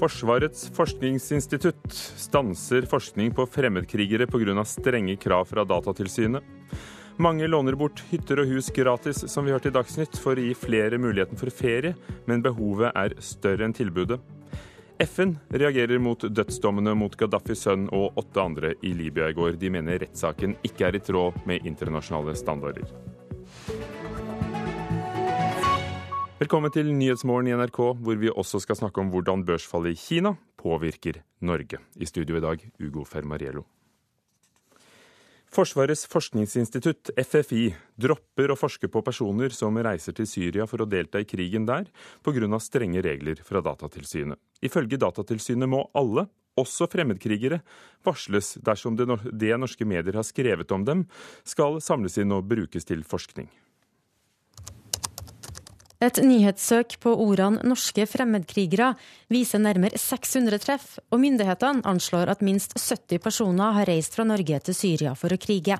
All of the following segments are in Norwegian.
Forsvarets forskningsinstitutt stanser forskning på fremmedkrigere pga. strenge krav fra Datatilsynet. Mange låner bort hytter og hus gratis, som vi hørte i Dagsnytt, for å gi flere muligheten for ferie, men behovet er større enn tilbudet. FN reagerer mot dødsdommene mot Gaddafis sønn og åtte andre i Libya i går. De mener rettssaken ikke er i tråd med internasjonale standarder. Velkommen til Nyhetsmorgen i NRK, hvor vi også skal snakke om hvordan børsfallet i Kina påvirker Norge. I studio i dag, Ugo Fermariello. Forsvarets forskningsinstitutt, FFI, dropper å forske på personer som reiser til Syria for å delta i krigen der, pga. strenge regler fra Datatilsynet. Ifølge Datatilsynet må alle, også fremmedkrigere, varsles dersom det, norske medier har skrevet om dem, skal samles inn og brukes til forskning. Et nyhetssøk på ordene 'norske fremmedkrigere' viser nærmere 600 treff, og myndighetene anslår at minst 70 personer har reist fra Norge til Syria for å krige.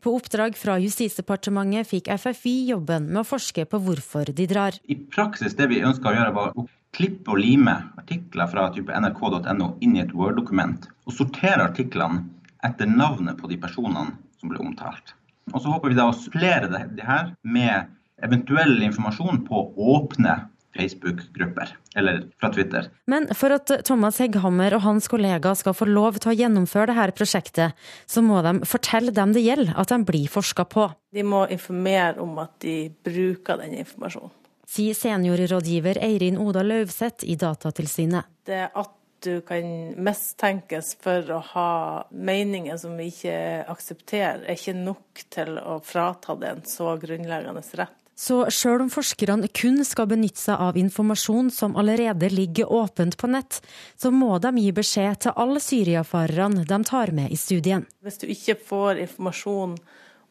På oppdrag fra Justisdepartementet fikk FFI jobben med å forske på hvorfor de drar. I praksis det vi ønska å gjøre, var å klippe og lime artikler fra type nrk.no inn i et Word-dokument, og sortere artiklene etter navnet på de personene som ble omtalt. Og Så håper vi da å supplere det, her med eventuell informasjon på åpne Facebook-grupper, eller fra Twitter. Men for at Thomas Hegghammer og hans kollegaer skal få lov til å gjennomføre dette prosjektet, så må de fortelle dem det gjelder at de blir forska på. De må informere om at de bruker den informasjonen. Sier seniorrådgiver Eirin Oda Løvseth i Datatilsynet. Det at du kan mistenkes for å ha meninger som vi ikke aksepterer, er ikke nok til å frata det en så grunnleggende rett. Så sjøl om forskerne kun skal benytte seg av informasjon som allerede ligger åpent på nett, så må de gi beskjed til alle syriafarerne de tar med i studien. Hvis du ikke får informasjon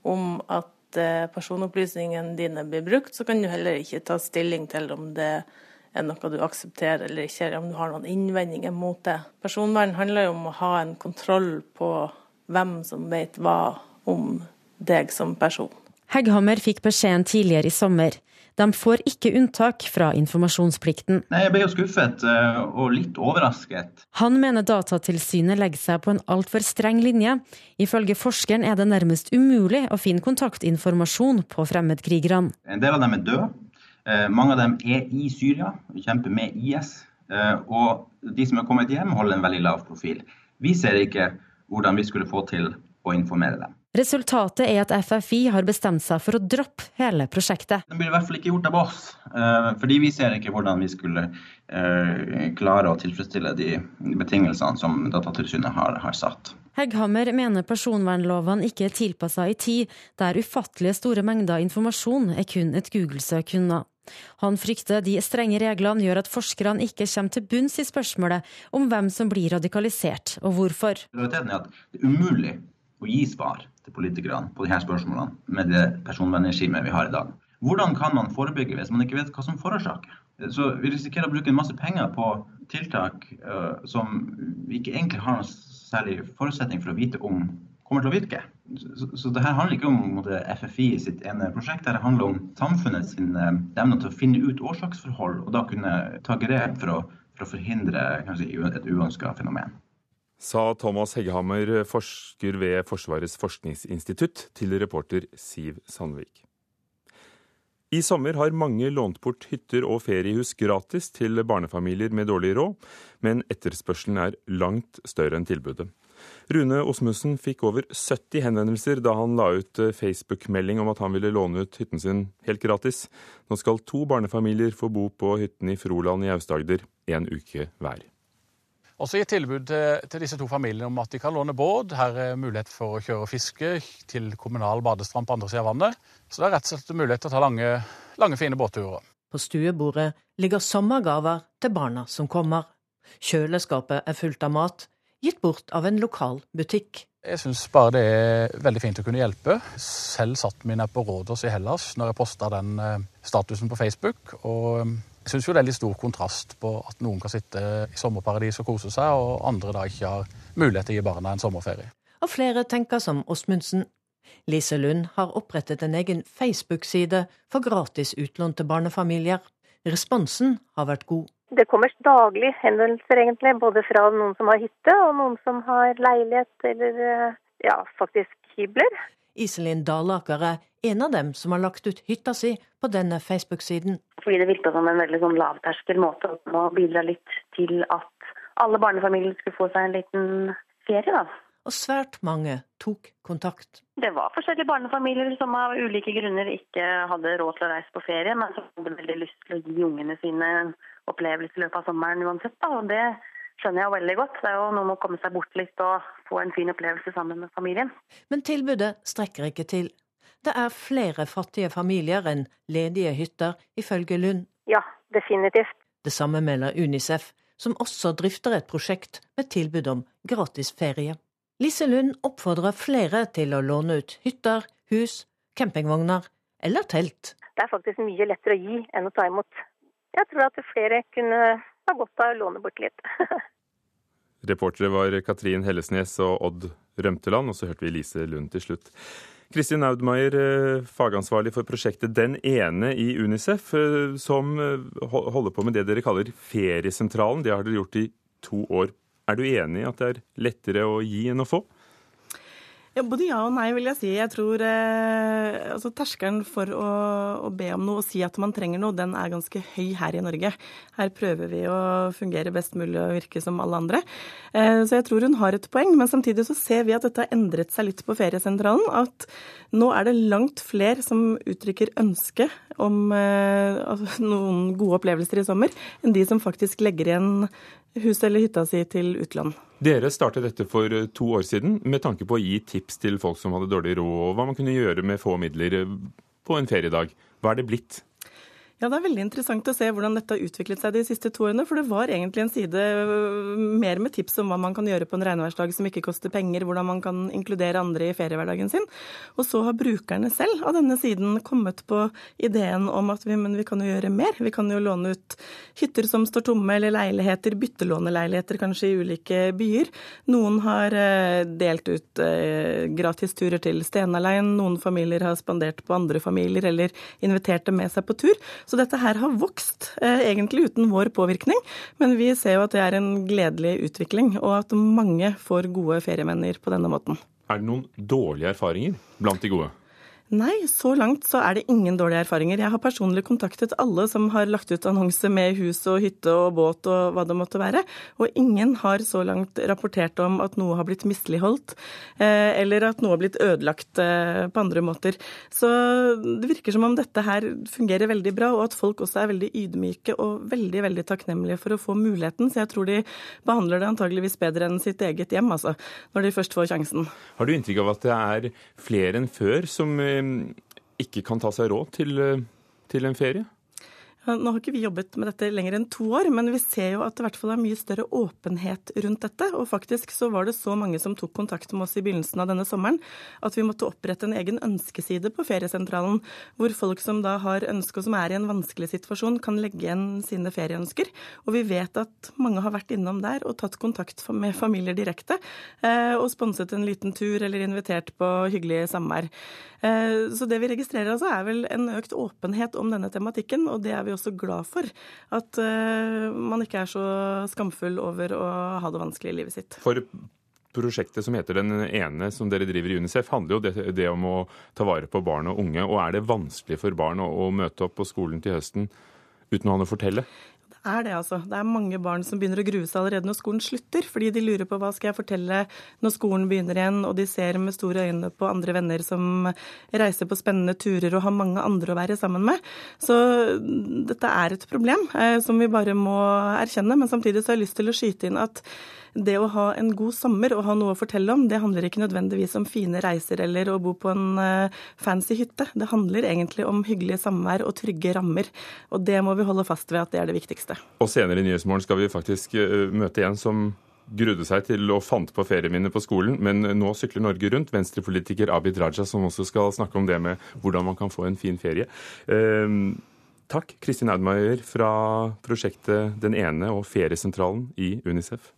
om at eh, personopplysningene dine blir brukt, så kan du heller ikke ta stilling til om det er noe du aksepterer eller ikke, eller om du har noen innvendinger mot det. Personvern handler jo om å ha en kontroll på hvem som vet hva om deg som person. Hegghammer fikk beskjeden tidligere i sommer. De får ikke unntak fra informasjonsplikten. Nei, Jeg ble jo skuffet eh, og litt overrasket. Han mener Datatilsynet legger seg på en altfor streng linje. Ifølge forskeren er det nærmest umulig å finne kontaktinformasjon på fremmedkrigerne. En del av dem er døde. Eh, mange av dem er i Syria og kjemper med IS. Eh, og de som er kommet hjem, holder en veldig lav profil. Vi ser ikke hvordan vi skulle få til å informere dem. Resultatet er at FFI har bestemt seg for å droppe hele prosjektet. Det blir i hvert fall ikke gjort av oss, eh, fordi vi ser ikke hvordan vi skulle eh, klare å tilfredsstille de betingelsene som Datatilsynet har, har satt. Hegghammer mener personvernlovene ikke er tilpassa i tid der ufattelige store mengder informasjon er kun et Google-søk unna. Han frykter de strenge reglene gjør at forskerne ikke kommer til bunns i spørsmålet om hvem som blir radikalisert, og hvorfor. Realiteten er at det er umulig å gi svar til politikerne på disse spørsmålene med det personvernregimet vi har i dag. Hvordan kan man forebygge hvis man ikke vet hva som forårsaker? Så Vi risikerer å bruke en masse penger på tiltak uh, som vi ikke egentlig har noen særlig forutsetning for å vite om kommer til å virke. Så, så det her handler ikke om måte, FFI sitt ene prosjekt, det handler om samfunnet sin uh, evne til å finne ut årsaksforhold og da kunne ta grep for å, for å forhindre kanskje, et uønska fenomen sa Thomas Heggehammer, forsker ved Forsvarets forskningsinstitutt, til reporter Siv Sandvik. I sommer har mange lånt bort hytter og feriehus gratis til barnefamilier med dårlig råd, men etterspørselen er langt større enn tilbudet. Rune Osmussen fikk over 70 henvendelser da han la ut Facebook-melding om at han ville låne ut hytten sin helt gratis. Nå skal to barnefamilier få bo på hytten i Froland i Aust-Agder en uke hver. Også gitt tilbud til, til, disse to familiene om at de kan låne båt. Her er mulighet for å kjøre og fiske til kommunal badestrand på andre siden av vannet. Så det er rett og slett mulighet til å ta lange, lange fine båtturer. På stuebordet ligger sommergaver til barna som kommer. Kjøleskapet er fullt av mat, gitt bort av en lokal butikk. Jeg syns bare det er veldig fint å kunne hjelpe. Selv satt min på Rådås i Hellas når jeg posta den eh, statusen på Facebook. og jeg syns det er litt stor kontrast på at noen kan sitte i sommerparadis og kose seg, og andre da ikke har mulighet til å gi barna en sommerferie. Og flere tenker som Åsmundsen. Lise Lund har opprettet en egen Facebook-side for gratis utlån til barnefamilier. Responsen har vært god. Det kommer daglig henvendelser, egentlig, både fra noen som har hytte, og noen som har leilighet eller eh, ja, faktisk hybler. Iselin Dalaker er en av dem som har lagt ut hytta si på denne Facebook-siden. Fordi det virka som en veldig sånn lavterskel måte å bidra litt til at alle barnefamilier skulle få seg en liten ferie, da. Og svært mange tok kontakt. Det var forskjellige barnefamilier som av ulike grunner ikke hadde råd til å reise på ferie, men som hadde veldig lyst til å gi ungene sine opplevelse i løpet av sommeren uansett. Da. Og det skjønner jeg veldig godt. Det er jo noe med å komme seg bort litt og få en fin opplevelse sammen med familien. Men tilbudet strekker ikke til. Det er flere fattige familier enn ledige hytter, ifølge Lund. Ja, definitivt. Det samme melder Unicef, som også drifter et prosjekt med tilbud om gratis ferie. Lise Lund oppfordrer flere til å låne ut hytter, hus, campingvogner eller telt. Det er faktisk mye lettere å gi enn å ta imot. Jeg tror at flere kunne ha godt av å låne bort litt. Reportere var Katrin Hellesnes og Odd Rømteland, og så hørte vi Lise Lund til slutt. Kristin Audmaier, eh, fagansvarlig for prosjektet Den ene i Unicef, eh, som eh, holder på med det dere kaller Feriesentralen. Det har dere gjort i to år. Er du enig i at det er lettere å gi enn å få? Ja, både ja og nei, vil jeg si. Jeg tror eh, altså, Terskelen for å, å, be om noe og si at man trenger noe, den er ganske høy her i Norge. Her prøver vi å fungere best mulig og virke som alle andre. Eh, så jeg tror hun har et poeng. Men samtidig så ser vi at dette har endret seg litt på feriesentralen. At nå er det langt flere som uttrykker ønske om eh, altså, noen gode opplevelser i sommer, enn de som faktisk legger igjen huset eller hytta si til utland. Dere startet dette for eh, to år siden med tanke på å gi tips til folk som hadde dårlig råd, og hva man kunne gjøre med få midler eh, på en feriedag. Hva er det blitt? Ja, Det er veldig interessant å se hvordan dette har utviklet seg de siste to årene. For det var egentlig en side øh, mer med tips om hva man kan gjøre på en regnværsdag som ikke koster penger, hvordan man kan inkludere andre i feriehverdagen sin. Og så har brukerne selv av denne siden kommet på ideen om at vi, vi kan jo gjøre mer. Vi kan jo låne ut hytter som står tomme, eller leiligheter, byttelåneleiligheter kanskje i ulike byer. Noen har øh, delt ut gratis gratisturer til Stenalein, noen familier har spandert på andre familier eller invitert dem med seg på tur. Så dette her har vokst, eh, egentlig uten vår påvirkning. Men vi ser jo at det er en gledelig utvikling, og at mange får gode ferievenner på denne måten. Er det noen dårlige erfaringer blant de gode? Nei, så langt så er det ingen dårlige erfaringer. Jeg har personlig kontaktet alle som har lagt ut annonse med hus og hytte og båt og hva det måtte være, og ingen har så langt rapportert om at noe har blitt misligholdt, eh, eller at noe har blitt ødelagt eh, på andre måter. Så det virker som om dette her fungerer veldig bra, og at folk også er veldig ydmyke og veldig, veldig takknemlige for å få muligheten. Så jeg tror de behandler det antageligvis bedre enn sitt eget hjem, altså, når de først får sjansen. Har du inntrykk av at det er flere enn før som eh, ikke kan ta seg råd til, eh, til en ferie? Nå har ikke vi jobbet med dette lenger enn to år, men vi ser jo at det i hvert fall er mye større åpenhet rundt dette. Og faktisk så var det så mange som tok kontakt med oss i begynnelsen av denne sommeren at vi måtte opprette en egen ønskeside på feriesentralen, hvor folk som da har ønske og som er i en vanskelig situasjon, kan legge igjen sine ferieønsker. Og vi vet at mange har vært innom der og tatt kontakt med familier direkte, eh, og sponset en liten tur eller invitert på hyggelig samvær. Eh, så det vi registrerer altså er vel en økt åpenhet om denne tematikken, og det er vi også glad for. At eh, man ikke er så skamfull over å ha det vanskelig i livet sitt. For prosjektet som heter Den ene, som dere driver i UNICEF, handler jo det, det om å ta vare på barn og unge. Og er det vanskelig for barn å, å møte opp på skolen til høsten uten å ha noe å fortelle? Er det, altså. Det er mange barn som begynner å grue seg allerede når skolen slutter, fordi de lurer på hva skal jeg fortelle når skolen begynner igjen, og de ser med store øyne på andre venner som reiser på spennende turer og har mange andre å være sammen med. Så dette er et problem eh, som vi bare må erkjenne. Men samtidig så har jeg lyst til å skyte inn at det å ha en god sommer og ha noe å fortelle om, det handler ikke nødvendigvis om fine reiser eller å bo på en uh, fancy hytte. Det handler egentlig om hyggelige samvær og trygge rammer. Og det må vi holde fast ved at det er det viktigste. Og senere i Nyhetsmorgen skal vi faktisk uh, møte en som grudde seg til å fant på ferieminner på skolen, men nå sykler Norge rundt. Venstrepolitiker Abid Raja, som også skal snakke om det med hvordan man kan få en fin ferie. Uh, takk, Kristin Audmeier fra prosjektet Den ene og Feriesentralen i Unicef.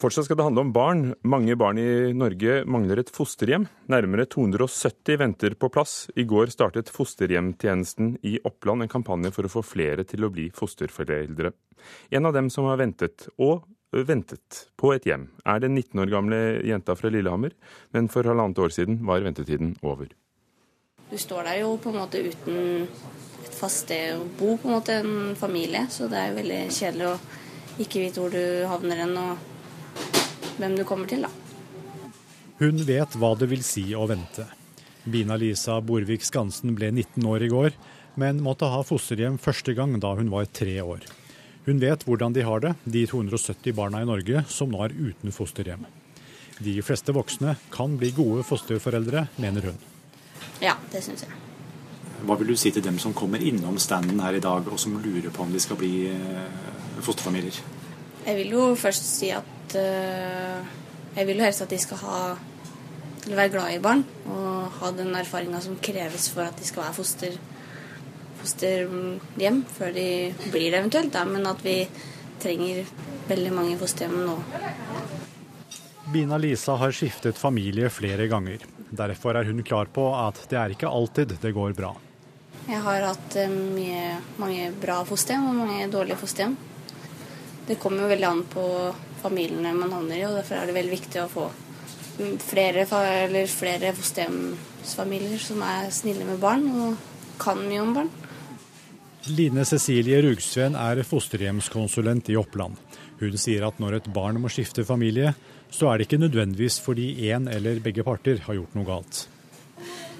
Fortsatt skal det handle om barn. Mange barn i Norge mangler et fosterhjem. Nærmere 270 venter på plass. I går startet Fosterhjemtjenesten i Oppland en kampanje for å få flere til å bli fosterforeldre. En av dem som har ventet, og ventet, på et hjem, er den 19 år gamle jenta fra Lillehammer. Men for halvannet år siden var ventetiden over. Du står der jo på en måte uten fast sted å bo, på en måte en familie. Så det er jo veldig kjedelig å ikke vite hvor du havner hen. og hvem du kommer til, da. Hun vet hva det vil si å vente. Bina-Lisa Borvik Skansen ble 19 år i går, men måtte ha fosterhjem første gang da hun var tre år. Hun vet hvordan de har det, de 270 barna i Norge som nå er uten fosterhjem. De fleste voksne kan bli gode fosterforeldre, mener hun. Ja, det syns jeg. Hva vil du si til dem som kommer innom standen her i dag, og som lurer på om de skal bli eh, fosterfamilier? Jeg vil jo først si at uh, Jeg vil jo helst at de skal ha eller være glad i barn og ha den erfaringa som kreves for at de skal være foster, fosterhjem før de blir det eventuelt. Da. Men at vi trenger veldig mange fosterhjem nå. Bina Lisa har skiftet familie flere ganger. Derfor er hun klar på at det er ikke alltid det går bra. Jeg har hatt eh, mye, mange bra fosterhjem og mange dårlige fosterhjem. Det kommer jo veldig an på familiene man havner i, og derfor er det veldig viktig å få flere, flere fosterhjemsfamilier som er snille med barn og kan mye om barn. Line Cecilie Rugsveen er fosterhjemskonsulent i Oppland. Hun sier at når et barn må skifte familie, så er det ikke nødvendigvis fordi én eller begge parter har gjort noe galt.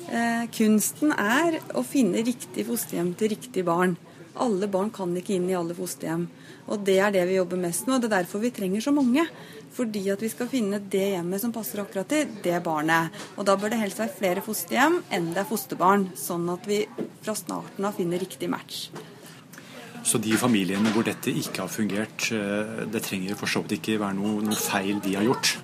Eh, kunsten er å finne riktig fosterhjem til riktig barn. Alle barn kan ikke inn i alle fosterhjem. Og det er det vi jobber mest med, og det er derfor vi trenger så mange. Fordi at vi skal finne det hjemmet som passer akkurat til det barnet. Og da bør det helst være flere fosterhjem enn det er fosterbarn, sånn at vi fra starten av finner riktig match. Så de familiene hvor dette ikke har fungert, eh, det trenger for så vidt ikke være noe, noe feil de har gjort?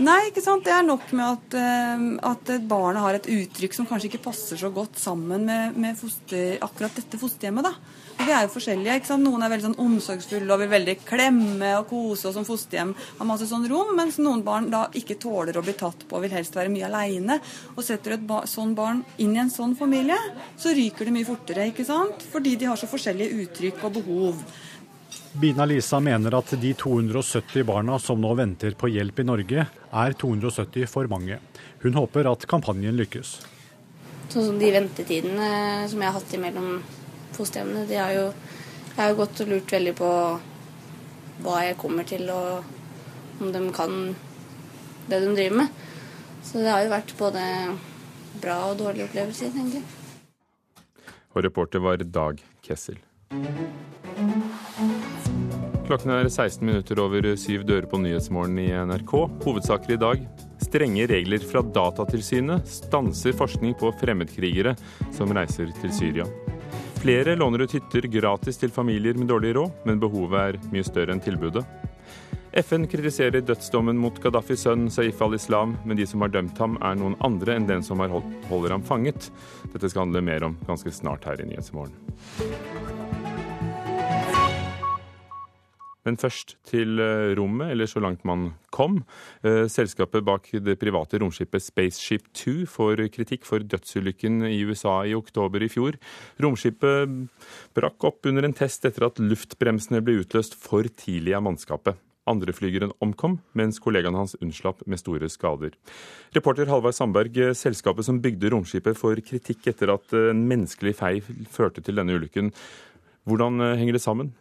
Nei, ikke sant. Det er nok med at, uh, at barnet har et uttrykk som kanskje ikke passer så godt sammen med, med foster, akkurat dette fosterhjemmet. da. Og vi er jo forskjellige. ikke sant? Noen er veldig sånn omsorgsfulle og vil veldig klemme og kose og som fosterhjem har masse sånn rom, mens noen barn da ikke tåler å bli tatt på og vil helst være mye aleine. Og setter du et ba sånn barn inn i en sånn familie, så ryker det mye fortere, ikke sant? Fordi de har så forskjellige uttrykk og behov. Bina Lisa mener at de 270 barna som nå venter på hjelp i Norge, er 270 for mange. Hun håper at kampanjen lykkes. Sånn som de ventetidene som jeg har hatt imellom fosterhjemmene. De har jo, jeg har jo gått og lurt veldig på hva jeg kommer til, og om de kan det de driver med. Så det har jo vært både bra og dårlige opplevelser, egentlig. Og reporter var Dag Kessel. Klokken er 16 minutter over syv dører på Nyhetsmorgen i NRK. Hovedsaker i dag. Strenge regler fra Datatilsynet stanser forskning på fremmedkrigere som reiser til Syria. Flere låner ut hytter gratis til familier med dårlig råd, men behovet er mye større enn tilbudet. FN kritiserer dødsdommen mot Gaddafis sønn Saif al-Islam, men de som har dømt ham, er noen andre enn den som holder ham fanget. Dette skal handle mer om ganske snart her i Nyhetsmorgen. Men først til eh, rommet, eller så langt man kom. Eh, selskapet bak det private romskipet Spaceship 2 får kritikk for dødsulykken i USA i oktober i fjor. Romskipet brakk opp under en test etter at luftbremsene ble utløst for tidlig av mannskapet. Andre flygeren omkom, mens kollegaen hans unnslapp med store skader. Reporter Halvard Sandberg, eh, selskapet som bygde romskipet får kritikk etter at en menneskelig feil førte til denne ulykken. Hvordan henger det sammen?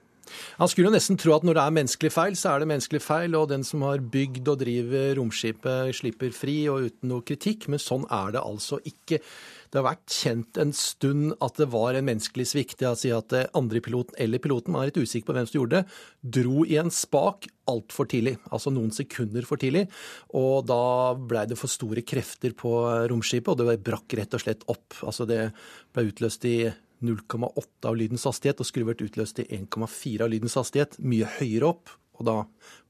Han skulle jo nesten tro at når det er menneskelig feil, så er det menneskelig feil, og den som har bygd og driver romskipet, slipper fri og uten noe kritikk, men sånn er det altså ikke. Det har vært kjent en stund at det var en menneskelig svikt. Det si at andre piloten eller piloten, man er litt usikker på hvem som gjorde det, dro i en spak altfor tidlig. Altså noen sekunder for tidlig. Og da blei det for store krefter på romskipet, og det brakk rett og slett opp. Altså det ble utløst i 0,8 av lydens hastighet, og skulle vært utløst i 1,4 av lydens hastighet, mye høyere opp. Og da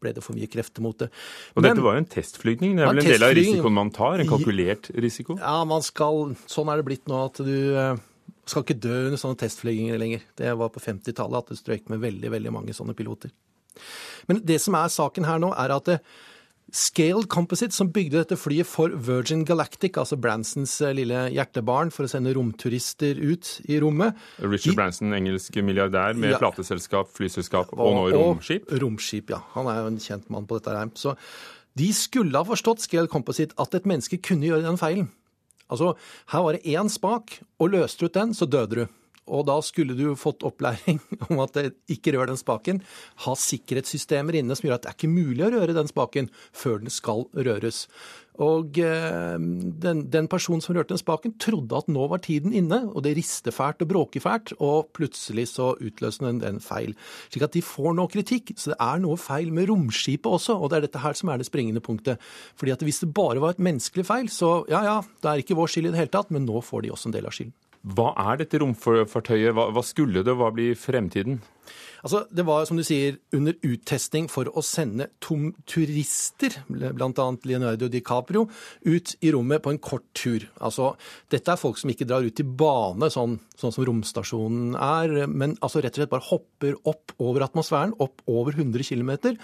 ble det for mye krefter mot det. Og Men, dette var jo en testflygning? Det er vel en del av risikoen man tar? En kalkulert risiko? Ja, man skal, sånn er det blitt nå at du eh, skal ikke dø under sånne testflyginger lenger. Det var på 50-tallet at det strøyk med veldig, veldig mange sånne piloter. Men det som er saken her nå, er at Scale Composite, som bygde dette flyet for Virgin Galactic, altså Bransons eh, lille hjertebarn, for å sende romturister ut i rommet Richard Branson, engelsk milliardær med ja. plateselskap, flyselskap og, og nå romskip? Og romskip, ja. Han er jo en kjent mann på dette. her. Så de skulle ha forstått Scaled Composite at et menneske kunne gjøre den feilen. Altså, her var det én spak, og løste du ut den, så døde du. Og da skulle du fått opplæring om at det ikke rør den spaken. Ha sikkerhetssystemer inne som gjør at det er ikke mulig å røre den spaken før den skal røres. Og eh, den, den, personen som rørte den spaken, trodde at nå var tiden inne, og det rister fælt og bråker fælt, og plutselig så utløser den en feil. Slik at de får nå kritikk. Så det er noe feil med romskipet også, og det er dette her som er det springende punktet. Fordi at hvis det bare var et menneskelig feil, så ja ja, det er ikke vår skyld i det hele tatt, men nå får de også en del av skylden. Hva er dette romfartøyet? Hva, hva skulle det? Hva blir fremtiden? Altså, Det var som du sier, under uttesting for å sende tom turister, bl.a. Leonardo DiCaprio, ut i rommet på en kort tur. Altså, Dette er folk som ikke drar ut i bane, sånn, sånn som romstasjonen er, men altså rett og slett bare hopper opp over atmosfæren, opp over 100 km,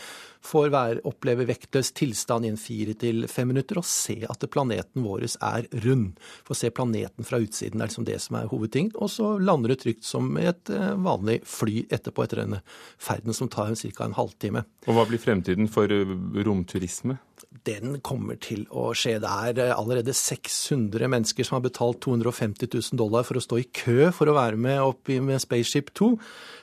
får være, oppleve vektløs tilstand i en fire til fem minutter og se at planeten vår er rund. Få se planeten fra utsiden er liksom det som er hovedtingen. Og så lander det trygt som et eh, vanlig fly etterpå, etter denne ferden som tar ca. en halvtime. Og Hva blir fremtiden for eh, romturisme? Den kommer til å skje. Det er eh, allerede 600 mennesker som har betalt 250 000 dollar for å stå i kø for å være med opp med Spaceship 2.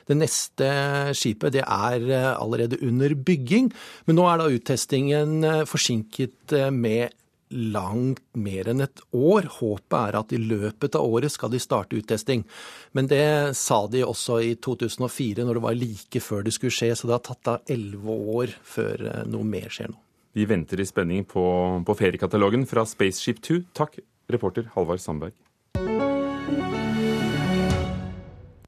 Det neste skipet det er eh, allerede under bygging, men nå er da uttestingen forsinket med langt mer enn et år. Håpet er at i løpet av året skal de starte uttesting. Men det sa de også i 2004, når det var like før det skulle skje. Så det har tatt da elleve år før eh, noe mer skjer nå. Vi venter i spenning på, på feriekatalogen fra Spaceship 2. Takk, reporter Halvard Sandberg.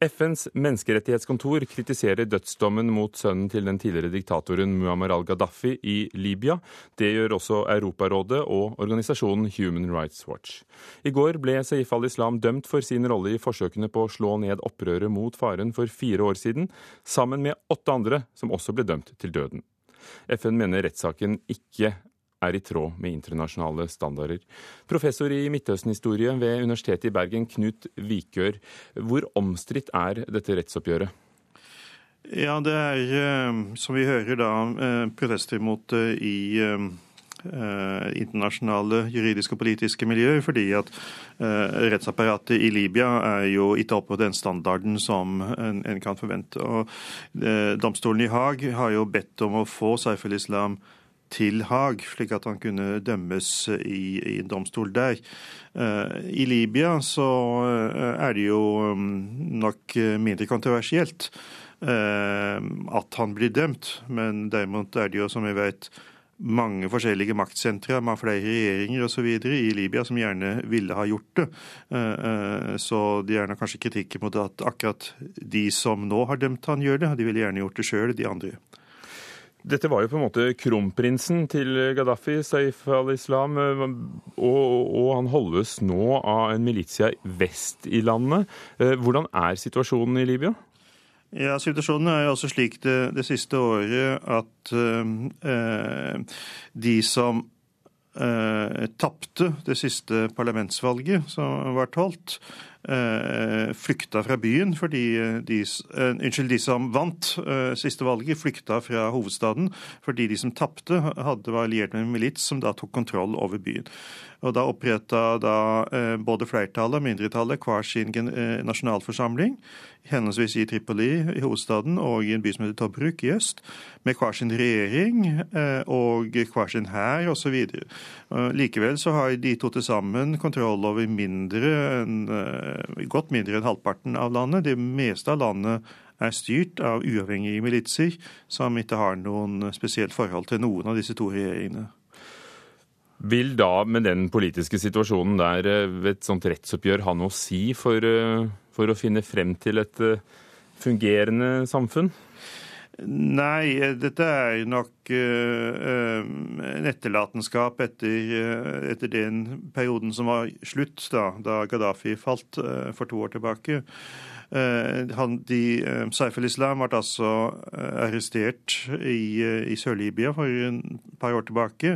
FNs menneskerettighetskontor kritiserer dødsdommen mot sønnen til den tidligere diktatoren Muammar al-Gaddafi i Libya. Det gjør også Europarådet og organisasjonen Human Rights Watch. I går ble Saif al-Islam dømt for sin rolle i forsøkene på å slå ned opprøret mot faren for fire år siden, sammen med åtte andre som også ble dømt til døden. FN mener rettssaken ikke er i tråd med internasjonale standarder. Professor i Midtøsten-historie ved Universitetet i Bergen, Knut Vikør. Hvor omstridt er dette rettsoppgjøret? Ja, det er, eh, som vi hører da, eh, protester mot det i eh, internasjonale juridiske og politiske miljøer, fordi at rettsapparatet i Libya er jo ikke oppe på den standarden som en, en kan forvente. Og Domstolen i Haag har jo bedt om å få Saif al-Islam til Haag, slik at han kunne dømmes i, i domstol der. Eh, I Libya så eh, er det jo mm, nok mindre kontroversielt eh, at han blir dømt, men derimot er det jo, som vi vet, mange forskjellige maktsentre med flere regjeringer osv. i Libya som gjerne ville ha gjort det. Så de er kanskje kritikken mot at akkurat de som nå har dømt han, gjør det. De ville gjerne gjort det sjøl, de andre. Dette var jo på en måte kronprinsen til Gaddafi, Saif al-Islam, og, og, han holdes nå av en militia vest i landet. Eh, hvordan er situasjonen i Libya? Ja, Situasjonen er jo også slik det, det siste året at eh, de som eh, tapte det siste parlamentsvalget som ble holdt, Eh, flykta fra byen fordi eh, de, uh, unnskyld, de som vant siste valget, flykta fra hovedstaden fordi de som tapte, var alliert med en milits som da tok kontroll over byen. Og Da oppretta både flertallet og mindretallet hver sin nasjonalforsamling, henholdsvis i Tripoli, i hovedstaden, og i en by som heter Tobruk i øst, med hver sin regjering og hver sin hær osv. Likevel så har de to til sammen kontroll over mindre enn Eh, godt mindre enn halvparten av landet. Det meste av landet er styrt av uavhengige militser som ikke har noen spesielt forhold til noen av disse to regjeringene. Vil da, med den politiske situasjonen der, eh, et sånt rettsoppgjør ha noe å si for, eh, for å finne frem til et fungerende samfunn? Nei, dette er nok uh, en etterlatenskap etter, etter, den perioden som var slutt, da, da Gaddafi falt for to år tilbake. Han, de, Saif al-Islam ble altså arrestert i, i Sør-Libya for et par år tilbake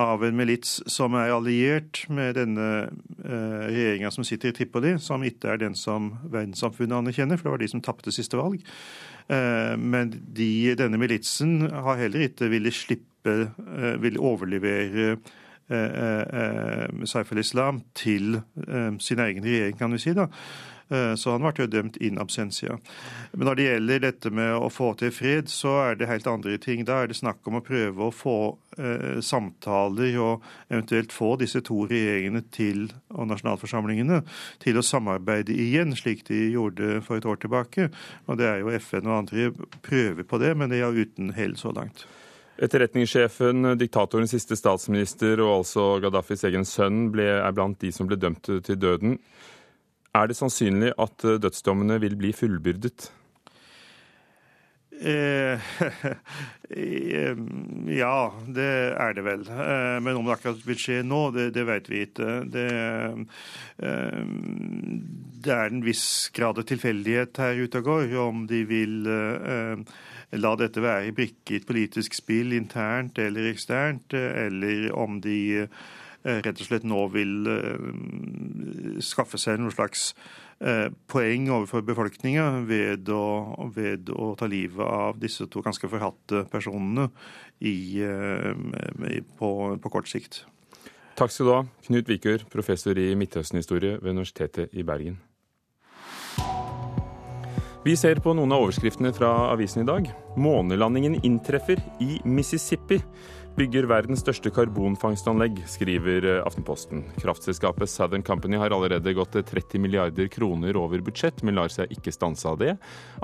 av en milits som er alliert med denne eh, regjeringa som sitter i Tripoli, som ikke er den som verdenssamfunnet anerkjenner, for det var de som tapte siste valg. Eh, men de, denne militsen har heller ikke villet slippe, eh, vil overlevere eh, eh, Saif al-Islam til eh, sin egen regjering, kan vi si. da. Eh, så han ble jo dømt in absentia. Men når det gjelder dette med å få til fred, så er det helt andre ting. Da er det snakk om å prøve å få eh, samtaler og eventuelt få disse to regjeringene til, og nasjonalforsamlingene til å samarbeide igjen, slik de gjorde for et år tilbake. Og det er jo FN og andre prøver på det, men det er uten hell så langt. Etterretningssjefen, diktatorens siste statsminister og altså Gaddafis egen sønn ble, er blant de som ble dømt til døden. Er det sannsynlig at eh, dødsdommene vil bli fullbyrdet? Eh, ja, det er det vel. Eh, men om det akkurat vil skje nå, det, det vet vi ikke. Det, eh, det, er en viss grad av tilfeldighet her ute og går om de vil eh, la dette være brikke i et politisk spill internt eller eksternt, eller om de Eh, rett og slett nå vil eh, skaffe seg noe slags eh, poeng overfor befolkninga ved, ved, å ta livet av disse to ganske forhatte personene i, på, på kort sikt. Takk skal du ha, Knut Vikør, professor i Midtøsten-historie ved Universitetet i Bergen. Vi ser på noen av overskriftene fra avisen i dag. Månelandingen inntreffer i Mississippi bygger verdens største karbonfangstanlegg, skriver eh, Aftenposten. Kraftselskapet Southern Company har allerede gått 30 milliarder kroner over budsjett, men lar seg ikke stanse av det.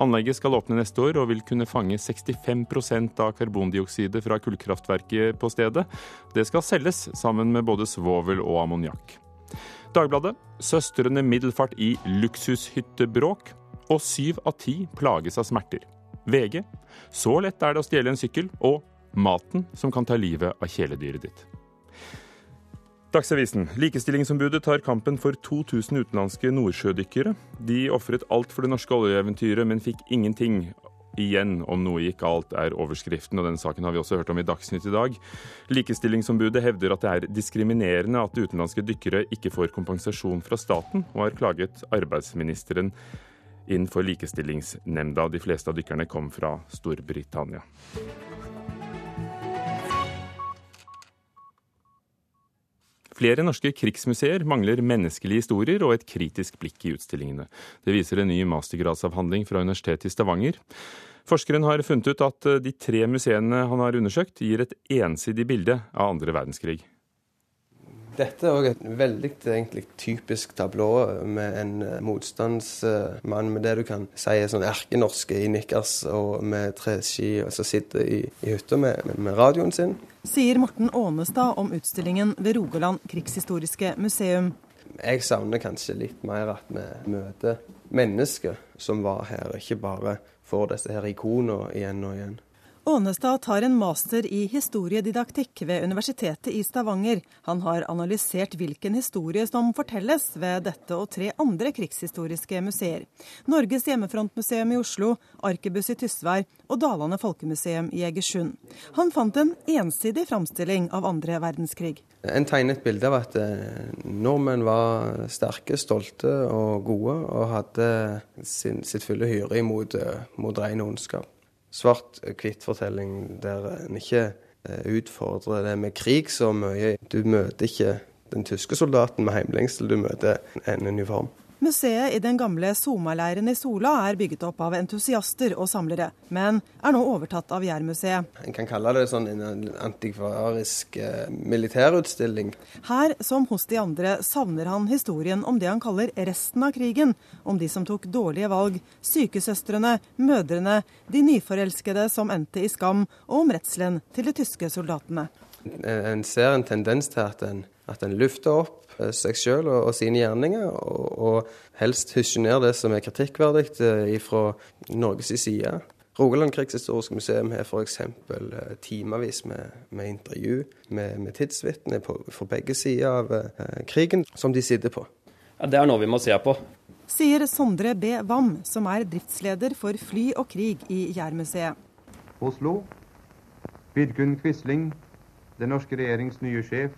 Anlegget skal åpne neste år og vil kunne fange 65% av karbondioksidet fra kullkraftverket på stedet. Det skal selges sammen med både svovel og ammoniakk. Dagbladet søstrene middelfart i luksushyttebråk, og syv av ti plages av smerter. VG så lett er det å stjele en sykkel, og maten som kan ta livet av kjæledyret ditt. Dagsavisen. Likestillingsombudet tar kampen for 2000 utenlandske nordsjødykkere. De ofret alt for det norske oljeeventyret, men fikk ingenting igjen om noe gikk galt, er overskriften, og den saken har vi også hørt om i Dagsnytt i dag. Likestillingsombudet hevder at det er diskriminerende at utenlandske dykkere ikke får kompensasjon fra staten, og har klaget arbeidsministeren inn for Likestillingsnemnda. De fleste av dykkerne kom fra Storbritannia. Flere norske krigsmuseer mangler menneskelige historier og et kritisk blikk i utstillingene. Det viser en ny mastergradsavhandling fra Universitetet i Stavanger. Forskeren har funnet ut at de tre museene han har undersøkt, gir et ensidig bilde av andre verdenskrig. Dette er òg et veldig egentlig, typisk tablå med en eh, motstandsmann med det du kan si er sånn erkenorske i nikkers og med treski, og som sitter i, i hytta med, med, radioen sin. Sier Morten Ånestad om utstillingen ved Rogaland krigshistoriske museum. Jeg savner kanskje litt mer at vi møter mennesker som var her, ikke bare får disse her ikonene igjen og igjen. Ånestad tar en master i historiedidaktikk ved Universitetet i Stavanger. Han har analysert hvilken historie som fortelles ved dette og tre andre krigshistoriske museer. Norges hjemmefrontmuseum i Oslo, Arkebuss i Tysvær og Dalane folkemuseum i Egersund. Han fant en ensidig framstilling av andre verdenskrig. En tegnet bilde av at eh, nordmenn var sterke, stolte og gode, og hadde sin, sitt fulle hyre imot eh, mot ren ondskap svart-hvitt-fortelling der en ikke eh, utfordrer det med krig så mye. Du møter ikke den tyske soldaten med heimlengsel, du møter en uniform. Museet i den gamle Soma-leiren i Sola er bygget opp av entusiaster og samlere, men er nå overtatt av Jærmuseet. En kan kalle det sånn en antikvarisk eh, militærutstilling. Her, som hos de andre, savner han historien om det han kaller resten av krigen. Om de som tok dårlige valg, sykesøstrene, mødrene, de nyforelskede som endte i skam, og om redselen til de tyske soldatene. En ser en tendens til at en, at en lufter opp Eh, seg sjøl og, og, sine gjerninger, og, og helst hysjer ned det som er kritikkverdig eh, fra Norges side. Rogaland krigshistoriske museum har f.eks. Eh, timevis med, med, intervju med, med tidsvitner fra begge sider av eh, krigen, som de sitter på. Ja, Det er noe vi må se på. sier Sondre B. Wam, som er driftsleder for Fly og krig i Jærmuseet. Oslo. Vidkun Quisling, den norske regjerings nye sjef,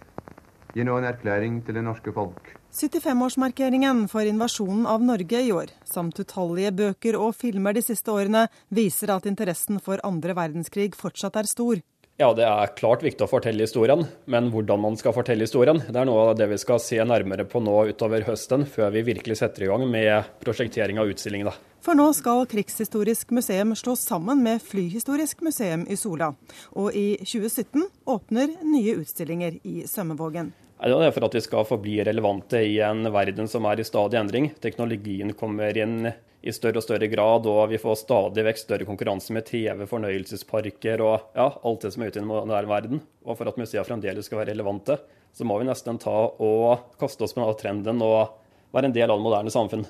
gir nå en erklæring til det norske folk. 75-årsmarkeringen for invasjonen av Norge i år, samt utallige bøker og filmer de siste årene, viser at interessen for andre verdenskrig fortsatt er stor. Ja, det er klart viktig å fortelle historien, men hvordan man skal fortelle historien, det er noe av det vi skal se nærmere på nå utover høsten, før vi virkelig setter i gang med prosjektering av utstillingen. For nå skal Krigshistorisk museum slås sammen med Flyhistorisk museum i Sola. Og i 2017 åpner nye utstillinger i Sømmevågen. Det er for at vi skal forbli relevante i en verden som er i stadig endring. Teknologien kommer inn i større og større grad, og vi får stadig vekk større konkurranse med TV, fornøyelsesparker og ja, alt det som er ute i den verden. Og for at museene fremdeles skal være relevante, så må vi nesten ta og kaste oss på trenden og være en del av det moderne samfunn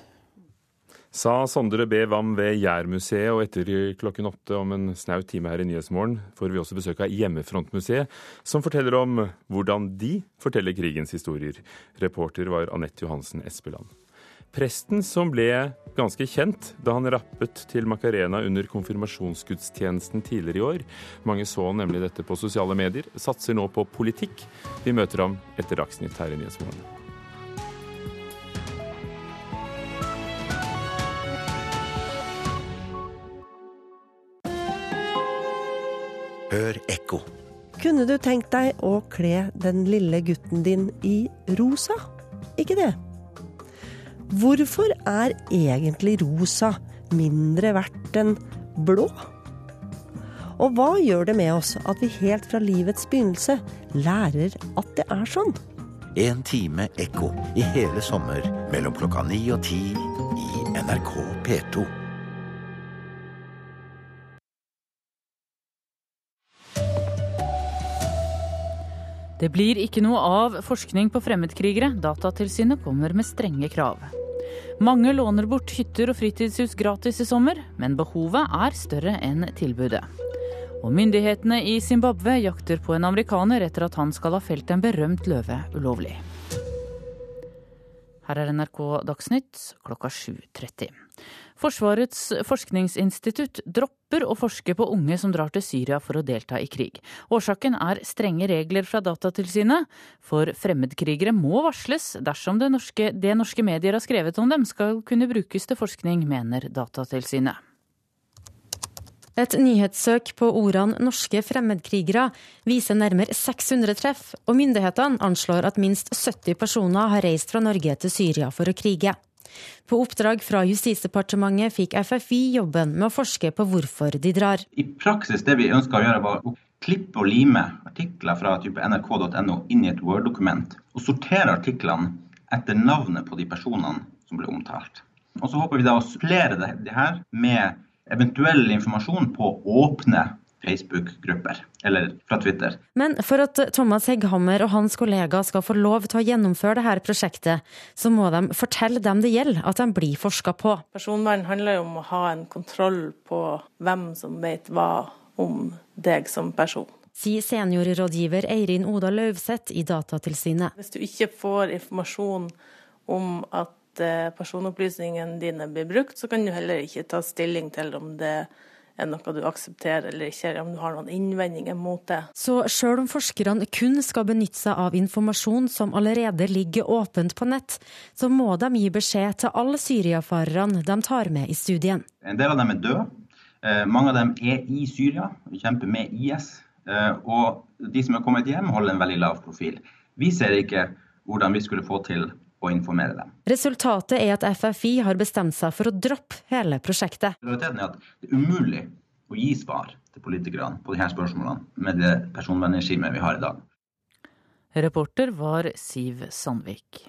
sa Sondre B. Wam ved Jærmuseet, og etter klokken åtte om en snau time her i Nyhetsmorgen får vi også besøk av Hjemmefrontmuseet, som forteller om hvordan de forteller krigens historier. Reporter var Anette Johansen Espeland. Presten som ble ganske kjent da han rappet til Macarena under konfirmasjonsgudstjenesten tidligere i år. Mange så nemlig dette på sosiale medier. Satser nå på politikk. Vi møter ham etter Dagsnytt her i Nyhetsmorgen. Hør ekko. Kunne du tenkt deg å kle den lille gutten din i rosa? Ikke det? Hvorfor er egentlig rosa mindre verdt enn blå? Og hva gjør det med oss at vi helt fra livets begynnelse lærer at det er sånn? En time ekko i hele sommer mellom klokka ni og ti i NRK P2. Det blir ikke noe av forskning på fremmedkrigere. Datatilsynet kommer med strenge krav. Mange låner bort hytter og fritidshus gratis i sommer, men behovet er større enn tilbudet. Og myndighetene i Zimbabwe jakter på en amerikaner etter at han skal ha felt en berømt løve ulovlig. Her er NRK Dagsnytt klokka 7.30. Forsvarets forskningsinstitutt dropper å forske på unge som drar til Syria for å delta i krig. Årsaken er strenge regler fra Datatilsynet, for fremmedkrigere må varsles dersom det norske, det norske medier har skrevet om dem skal kunne brukes til forskning, mener Datatilsynet. Et nyhetssøk på ordene 'norske fremmedkrigere' viser nærmere 600 treff, og myndighetene anslår at minst 70 personer har reist fra Norge til Syria for å krige. På oppdrag fra Justisdepartementet fikk FFI jobben med å forske på hvorfor de drar. I praksis det vi ønska å gjøre, var å klippe og lime artikler fra type nrk.no inn i et Word-dokument, og sortere artiklene etter navnet på de personene som ble omtalt. Og Så håper vi da å supplere det, her med eventuell informasjon på åpne Facebook-grupper, eller fra Twitter. Men for at Thomas Hegghammer og hans kollegaer skal få lov til å gjennomføre dette prosjektet, så må de fortelle dem det gjelder at de blir forska på. Personvern handler jo om å ha en kontroll på hvem som vet hva om deg som person. Sier seniorrådgiver Eirin Oda Løvseth i Datatilsynet. Hvis du ikke får informasjon om at eh, personopplysningene dine blir brukt, så kan du heller ikke ta stilling til om det er det noe du aksepterer eller ikke, eller om du har noen innvendinger mot det. Så selv om forskerne kun skal benytte seg av informasjon som allerede ligger åpent på nett, så må de gi beskjed til alle syriafarerne de tar med i studien. En del av dem er døde. Eh, mange av dem er i Syria og kjemper med IS. Eh, og de som er kommet hjem, holder en veldig lav profil. Vi ser ikke hvordan vi skulle få til å informere dem. Resultatet er at FFI har bestemt seg for å droppe hele prosjektet. Realiteten er at det er umulig å gi svar til politikerne på disse spørsmålene med det personvernregimet vi har i dag. Reporter var Siv Sandvik.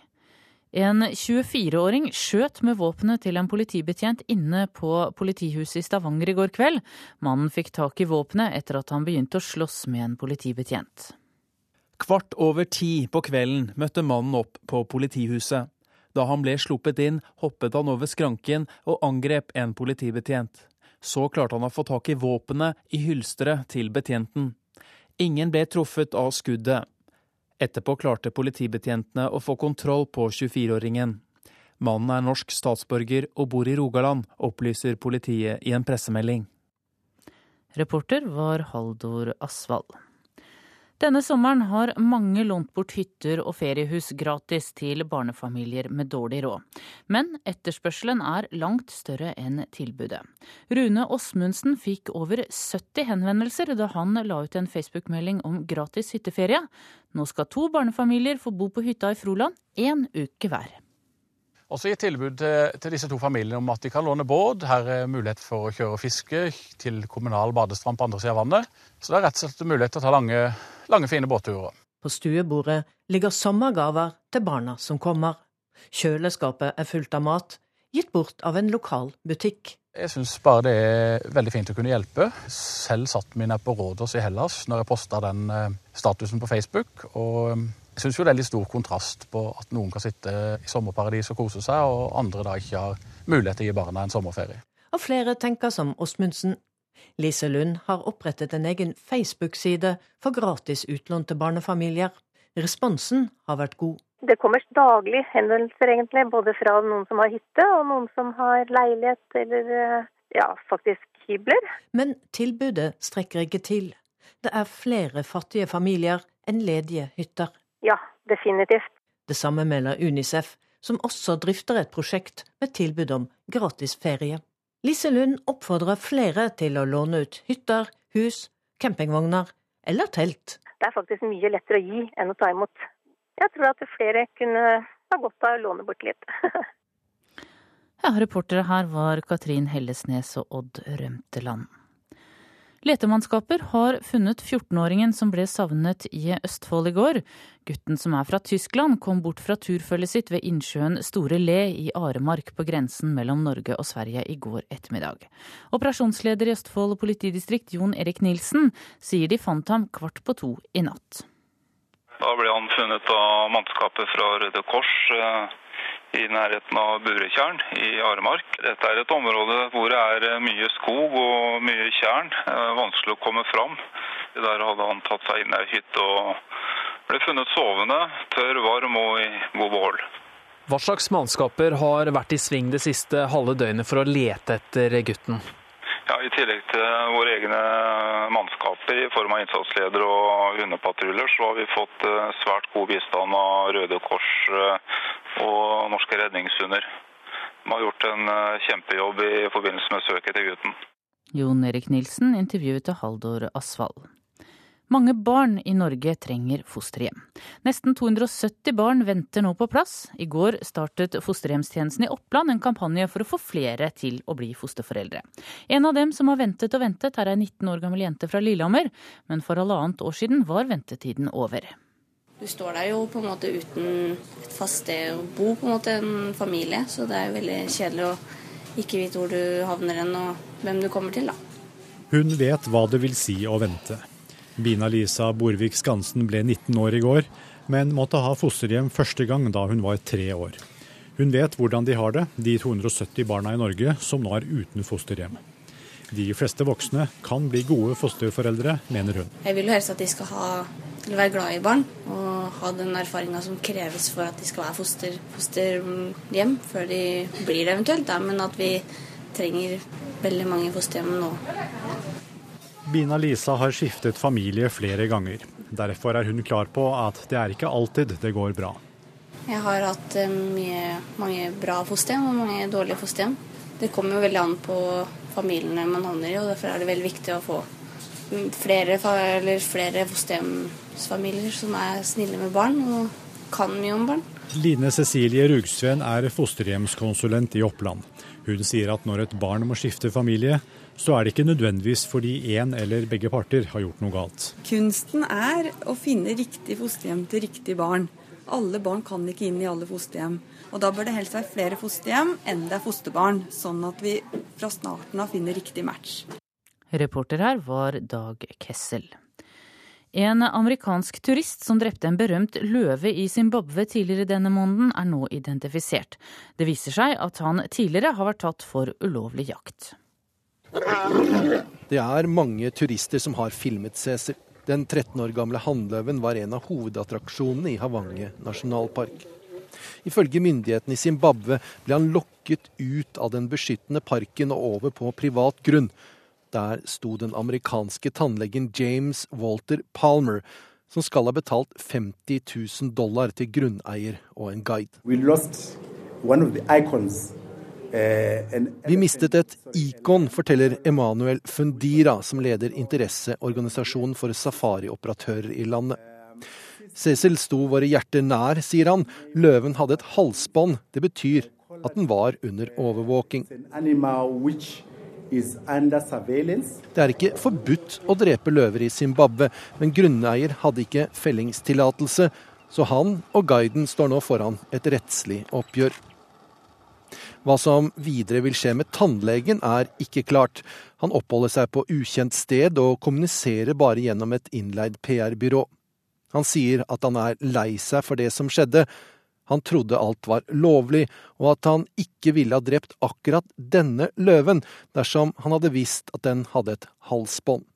En 24-åring skjøt med våpenet til en politibetjent inne på politihuset i Stavanger i går kveld. Mannen fikk tak i våpenet etter at han begynte å slåss med en politibetjent. Kvart over ti på kvelden møtte mannen opp på politihuset. Da han ble sluppet inn, hoppet han over skranken og angrep en politibetjent. Så klarte han å få tak i våpenet i hylsteret til betjenten. Ingen ble truffet av skuddet. Etterpå klarte politibetjentene å få kontroll på 24-åringen. Mannen er norsk statsborger og bor i Rogaland, opplyser politiet i en pressemelding. Reporter var Haldor Asvald. Denne sommeren har mange lånt bort hytter og feriehus gratis til barnefamilier med dårlig råd. Men etterspørselen er langt større enn tilbudet. Rune Åsmundsen fikk over 70 henvendelser da han la ut en Facebook-melding om gratis hytteferie. Nå skal to barnefamilier få bo på hytta i Froland én uke hver. Også gitt tilbud til, til, disse to familiene om at de kan låne båt. Her er mulighet for å kjøre og fiske til kommunal badestrand på andre siden av vannet. Så det er rett og slett mulighet til å ta lange, lange fine båtturer. På stuebordet ligger sommergaver til barna som kommer. Kjøleskapet er fullt av mat, gitt bort av en lokal butikk. Jeg syns bare det er veldig fint å kunne hjelpe. Selv satt min på Rådås i Hellas når jeg posta den eh, statusen på Facebook. og jeg syns det er litt stor kontrast på at noen kan sitte i sommerparadis og kose seg, og andre da ikke har mulighet til å gi barna en sommerferie. Og flere tenker som Åsmundsen. Lise Lund har opprettet en egen Facebook-side for gratis utlån til barnefamilier. Responsen har vært god. Det kommer daglig henvendelser, egentlig, både fra noen som har hytte, og noen som har leilighet eller ja, faktisk hybler. Men tilbudet strekker ikke til. Det er flere fattige familier enn ledige hytter. Ja, definitivt. Det samme melder Unicef, som også drifter et prosjekt med tilbud om gratis ferie. Lise Lund oppfordrer flere til å låne ut hytter, hus, campingvogner eller telt. Det er faktisk mye lettere å gi enn å ta imot. Jeg tror at flere kunne ha godt av å låne bort litt. ja, reportere her var Katrin Hellesnes og Odd Rømteland. Letemannskaper har funnet 14-åringen som ble savnet i Østfold i går. Gutten som er fra Tyskland, kom bort fra turfølget sitt ved innsjøen Store Le i Aremark på grensen mellom Norge og Sverige i går ettermiddag. Operasjonsleder i Østfold politidistrikt Jon Erik Nilsen sier de fant ham kvart på to i natt. Da ble han funnet av mannskapet fra Røde Kors eh, i nærheten av Buretjern i Aremark. Dette er et område hvor det er eh, mye skog og mye tjern. Vanskelig å komme fram. Der hadde han tatt seg inn i ei hytte og ble funnet sovende, tørr, varm og i god behold. Hva slags mannskaper har vært i sving det siste halve døgnet for å lete etter gutten? Ja, I tillegg til våre egne mannskaper i form av innsatsledere og hundepatruljer, så har vi fått eh, svært god bistand av Røde Kors eh, og norske redningshunder. De har gjort en eh, kjempejobb i forbindelse med søket til gutten. Jon Erik Nilsen intervjuet til Haldor Asvald. Mange barn i Norge trenger fosterhjem. Nesten 270 barn venter nå på plass. I går startet fosterhjemstjenesten i Oppland en kampanje for å få flere til å bli fosterforeldre. En av dem som har ventet og ventet, er ei 19 år gammel jente fra Lillehammer. Men for halvannet år siden var ventetiden over. Du står der jo på en måte uten et fast sted å bo, på en måte en familie. Så det er jo veldig kjedelig å ikke vite hvor du havner hen og hvem du kommer til, da. Hun vet hva det vil si å vente. Bina-Lisa Borvik Skansen ble 19 år i går, men måtte ha fosterhjem første gang da hun var tre år. Hun vet hvordan de har det, de 270 barna i Norge som nå er uten fosterhjem. De fleste voksne kan bli gode fosterforeldre, mener hun. Jeg vil jo helst at de skal ha, være glad i barn og ha den erfaringa som kreves for at de skal være foster, fosterhjem før de blir det eventuelt. Da. Men at vi trenger veldig mange fosterhjem nå. Bina-Lisa har skiftet familie flere ganger. Derfor er hun klar på at det er ikke alltid det går bra. Jeg har hatt mye, mange bra fosterhjem og mange dårlige fosterhjem. Det kommer jo veldig an på familiene man havner i, og derfor er det veldig viktig å få flere, flere fosterhjemsfamilier som er snille med barn og kan mye om barn. Line Cecilie Rugsveen er fosterhjemskonsulent i Oppland. Hun sier at når et barn må skifte familie, så er det ikke nødvendigvis fordi én eller begge parter har gjort noe galt. Kunsten er å finne riktig fosterhjem til riktig barn. Alle barn kan ikke inn i alle fosterhjem. Og da bør det helst være flere fosterhjem enn det er fosterbarn, sånn at vi fra starten av finner riktig match. Reporter her var Dag Kessel. En amerikansk turist som drepte en berømt løve i Zimbabwe tidligere denne måneden, er nå identifisert. Det viser seg at han tidligere har vært tatt for ulovlig jakt. Det er mange turister som har filmet Cæsar. Den 13 år gamle hannløven var en av hovedattraksjonene i Havange nasjonalpark. Ifølge myndighetene i Zimbabwe ble han lokket ut av den beskyttende parken og over på privat grunn. Der sto den amerikanske tannlegen James Walter Palmer, som skal ha betalt 50 000 dollar til grunneier og en guide. Eh, Vi mistet et ikon, forteller Emanuel Fundira, som leder interesseorganisasjonen for safarioperatører i landet. Cecil sto våre hjerter nær, sier han. Løven hadde et halsbånd. Det betyr at den var under overvåking. Det er ikke forbudt å drepe løver i Zimbabwe, men grunneier hadde ikke fellingstillatelse, så han og guiden står nå foran et rettslig oppgjør. Hva som videre vil skje med tannlegen er ikke klart. Han oppholder seg på ukjent sted og kommuniserer bare gjennom et innleid PR-byrå. Han sier at han er lei seg for det som skjedde. Han trodde alt var lovlig, og at han ikke ville ha drept akkurat denne løven dersom han hadde visst at den hadde et halsbånd.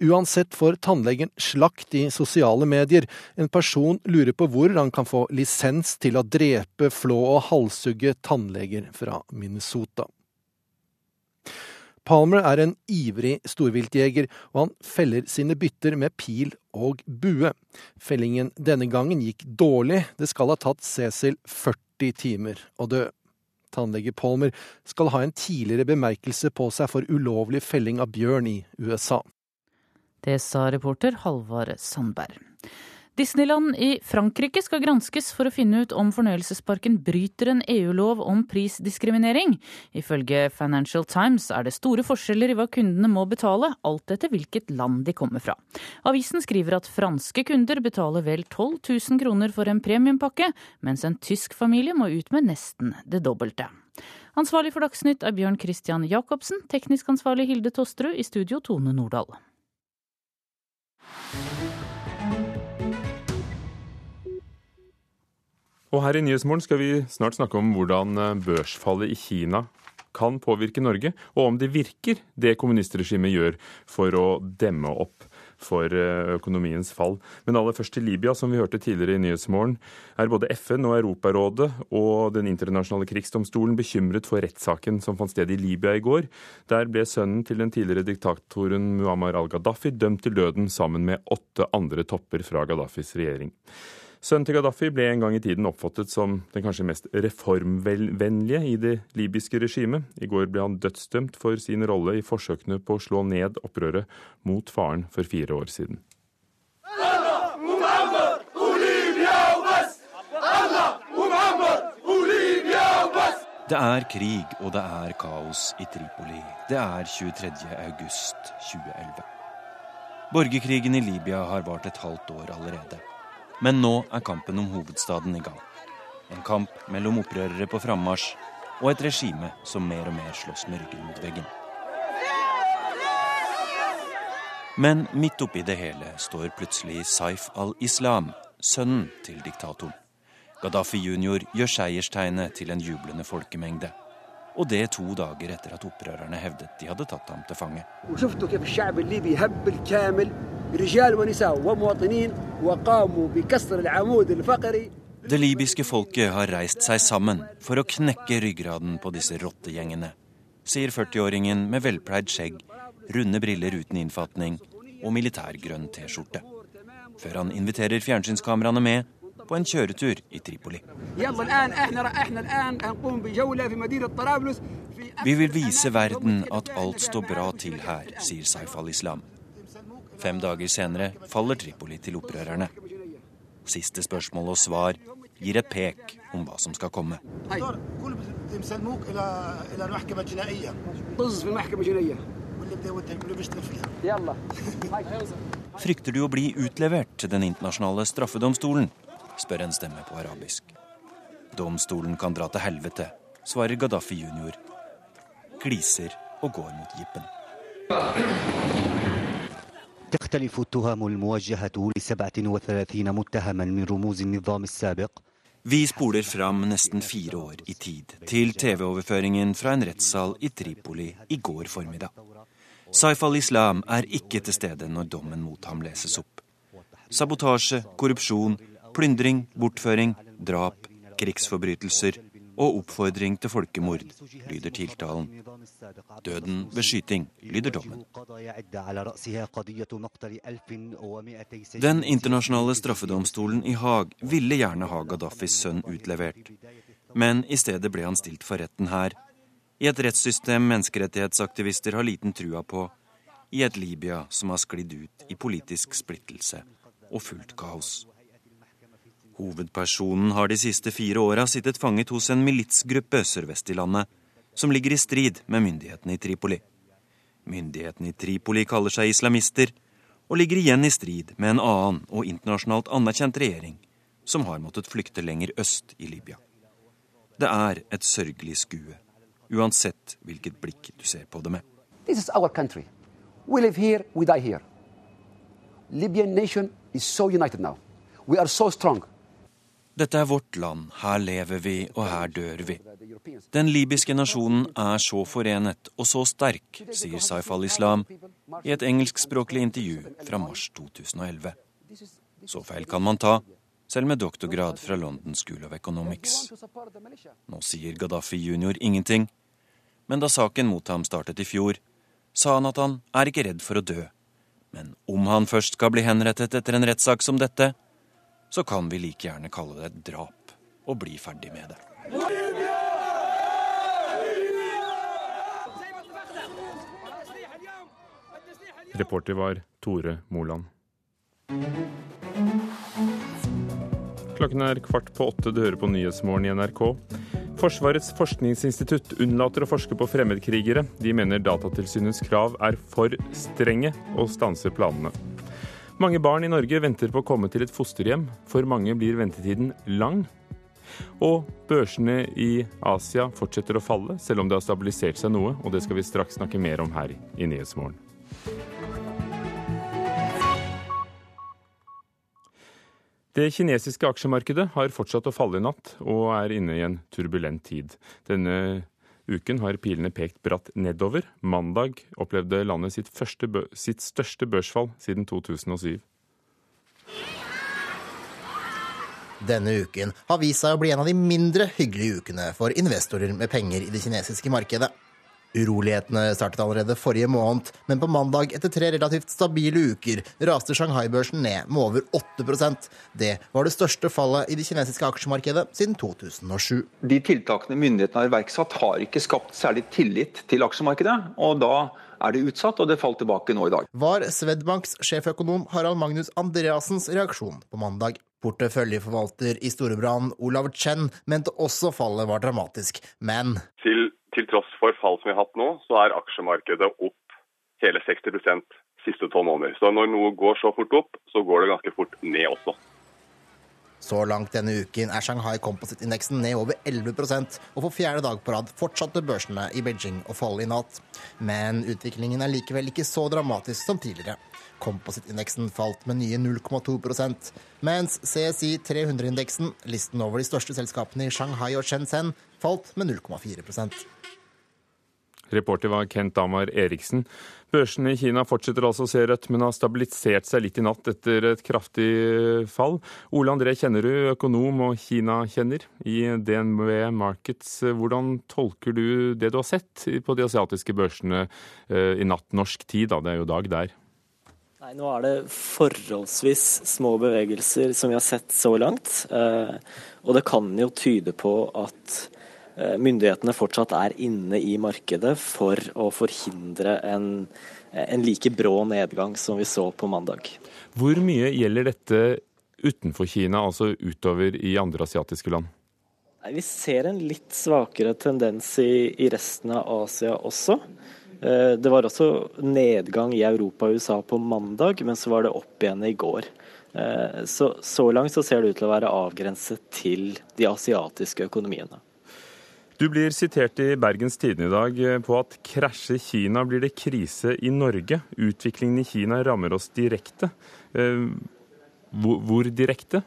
Uansett får tannlegen slakt i sosiale medier. En person lurer på hvor han kan få lisens til å drepe, flå og halshugge tannleger fra Minnesota. Palmer er en ivrig storviltjeger, og han feller sine bytter med pil og bue. Fellingen denne gangen gikk dårlig, det skal ha tatt Cecil 40 timer å dø. Tannlege Palmer skal ha en tidligere bemerkelse på seg for ulovlig felling av bjørn i USA. Det sa reporter Halvard Sandberg. Disneyland i Frankrike skal granskes for å finne ut om fornøyelsesparken bryter en EU-lov om prisdiskriminering. Ifølge Financial Times er det store forskjeller i hva kundene må betale, alt etter hvilket land de kommer fra. Avisen skriver at franske kunder betaler vel 12 000 kroner for en premiumpakke, mens en tysk familie må ut med nesten det dobbelte. Ansvarlig for Dagsnytt er Bjørn Christian Jacobsen, teknisk ansvarlig Hilde Tosterud, i studio Tone Nordahl. Og her i Nyhetsmorgen skal vi snart snakke om hvordan eh, børsfallet i Kina kan påvirke Norge, og om det virker, det kommunistregimet gjør for å demme opp for eh, økonomiens fall. Men aller først til Libya, som vi hørte tidligere i Nyhetsmorgen. Er både FN og Europarådet og Den internasjonale krigsdomstolen bekymret for rettssaken som fant sted i Libya i går. Der ble sønnen til den tidligere diktatoren Muammar al-Gaddafi dømt til døden sammen med åtte andre topper fra Gaddafis regjering. Sønnen til Gaddafi ble en gang i tiden oppfattet som den kanskje mest reformvennlige i det libyske regimet. I går ble han dødsdømt for sin rolle i forsøkene på å slå ned opprøret mot faren for fire år siden. Det er krig og det er kaos i Tripoli. Det er 23. august 2011. Borgerkrigen i Libya har vart et halvt år allerede. Men nå er kampen om hovedstaden i gang. En kamp mellom opprørere på frammarsj og et regime som mer og mer slåss med ryggen mot veggen. Men midt oppi det hele står plutselig Saif al-Islam, sønnen til diktatoren. Gaddafi jr. gjør seierstegnet til en jublende folkemengde. Og det to dager etter at opprørerne hevdet de hadde tatt ham til fange. Det libyske folket har reist seg sammen for å knekke ryggraden på disse rottegjengene, sier 40-åringen med velpleid skjegg, runde briller uten innfatning og militærgrønn T-skjorte. Før han inviterer fjernsynskameraene med på en kjøretur i Tripoli. Vi vil vise verden at alt står bra til her, sier Saif al-Islam. Fem dager senere faller Tripoli til opprørerne. Siste spørsmål og svar gir et pek om hva som skal komme. Frykter du å bli utlevert til den internasjonale straffedomstolen? spør en stemme på arabisk. Domstolen kan dra til helvete, svarer Gaddafi jr., gliser og går mot jeepen. تختلف التهم الموجهة لسبعة وثلاثين متهما من رموز النظام السابق vi spoler fram nesten fire år i tid, til TV-overføringen fra en rettssal i Tripoli i går formiddag. Saif al-Islam er ikke til stede når dommen mot ham leses opp. Sabotasje, korrupsjon, plyndring, bortføring drap, krigsforbrytelser og oppfordring til folkemord, lyder tiltalen. Døden ved skyting, lyder dommen. Den internasjonale straffedomstolen i Haag ville gjerne ha Gaddafis sønn utlevert. Men i stedet ble han stilt for retten her, i et rettssystem menneskerettighetsaktivister har liten trua på, i et Libya som har sklidd ut i politisk splittelse og fullt kaos. Hovedpersonen har de siste fire åra sittet fanget hos en militsgruppe sørvest i landet, som ligger i strid med myndighetene i Tripoli. Myndighetene i Tripoli kaller seg islamister, og ligger igjen i strid med en annen og internasjonalt anerkjent regjering, som har måttet flykte lenger øst i Libya. Det er et sørgelig skue, uansett hvilket blikk du ser på det med. This is our country. We live here, we die here. Libyan nation is so united now. We are so strong. Dette er vårt land, her lever vi, og her dør vi. Den libyske nasjonen er så forenet og så sterk, sier Saif al-Islam i et engelskspråklig intervju fra mars 2011. Så feil kan man ta, selv med doktorgrad fra London School of Economics. Nå sier Gaddafi junior ingenting, men da saken mot ham startet i fjor, sa han at han er ikke redd for å dø. Men om han først skal bli henrettet etter en rettssak som dette, så kan vi like gjerne kalle det et drap og bli ferdig med det. Reporter var Tore Moland. Klokken er kvart på åtte, du hører på Nyhetsmorgen i NRK. Forsvarets forskningsinstitutt unnlater å forske på fremmedkrigere. De mener Datatilsynets krav er for strenge og stanser planene. Mange barn i Norge venter på å komme til et fosterhjem. For mange blir ventetiden lang. Og børsene i Asia fortsetter å falle, selv om det har stabilisert seg noe. Og det skal vi straks snakke mer om her i Nyhetsmorgen. Det kinesiske aksjemarkedet har fortsatt å falle i natt, og er inne i en turbulent tid. Denne uken har pilene pekt bratt nedover. Mandag opplevde landet sitt, sitt største børsfall siden 2007. Denne uken har vist seg å bli en av de mindre hyggelige ukene for investorer med penger i det kinesiske markedet. Urolighetene startet allerede forrige måned, men på mandag, etter tre relativt stabile uker, raste Shanghai-børsen ned med over 8% Det var det største fallet i det kinesiske aksjemarkedet siden 2007. De tiltakene myndighetene har iverksatt, har ikke skapt særlig tillit til aksjemarkedet. og da er det utsatt, og det falt tilbake nå i dag. Var Swedbanks sjeføkonom Harald Magnus Andreassens reaksjon på mandag. Porteføljeforvalter i Storebrand Olav Chen mente også fallet var dramatisk, men Til til tross for fall som vi har hatt nå, så er aksjemarkedet opp hele 60% siste tolv måneder. Så når noe går så fort opp, så går det ganske fort ned også. Så langt denne uken er Shanghai Composite-indeksen ned over 11% og for fjerde dag på rad fortsatte børsene i Beijing å falle i natt. Men utviklingen er likevel ikke så dramatisk som tidligere. Composite-indeksen falt med nye 0,2 mens CSI 300-indeksen, listen over de største selskapene i Shanghai og Shenzhen, falt med 0,4 Reporter var Kent Amar Eriksen. Børsene i Kina fortsetter altså å se rødt, men har stabilisert seg litt i natt etter et kraftig fall. Ole André Kjennerud, økonom og Kina-kjenner i DNB Markets. Hvordan tolker du det du har sett på de asiatiske børsene eh, i natt norsk tid? Da? Det er jo dag der. Nei, Nå er det forholdsvis små bevegelser som vi har sett så langt. Eh, og det kan jo tyde på at myndighetene fortsatt er inne i markedet for å forhindre en, en like brå nedgang som vi så på mandag. Hvor mye gjelder dette utenfor Kina, altså utover i andre asiatiske land? Vi ser en litt svakere tendens i, i resten av Asia også. Eh, det var også nedgang i Europa og USA på mandag, men så var det opp igjen i går. Eh, så, så langt så ser det ut til å være avgrenset til de asiatiske økonomiene. Du blir sitert i Bergens Tidende i dag eh, på at krasjer Kina, blir det krise i Norge. Utviklingen i Kina rammer oss direkte. Eh, hvor direkte?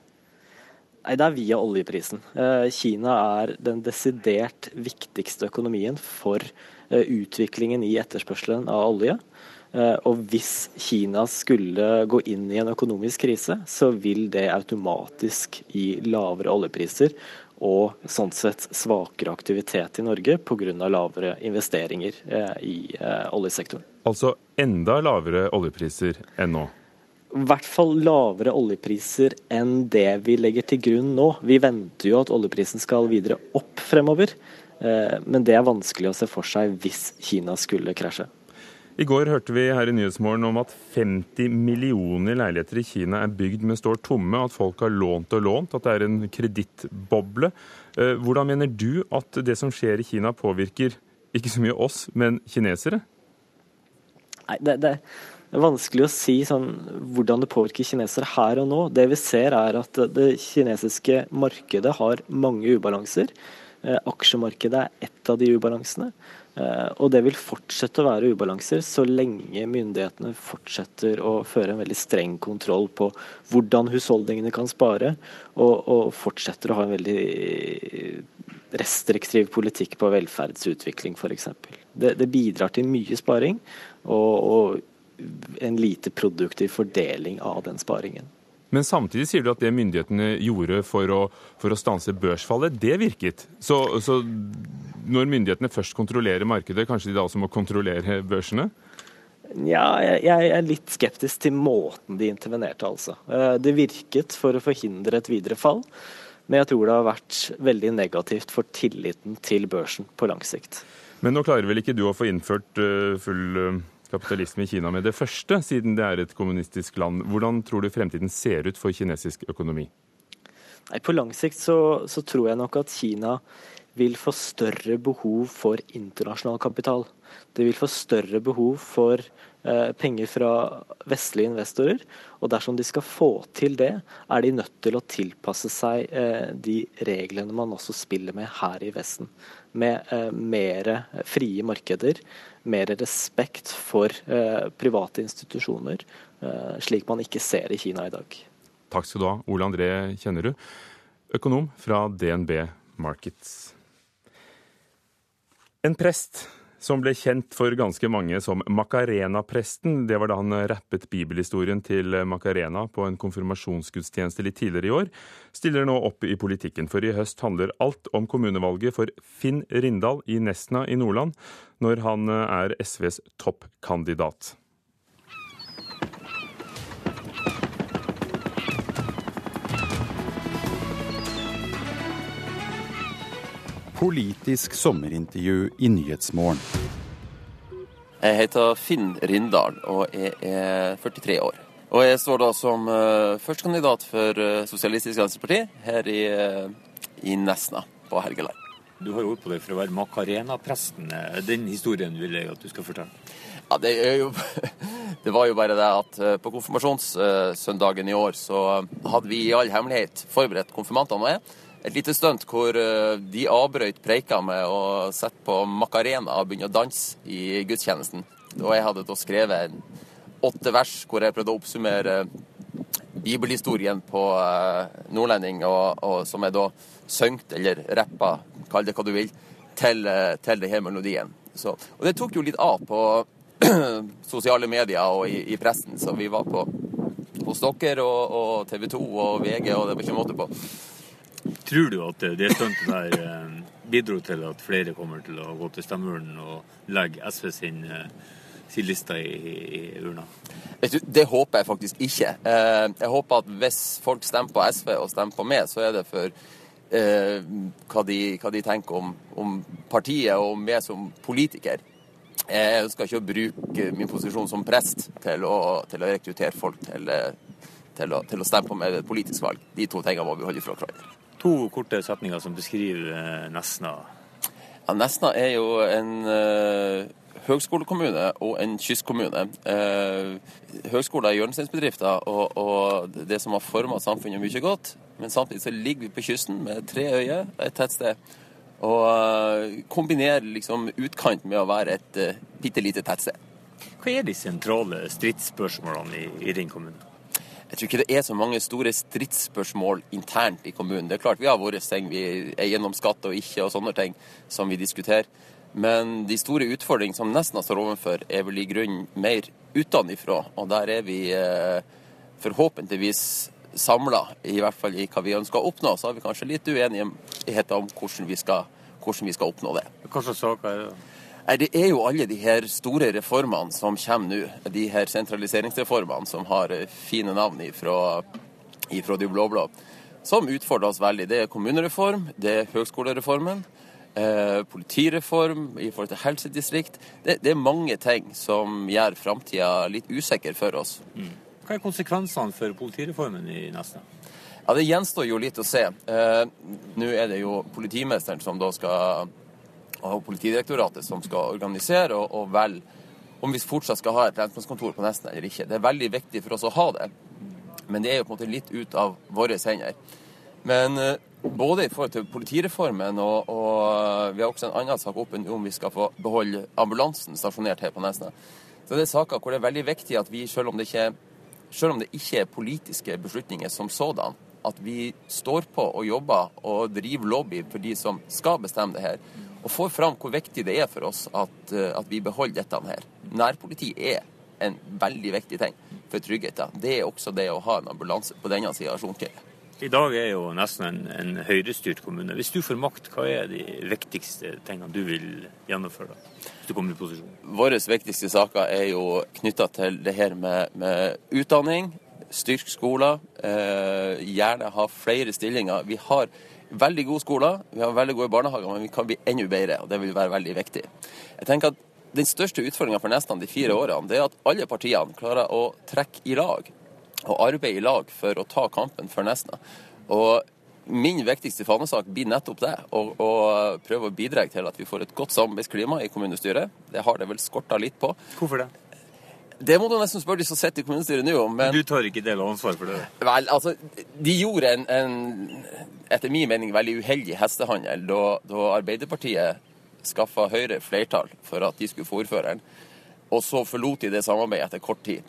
Nei, Det er via oljeprisen. Eh, Kina er den desidert viktigste økonomien for utviklingen i etterspørselen av olje. Og hvis Kina skulle gå inn i en økonomisk krise, så vil det automatisk gi lavere oljepriser og sånn sett svakere aktivitet i Norge pga. lavere investeringer eh, i eh, oljesektoren. Altså enda lavere oljepriser enn nå? I hvert fall lavere oljepriser enn det vi legger til grunn nå. Vi venter jo at oljeprisen skal videre opp fremover, men det er vanskelig å se for seg hvis Kina skulle krasje. I går hørte vi her i Nyhetsmorgen om at 50 millioner leiligheter i Kina er bygd, men står tomme. At folk har lånt og lånt, at det er en kredittboble. Eh, hvordan mener du at det som skjer i Kina påvirker ikke så mye oss, men kinesere? Nei, det, det, er vanskelig å si sånn, hvordan det påvirker kinesere her og nå. Det vi ser er at det kinesiske markedet har mange ubalanser. Eh, aksjemarkedet er ett av de ubalansene. Eh, og det vil fortsette å være ubalanser så lenge myndighetene fortsetter å føre en veldig streng kontroll på hvordan husholdningene kan spare, og, og fortsetter å ha en veldig restriktiv politikk på velferdsutvikling f.eks. Det, det bidrar til mye sparing og, og en lite produktiv fordeling av den sparingen. Men samtidig sier du at det myndighetene gjorde for å, for å stanse børsfallet, det virket. Så, så, når myndighetene først kontrollerer markedet, kanskje de da også må kontrollere børsene? Ja, jeg, jeg er litt skeptisk til måten de intervenerte, altså. Eh, det virket for å forhindre et videre fall. Men jeg tror det har vært veldig negativt for tilliten til børsen på lang sikt. Men nå klarer vel ikke du å få innført eh, full eh, kapitalisme i Kina med det første, siden det er et kommunistisk land. Hvordan tror du fremtiden ser ut for kinesisk økonomi? Nei, På lang sikt så, så tror jeg nok at Kina vil få større behov for internasjonal kapital. Det vil få større behov for eh, penger fra vestlige investorer. Og dersom de skal få til det, er de nødt til å tilpasse seg eh, de reglene man også spiller med her i Vesten. Med eh, mer frie markeder, mer respekt for private institusjoner, slik man ikke ser i Kina i dag. Takk skal du ha, Ole André Kjennerud, økonom fra DNB Markets. En prest som ble kjent for ganske mange som Macarena-presten. Det var da han rappet bibelhistorien til Macarena på en konfirmasjonsgudstjeneste litt tidligere i år, stiller nå opp i politikken. For i høst handler alt om kommunevalget for Finn Rindal i Nesna i Nordland, når han er SVs toppkandidat. Politisk sommerintervju i Nyhetsmorgen. Jeg heter Finn Rindal og jeg er 43 år. Og jeg står da som uh, førstekandidat for uh, Sosialistisk Venstreparti her i, uh, i, Nesna på Helgeland. Du har holdt på deg for å være Macarena-presten. Den historien vil jeg at du skal fortelle. Ja, det, jo, det var jo bare det at på konfirmasjonssøndagen i år så hadde vi i all hemmelighet forberedt konfirmantene og jeg et lite stunt hvor eh, de avbrøt preika med å sette på Macarena og begynne å danse i gudstjenesten. Og jeg hadde da skrevet åtte vers hvor jeg prøvde å oppsummere bibelhistorien på eh, nordlending, og, og som jeg da søngte eller rappa, kall det hva du vil, til, eh, til denne melodien. Så, og det tok jo litt av på sosiale medier og i, i pressen, så vi var på hos dere og, og TV 2 og VG, og det var ikke måte på. Tror du at det stuntet der eh, bidro til at flere kommer til å gå til stemmeurnen og legge SV sin, eh, sin liste i, i urna? Det håper jeg faktisk ikke. Eh, jeg håper at hvis folk stemmer på SV og stemmer på meg, så er det for eh, hva, de, hva, de, tenker om, om, partiet og om meg som politiker. Jeg ønsker ikke å bruke min posisjon som prest til å, til å rekruttere folk til, til, å, til, å, stemme på meg ved et politisk valg. De to tingene må vi holde fra hverandre. To korte setninger som beskriver eh, Nesna. Ja, Nesna er jo en uh, høgskolekommune og en kystkommune. Uh, høgskoler er hjørnesteinsbedrifter og, og, det som har forma samfunnet mye godt. Men samtidig så ligger vi på kysten med tre øyer, et tettsted. Og uh, kombinerer liksom utkant med å være et uh, bitte lite tettsted. Hva er de sentrale stridsspørsmålene i, i din kommune? Jeg tror ikke det er så mange store stridsspørsmål internt i kommunen. Det er klart Vi har våre ting, vi er gjennom skatt og ikke og sånne ting som vi diskuterer. Men de store utfordringene som Nesna står overfor, er vel i grunnen mer utenfra. Og der er vi eh, forhåpentligvis samla, i hvert fall i hva vi ønsker å oppnå. Så har vi kanskje litt uenighet om hvordan vi skal, hvordan vi skal oppnå det. Hva slags saker er det? Det er jo alle de her store reformene som kommer nå. De her sentraliseringsreformene som har eh, fine navn ifra, ifra de blå-blå. Som utfordrer oss veldig. Det er kommunereform, det er høgskolereformen. Eh, politireform i forhold til helsedistrikt. Det, det er mange ting som gjør framtida litt usikker for oss. Mm. Hva er konsekvensene for politireformen i Nesna? Ja, Det gjenstår jo litt å se. Eh, Nå er det jo politimesteren som da skal og Politidirektoratet som skal organisere og, og velge om vi fortsatt skal ha et lensmannskontor på Nesna eller ikke. Det er veldig viktig for oss å ha det, men det er jo på en måte litt ut av våre hender. Men eh, både i forhold til politireformen og, og vi har også en annen sak oppe om vi skal få beholde ambulansen stasjonert her på Nesna. Så det er saker hvor det er veldig viktig at vi, selv om det ikke, om det ikke er politiske beslutninger som sådan, at vi står på og jobber og driver lobby for de som skal bestemme det her og får fram hvor viktig det er for oss at, eh, at vi beholder dette her. Nærpoliti er en veldig viktig ting for tryggheten. Det er også det å ha en ambulanse på denne sida av Sjonkjell. I dag er jo nesten en, en høyrestyrt kommune. Hvis du får makt, hva er de viktigste tingene du vil gjennomføre? hvis du kommer i posisjon? Våre viktigste saker er jo knytta til det her med, med utdanning. Styrke skoler. Eh, gjerne ha flere stillinger. Vi har veldig gode skoler, vi har veldig gode barnehager, men vi kan bli enda bedre. og Det vil være veldig viktig. Jeg tenker at Den største utfordringa for nesten de fire årene det er at alle partiene klarer å trekke i lag og arbeide i lag for å ta kampen for Nesna. Og Min viktigste fanesak blir nettopp det, å prøve å bidra til at vi får et godt samarbeidsklima i kommunestyret. Det har det vel skorta litt på. Hvorfor det? Det må du nesten spørre de som sitter i kommunestyret nå om. Men du tar ikke del av ansvaret for det? Vel, altså, de gjorde en, en etter min mening veldig uheldig hestehandel da, da Arbeiderpartiet skaffa Høyre flertall for at de skulle få ordføreren, og så forlot de det samarbeidet etter kort tid.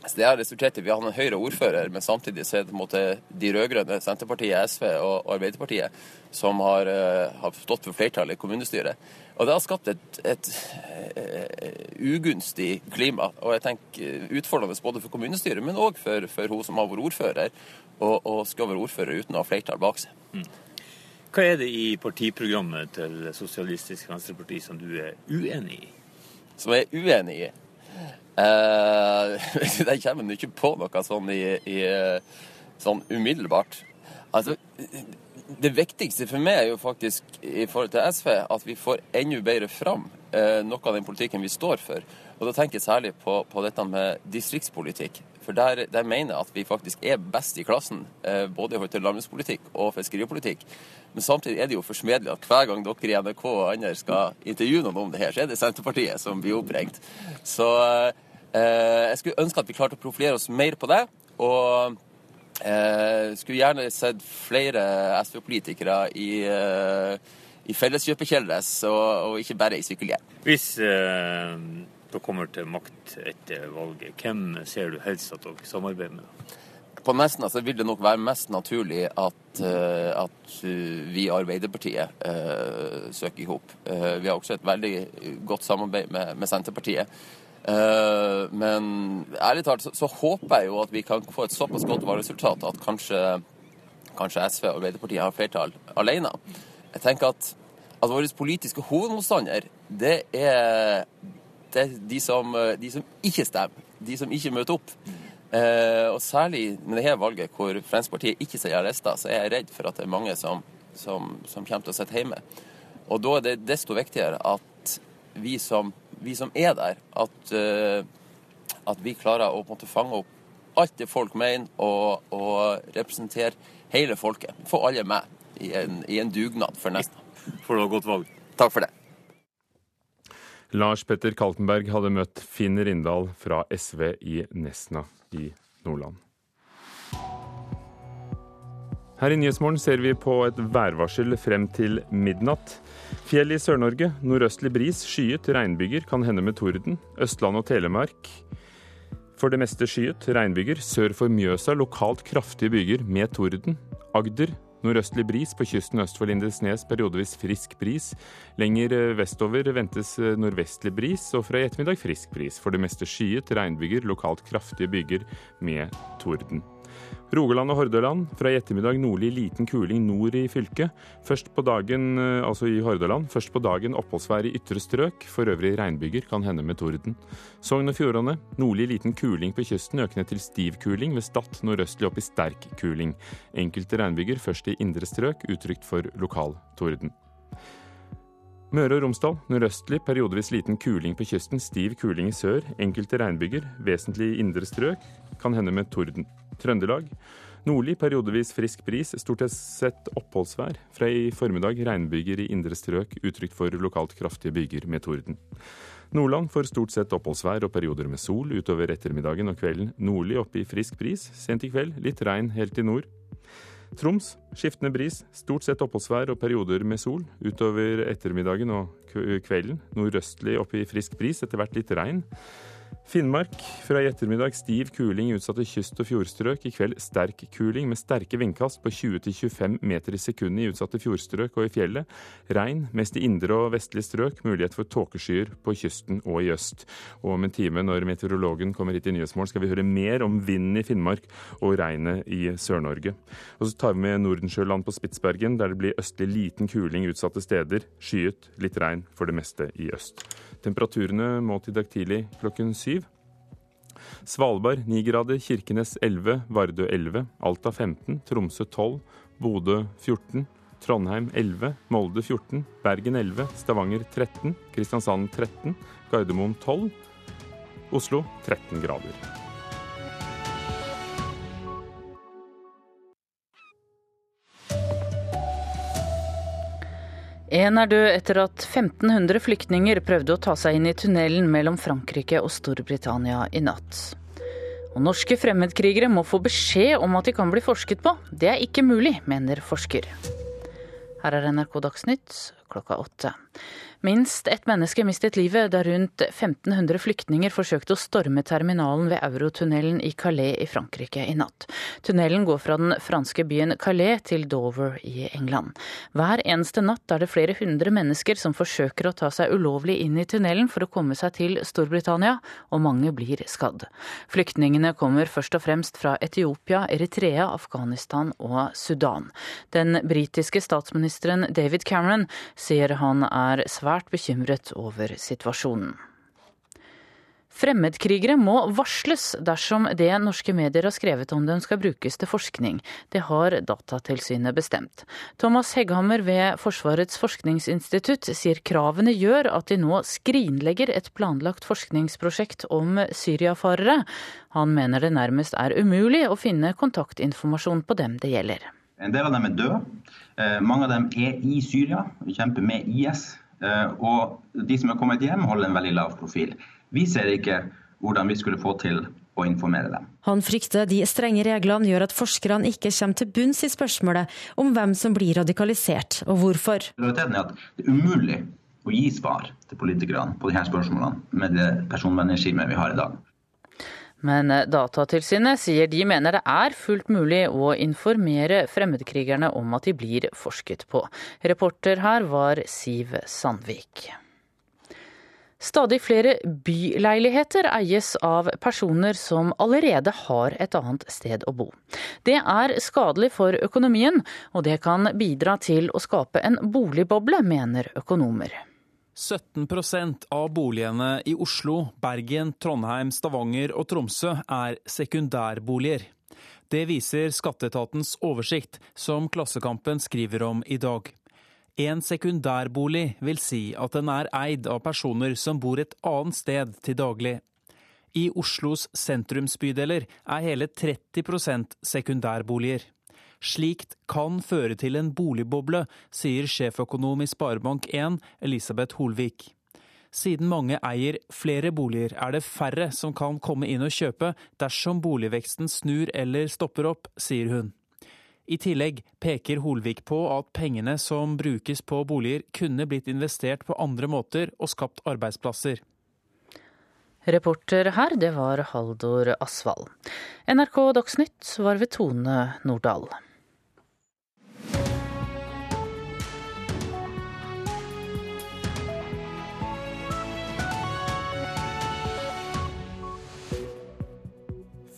Så Det har resultert i at vi har en Høyre-ordfører, men samtidig så er det på en måte de rød-grønne, Senterpartiet, SV og Arbeiderpartiet, som har, uh, har stått for flertallet i kommunestyret. Og Det har skapt et, et et, ugunstig klima. og jeg tenker Utfordrende både for kommunestyret, men òg for, for hun som har vært ordfører, og, og skal være ordfører uten å ha flertall bak seg. Mm. Hva er det i partiprogrammet til Sosialistisk Venstreparti som du er uenig i? Som jeg er uenig i? Eh, det kommer ikke på noe sånn, i, i, sånn umiddelbart. Altså, det viktigste for meg er jo faktisk i forhold til SV at vi får enda bedre fram eh, noe av den politikken vi står for. Og da tenker jeg særlig på, på dette med distriktspolitikk. For der, der, mener jeg at vi faktisk er best i klassen, eh, både i forhold til landbrukspolitikk og fiskeripolitikk. Men samtidig er det jo forsmedelig at hver gang dere i NRK og andre skal intervjue noen om det her, så er det Senterpartiet som blir oppringt. Så eh, jeg skulle ønske at vi klarte å profilere oss mer på det. Og eh, skulle gjerne sett flere SV-politikere i, eh, i felleskjøpekjeldres, og, og, ikke bare i sykkelhjelm. Hvis eh, dere kommer til makt etter valget, hvem ser du helst at dere samarbeider med? På Nesna så vil det nok være mest naturlig at, uh, at vi i Arbeiderpartiet uh, søker i hop. Vi har også et veldig godt samarbeid med, med Senterpartiet. Men ærlig talt så, så, håper jeg jo at vi kan få et såpass godt valgresultat at kanskje, kanskje SV og Arbeiderpartiet har flertall alene. Jeg tenker at, at vår politiske hovedmotstander, det er det er de som, eh, de som ikke stemmer, de som ikke møter opp. Eh, og særlig med dette valget hvor Fremskrittspartiet ikke sier arrester, så er jeg redd for at det er mange som, som, som kommer til å sitte hjemme. Og da er det desto viktigere at vi som, vi som er der, at, uh, at, vi klarer å på en måte fange opp alt det folk mener, og, og representere hele folket. Få alle med i en, i en dugnad for Nesna. For det var godt valg. Takk for det. Lars Petter Kaltenberg hadde møtt Finn Rindal fra SV i Nesna i Nordland. Her i Nyhetsmorgen ser vi på et værvarsel frem til midnatt. Fjell i Sør-Norge, nordøstlig bris, skyet, regnbyger, kan hende med torden. Østland og Telemark for det meste skyet, regnbyger. Sør for Mjøsa lokalt kraftige byger med torden. Agder Nordøstlig bris på kysten øst for Lindesnes periodevis frisk bris. Lenger eh, vestover ventes eh, nordvestlig bris, og fra i ettermiddag frisk bris. For det meste skyet, regnbyger, lokalt kraftige byger med torden. Rogaland og Hordaland. Fra i ettermiddag nordlig liten kuling nord i fylket. Først på dagen, eh, altså i Hordaland, først på dagen oppholdsvær i ytre strøk. For øvrig regnbyger, kan hende med torden. Sogn og Fjordane. Nordlig liten kuling på kysten, økende til stiv kuling. Ved Stad nordøstlig opp i sterk kuling. Enkelte regnbyger først i indre strøk, utrygt for lokal torden. Møre og Romsdal nordøstlig periodevis liten kuling på kysten, stiv kuling i sør. Enkelte regnbyger, vesentlig i indre strøk, kan hende med torden. Trøndelag. Nordlig periodevis frisk bris, stort sett oppholdsvær. Fra i formiddag regnbyger i indre strøk, utrygt for lokalt kraftige byger med torden. Nordland får stort sett oppholdsvær og perioder med sol utover ettermiddagen og kvelden. Nordlig oppe i frisk bris, sent i kveld litt regn helt til nord. Troms skiftende bris, stort sett oppholdsvær og perioder med sol utover ettermiddagen og kvelden. Nordøstlig oppe i frisk bris, etter hvert litt regn. Finnmark fra i ettermiddag stiv kuling i utsatte kyst- og fjordstrøk. I kveld sterk kuling med sterke vindkast på 20-25 meter i sekundet i utsatte fjordstrøk og i fjellet. Regn mest i indre og vestlige strøk. Mulighet for tåkeskyer på kysten og i øst. Og om en time, når meteorologen kommer hit i Nyhetsmorgen, skal vi høre mer om vinden i Finnmark og regnet i Sør-Norge. Og så tar vi med Nordensjøland på Spitsbergen, der det blir østlig liten kuling utsatte steder. Skyet, litt regn for det meste i øst. Temperaturene målt i dag tidlig klokken syv. Svalbard 9 grader, Kirkenes 11, Vardø 11, Alta 15, Tromsø 12, Bodø 14, Trondheim 11, Molde 14, Bergen 11, Stavanger 13, Kristiansand 13, Gardermoen 12, Oslo 13 grader. En er død etter at 1500 flyktninger prøvde å ta seg inn i tunnelen mellom Frankrike og Storbritannia i natt. Og norske fremmedkrigere må få beskjed om at de kan bli forsket på. Det er ikke mulig, mener forsker. Her er NRK Dagsnytt klokka åtte. Minst ett menneske mistet livet da rundt 1500 flyktninger forsøkte å storme terminalen ved Eurotunnelen i Calais i Frankrike i natt. Tunnelen går fra den franske byen Calais til Dover i England. Hver eneste natt er det flere hundre mennesker som forsøker å ta seg ulovlig inn i tunnelen for å komme seg til Storbritannia, og mange blir skadd. Flyktningene kommer først og fremst fra Etiopia, Eritrea, Afghanistan og Sudan. Den britiske statsministeren David Cameron sier han er svært svært bekymret over situasjonen. Fremmedkrigere må varsles dersom det norske medier har skrevet om dem skal brukes til forskning. Det har Datatilsynet bestemt. Thomas Hegghammer ved Forsvarets forskningsinstitutt sier kravene gjør at de nå skrinlegger et planlagt forskningsprosjekt om syriafarere. Han mener det nærmest er umulig å finne kontaktinformasjon på dem det gjelder. En del av dem er døde. Eh, mange av dem er i Syria og kjemper med IS. Eh, og de som er kommet hjem, holder en veldig lav profil. Vi ser ikke hvordan vi skulle få til å informere dem. Han frykter de strenge reglene gjør at forskerne ikke kommer til bunns i spørsmålet om hvem som blir radikalisert, og hvorfor. Realiteten er at det er umulig å gi svar til politikerne på disse spørsmålene med det personvernregimet vi har i dag. Men eh, Datatilsynet sier de mener det er fullt mulig å informere fremmedkrigerne om at de blir forsket på. Reporter her var Siv Sandvik. Stadig flere byleiligheter eies av personer som allerede har et annet sted å bo. Det er skadelig for økonomien, og det kan bidra til å skape en boligboble, mener økonomer. 17% av boligene i Oslo, Bergen, Trondheim, Stavanger og Tromsø er sekundærboliger. Det viser skatteetatens oversikt, som Klassekampen skriver om i dag. En sekundærbolig vil si at den er eid av personer som bor et annet sted til daglig. I Oslos sentrumsbydeler er hele 30% sekundærboliger. Slikt kan føre til en boligboble, sier sjeføkonom i Sparebank1 Elisabeth Holvik. Siden mange eier flere boliger, er det færre som kan komme inn og kjøpe dersom boligveksten snur eller stopper opp, sier hun. I tillegg peker Holvik på at pengene som brukes på boliger, kunne blitt investert på andre måter og skapt arbeidsplasser. Reporter her, det var Haldor Asvald. NRK Dagsnytt var ved Tone Nordahl.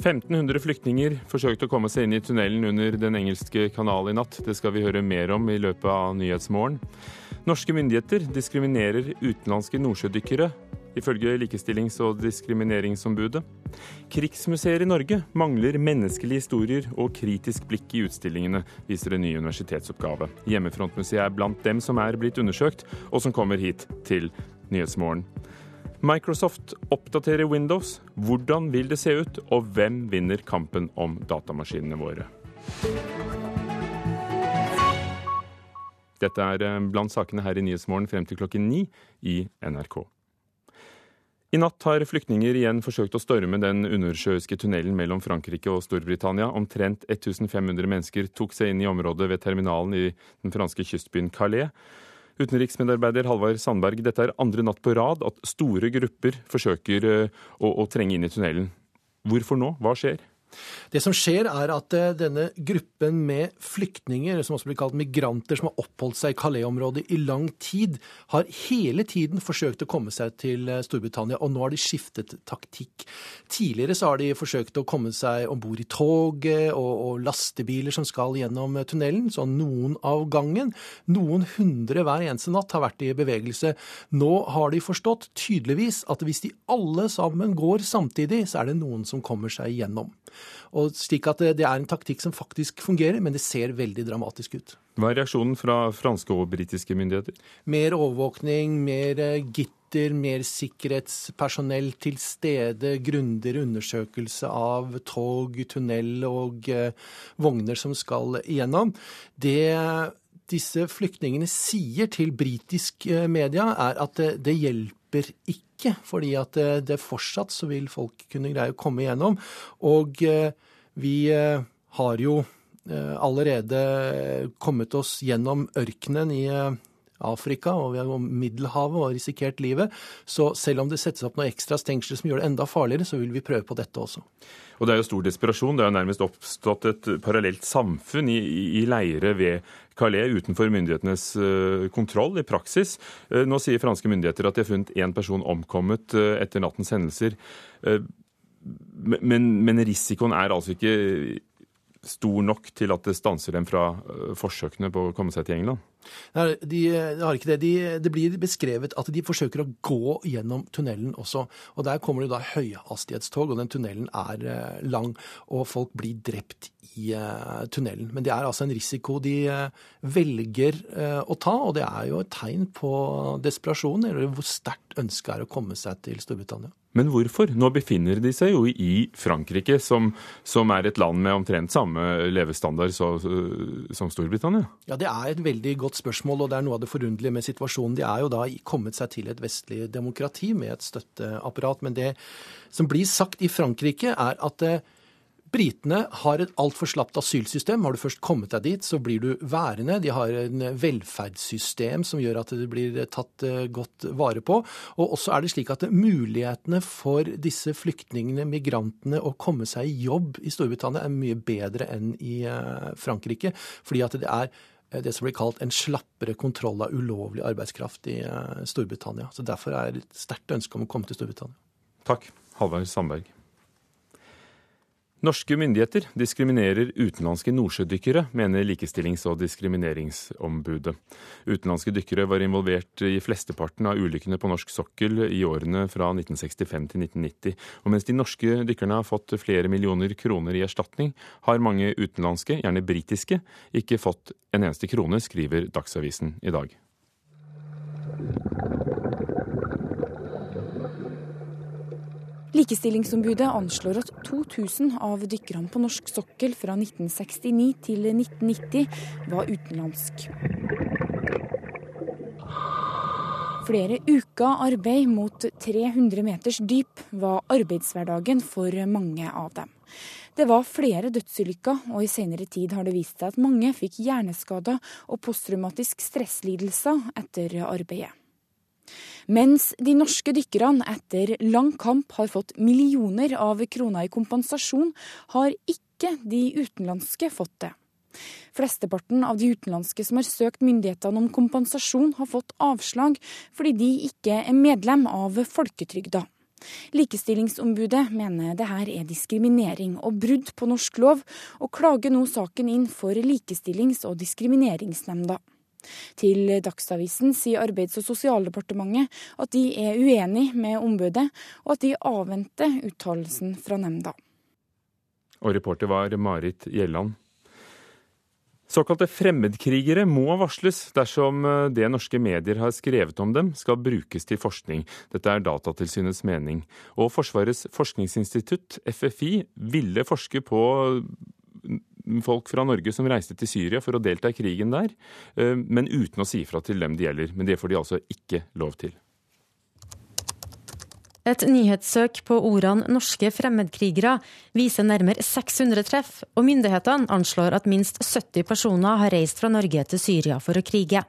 1500 flyktninger forsøkte å komme seg inn i tunnelen under Den engelske kanal i natt. Det skal vi høre mer om i løpet av Nyhetsmorgen. Norske myndigheter diskriminerer utenlandske nordsjødykkere, ifølge Likestillings- og diskrimineringsombudet. Krigsmuseer i Norge mangler menneskelige historier og kritisk blikk i utstillingene, viser en ny universitetsoppgave. Hjemmefrontmuseet er blant dem som er blitt undersøkt, og som kommer hit til Nyhetsmorgen. Microsoft oppdaterer Windows. Hvordan vil det se ut, og hvem vinner kampen om datamaskinene våre? Dette er eh, blant sakene her i Nyhetsmorgen frem til klokken ni i NRK. I natt har flyktninger igjen forsøkt å storme den undersjøiske tunnelen mellom Frankrike og Storbritannia. Omtrent 1500 mennesker tok seg inn i området ved terminalen i den franske kystbyen Calais. Utenriksmedarbeider Halvard Sandberg, dette er andre natt på rad at store grupper forsøker eh, å, å trenge inn i tunnelen. Hvorfor nå? Hva skjer? Det som skjer, er at eh, denne gruppen med flyktninger, som også blir kalt migranter, som har oppholdt seg i Calais-området i lang tid, har hele tiden forsøkt å komme seg til eh, Storbritannia, og nå har de skiftet taktikk. Tidligere så har de forsøkt å komme seg om bord i toget og, og, lastebiler som skal gjennom eh, tunnelen, så noen av gangen. Noen hundre hver eneste natt har vært i bevegelse. Nå har de forstått tydeligvis at hvis de alle sammen går samtidig, så er det noen som kommer seg gjennom. Og slik at det er en taktikk som faktisk fungerer, men det ser veldig dramatisk ut. Hva er reaksjonen fra franske og britiske myndigheter? Mer overvåkning, mer eh, gitter, mer sikkerhetspersonell til stede, grundigere undersøkelse av tog, tunnel og eh, vogner som skal igjennom. Det disse flyktningene sier til britisk eh, media, er at det hjelper ikke ikke, fordi at det, det fortsatt så vil folk kunne greie å komme igjennom. Og eh, vi eh, har jo eh, allerede kommet oss gjennom ørkenen i Afrika og vi har Middelhavet og risikert livet. Så selv om det settes opp noe ekstra stengsler som gjør det enda farligere, så vil vi prøve på dette også. Og Det er jo stor desperasjon. Det er jo nærmest oppstått et parallelt samfunn i, i leire ved Calais utenfor myndighetenes uh, kontroll i praksis. Uh, nå sier franske myndigheter at de har funnet én person omkommet uh, etter nattens hendelser. Men, men, risikoen er altså ikke stor nok til at det stanser dem fra øh, forsøkene på å komme seg til England? Nei, de, de har ikke det. De, det blir beskrevet at de forsøker å gå gjennom tunnelen også. Og Der kommer det da høyhastighetstog, og den tunnelen er øh, lang. Og folk blir drept i uh, tunnelen. Men det er altså en risiko de velger å ta, og det er jo et tegn på desperasjon, eller hvor sterkt ønsket er å komme seg til Storbritannia. Men hvorfor? Nå befinner de seg jo i Frankrike, som, som er et land med omtrent samme levestandard så, som Storbritannia. Ja, Det er et veldig godt spørsmål, og det er noe av det forunderlige med situasjonen. De er jo da kommet seg til et vestlig demokrati med et støtteapparat. Men det som blir sagt i Frankrike, er at Britene har et altfor slapt asylsystem. Har du først kommet deg dit, så blir du værende. De har en velferdssystem som gjør at det blir tatt eh, godt vare på. Og også er det slik at mulighetene for disse flyktningene, migrantene, å komme seg i jobb i Storbritannia er mye bedre enn i eh, Frankrike. Fordi at det er eh, det som blir kalt en slappere kontroll av ulovlig arbeidskraft i Storbritannia. Så Derfor er det et sterkt ønske om å komme til Storbritannia. Takk, Halvard Sandberg. Norske myndigheter diskriminerer utenlandske nordsjødykkere, mener Likestillings- og diskrimineringsombudet. Utenlandske dykkere var involvert i flesteparten av ulykkene på norsk sokkel i årene fra 1965 til 1990. Og mens de norske dykkerne har fått flere millioner kroner i erstatning, har mange utenlandske, gjerne britiske, ikke fått en eneste krone, skriver Dagsavisen i dag. Likestillingsombudet anslår at 2000 av dykkerne på norsk sokkel fra 1969 til 1990 var utenlandsk. Flere uker arbeid mot 300 meters dyp var arbeidshverdagen for mange av dem. Det var flere dødsulykker, og i senere tid har det vist seg at mange fikk hjerneskader og posttraumatisk stresslidelse etter arbeidet. Mens de norske dykkerne etter lang kamp har fått millioner av kroner i kompensasjon, har ikke de utenlandske fått det. Flesteparten av de utenlandske som har søkt myndighetene om kompensasjon, har fått avslag fordi de ikke er medlem av folketrygda. Likestillingsombudet mener det her er diskriminering og brudd på norsk lov, og klager nå saken inn for Likestillings- og diskrimineringsnemnda. Til Dagsavisen sier Arbeids- og sosialdepartementet at de er uenig med ombudet, og at de avventer uttalelsen fra nemnda. Og reporter var Marit Gjelland. Såkalte fremmedkrigere må varsles dersom eh, det norske medier har skrevet om dem skal brukes til forskning. Dette er Datatilsynets mening. Og Forsvarets forskningsinstitutt, FFI, ville forske på folk fra Norge som reiste til Syria for å delta i krigen der, eh, men uten å si fra til dem det gjelder. Men det får de altså ikke lov til. Et nyhetssøk på ordene 'norske fremmedkrigere' viser nærmere 600 treff, og myndighetene anslår at minst 70 personer har reist fra Norge til Syria for å krige.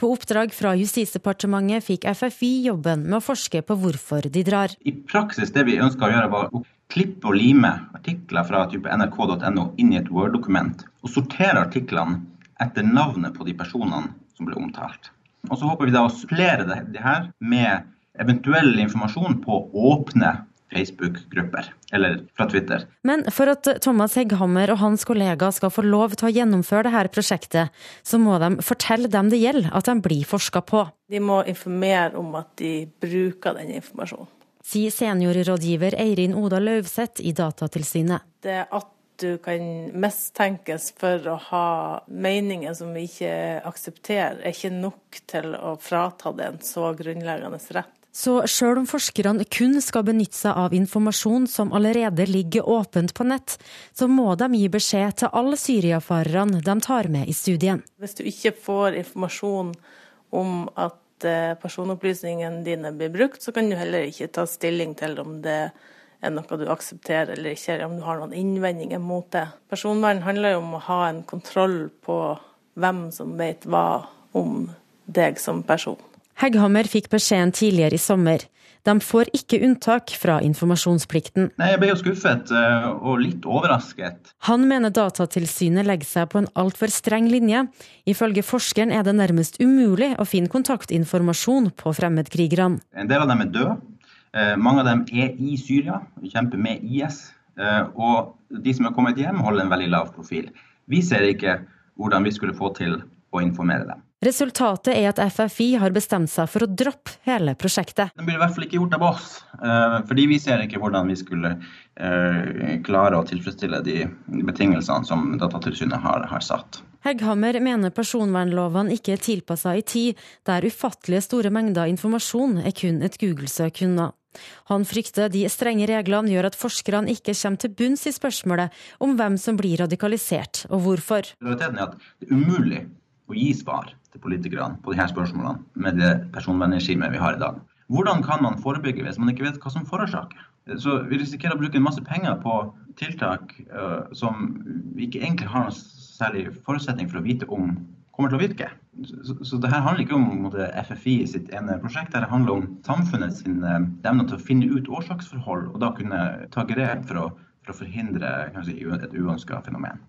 På oppdrag fra Justisdepartementet fikk FFI jobben med å forske på hvorfor de drar. I praksis det vi ønska å gjøre, var å klippe og lime artikler fra type nrk.no inn i et Word-dokument, og sortere artiklene etter navnet på de personene som ble omtalt. Og Så håper vi da å supplere det, det her med eventuell informasjon på åpne Facebook-grupper, eller fra Twitter. Men for at Thomas Hegghammer og hans kollega skal få lov til å gjennomføre dette prosjektet, så må de fortelle dem det gjelder at de blir forska på. De må informere om at de bruker den informasjonen. Sier seniorrådgiver Eirin Oda Løvseth i Datatilsynet. Det at du kan mistenkes for å ha meninger som vi ikke aksepterer, er ikke nok til å frata det en så grunnleggende rett. Så sjøl om forskerne kun skal benytte seg av informasjon som allerede ligger åpent på nett, så må de gi beskjed til alle syriafarerne de tar med i studien. Hvis du ikke får informasjon om at eh, personopplysningene dine blir brukt, så kan du heller ikke ta stilling til om det er noe du aksepterer eller ikke, eller om du har noen innvendinger mot det. Personvern handler jo om å ha en kontroll på hvem som vet hva om deg som person. Hegghammer fikk beskjeden tidligere i sommer. De får ikke unntak fra informasjonsplikten. Nei, Jeg ble jo skuffet eh, og litt overrasket. Han mener Datatilsynet legger seg på en altfor streng linje. Ifølge forskeren er det nærmest umulig å finne kontaktinformasjon på fremmedkrigerne. En del av dem er døde. Eh, mange av dem er i Syria og kjemper med IS. Eh, og de som er kommet hjem, holder en veldig lav profil. Vi ser ikke hvordan vi skulle få til å informere dem. Resultatet er at FFI har bestemt seg for å droppe hele prosjektet. Det blir i hvert fall ikke gjort av oss, eh, fordi vi ser ikke hvordan vi skulle klare å tilfredsstille de betingelsene som Datatilsynet har, har satt. Hegghammer mener personvernlovene ikke er tilpassa i tid der ufattelige store mengder informasjon er kun et Google-søk unna. Han frykter de strenge reglene gjør at forskerne ikke kommer til bunns i spørsmålet om hvem som blir radikalisert, og hvorfor. Realiteten er at det er umulig å gi svar til politikerne på disse spørsmålene med det personvernregimet vi har i dag. Hvordan kan man forebygge hvis man ikke vet hva som forårsaker? Så Vi risikerer å bruke masse penger på tiltak uh, som vi ikke egentlig har noen særlig forutsetning for å vite om kommer til å virke. Så, så det her handler ikke om måte, FFI sitt ene prosjekt, det handler om samfunnets uh, evne til å finne ut årsaksforhold og da kunne ta grep for å, for å forhindre si, et uønska fenomen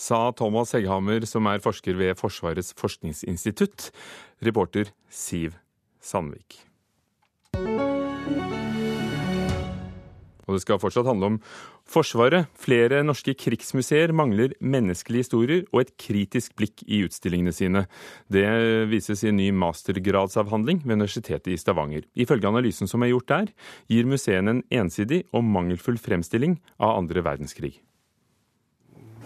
sa Thomas Hegghammer, som er forsker ved Forsvarets forskningsinstitutt. Reporter Siv Sandvik. Og det skal fortsatt handle om Forsvaret. Flere norske krigsmuseer mangler menneskelige historier og et kritisk blikk i utstillingene sine. Det vises i en ny mastergradsavhandling ved Universitetet i Stavanger. Ifølge analysen som er gjort der, gir museene en ensidig og mangelfull fremstilling av andre verdenskrig.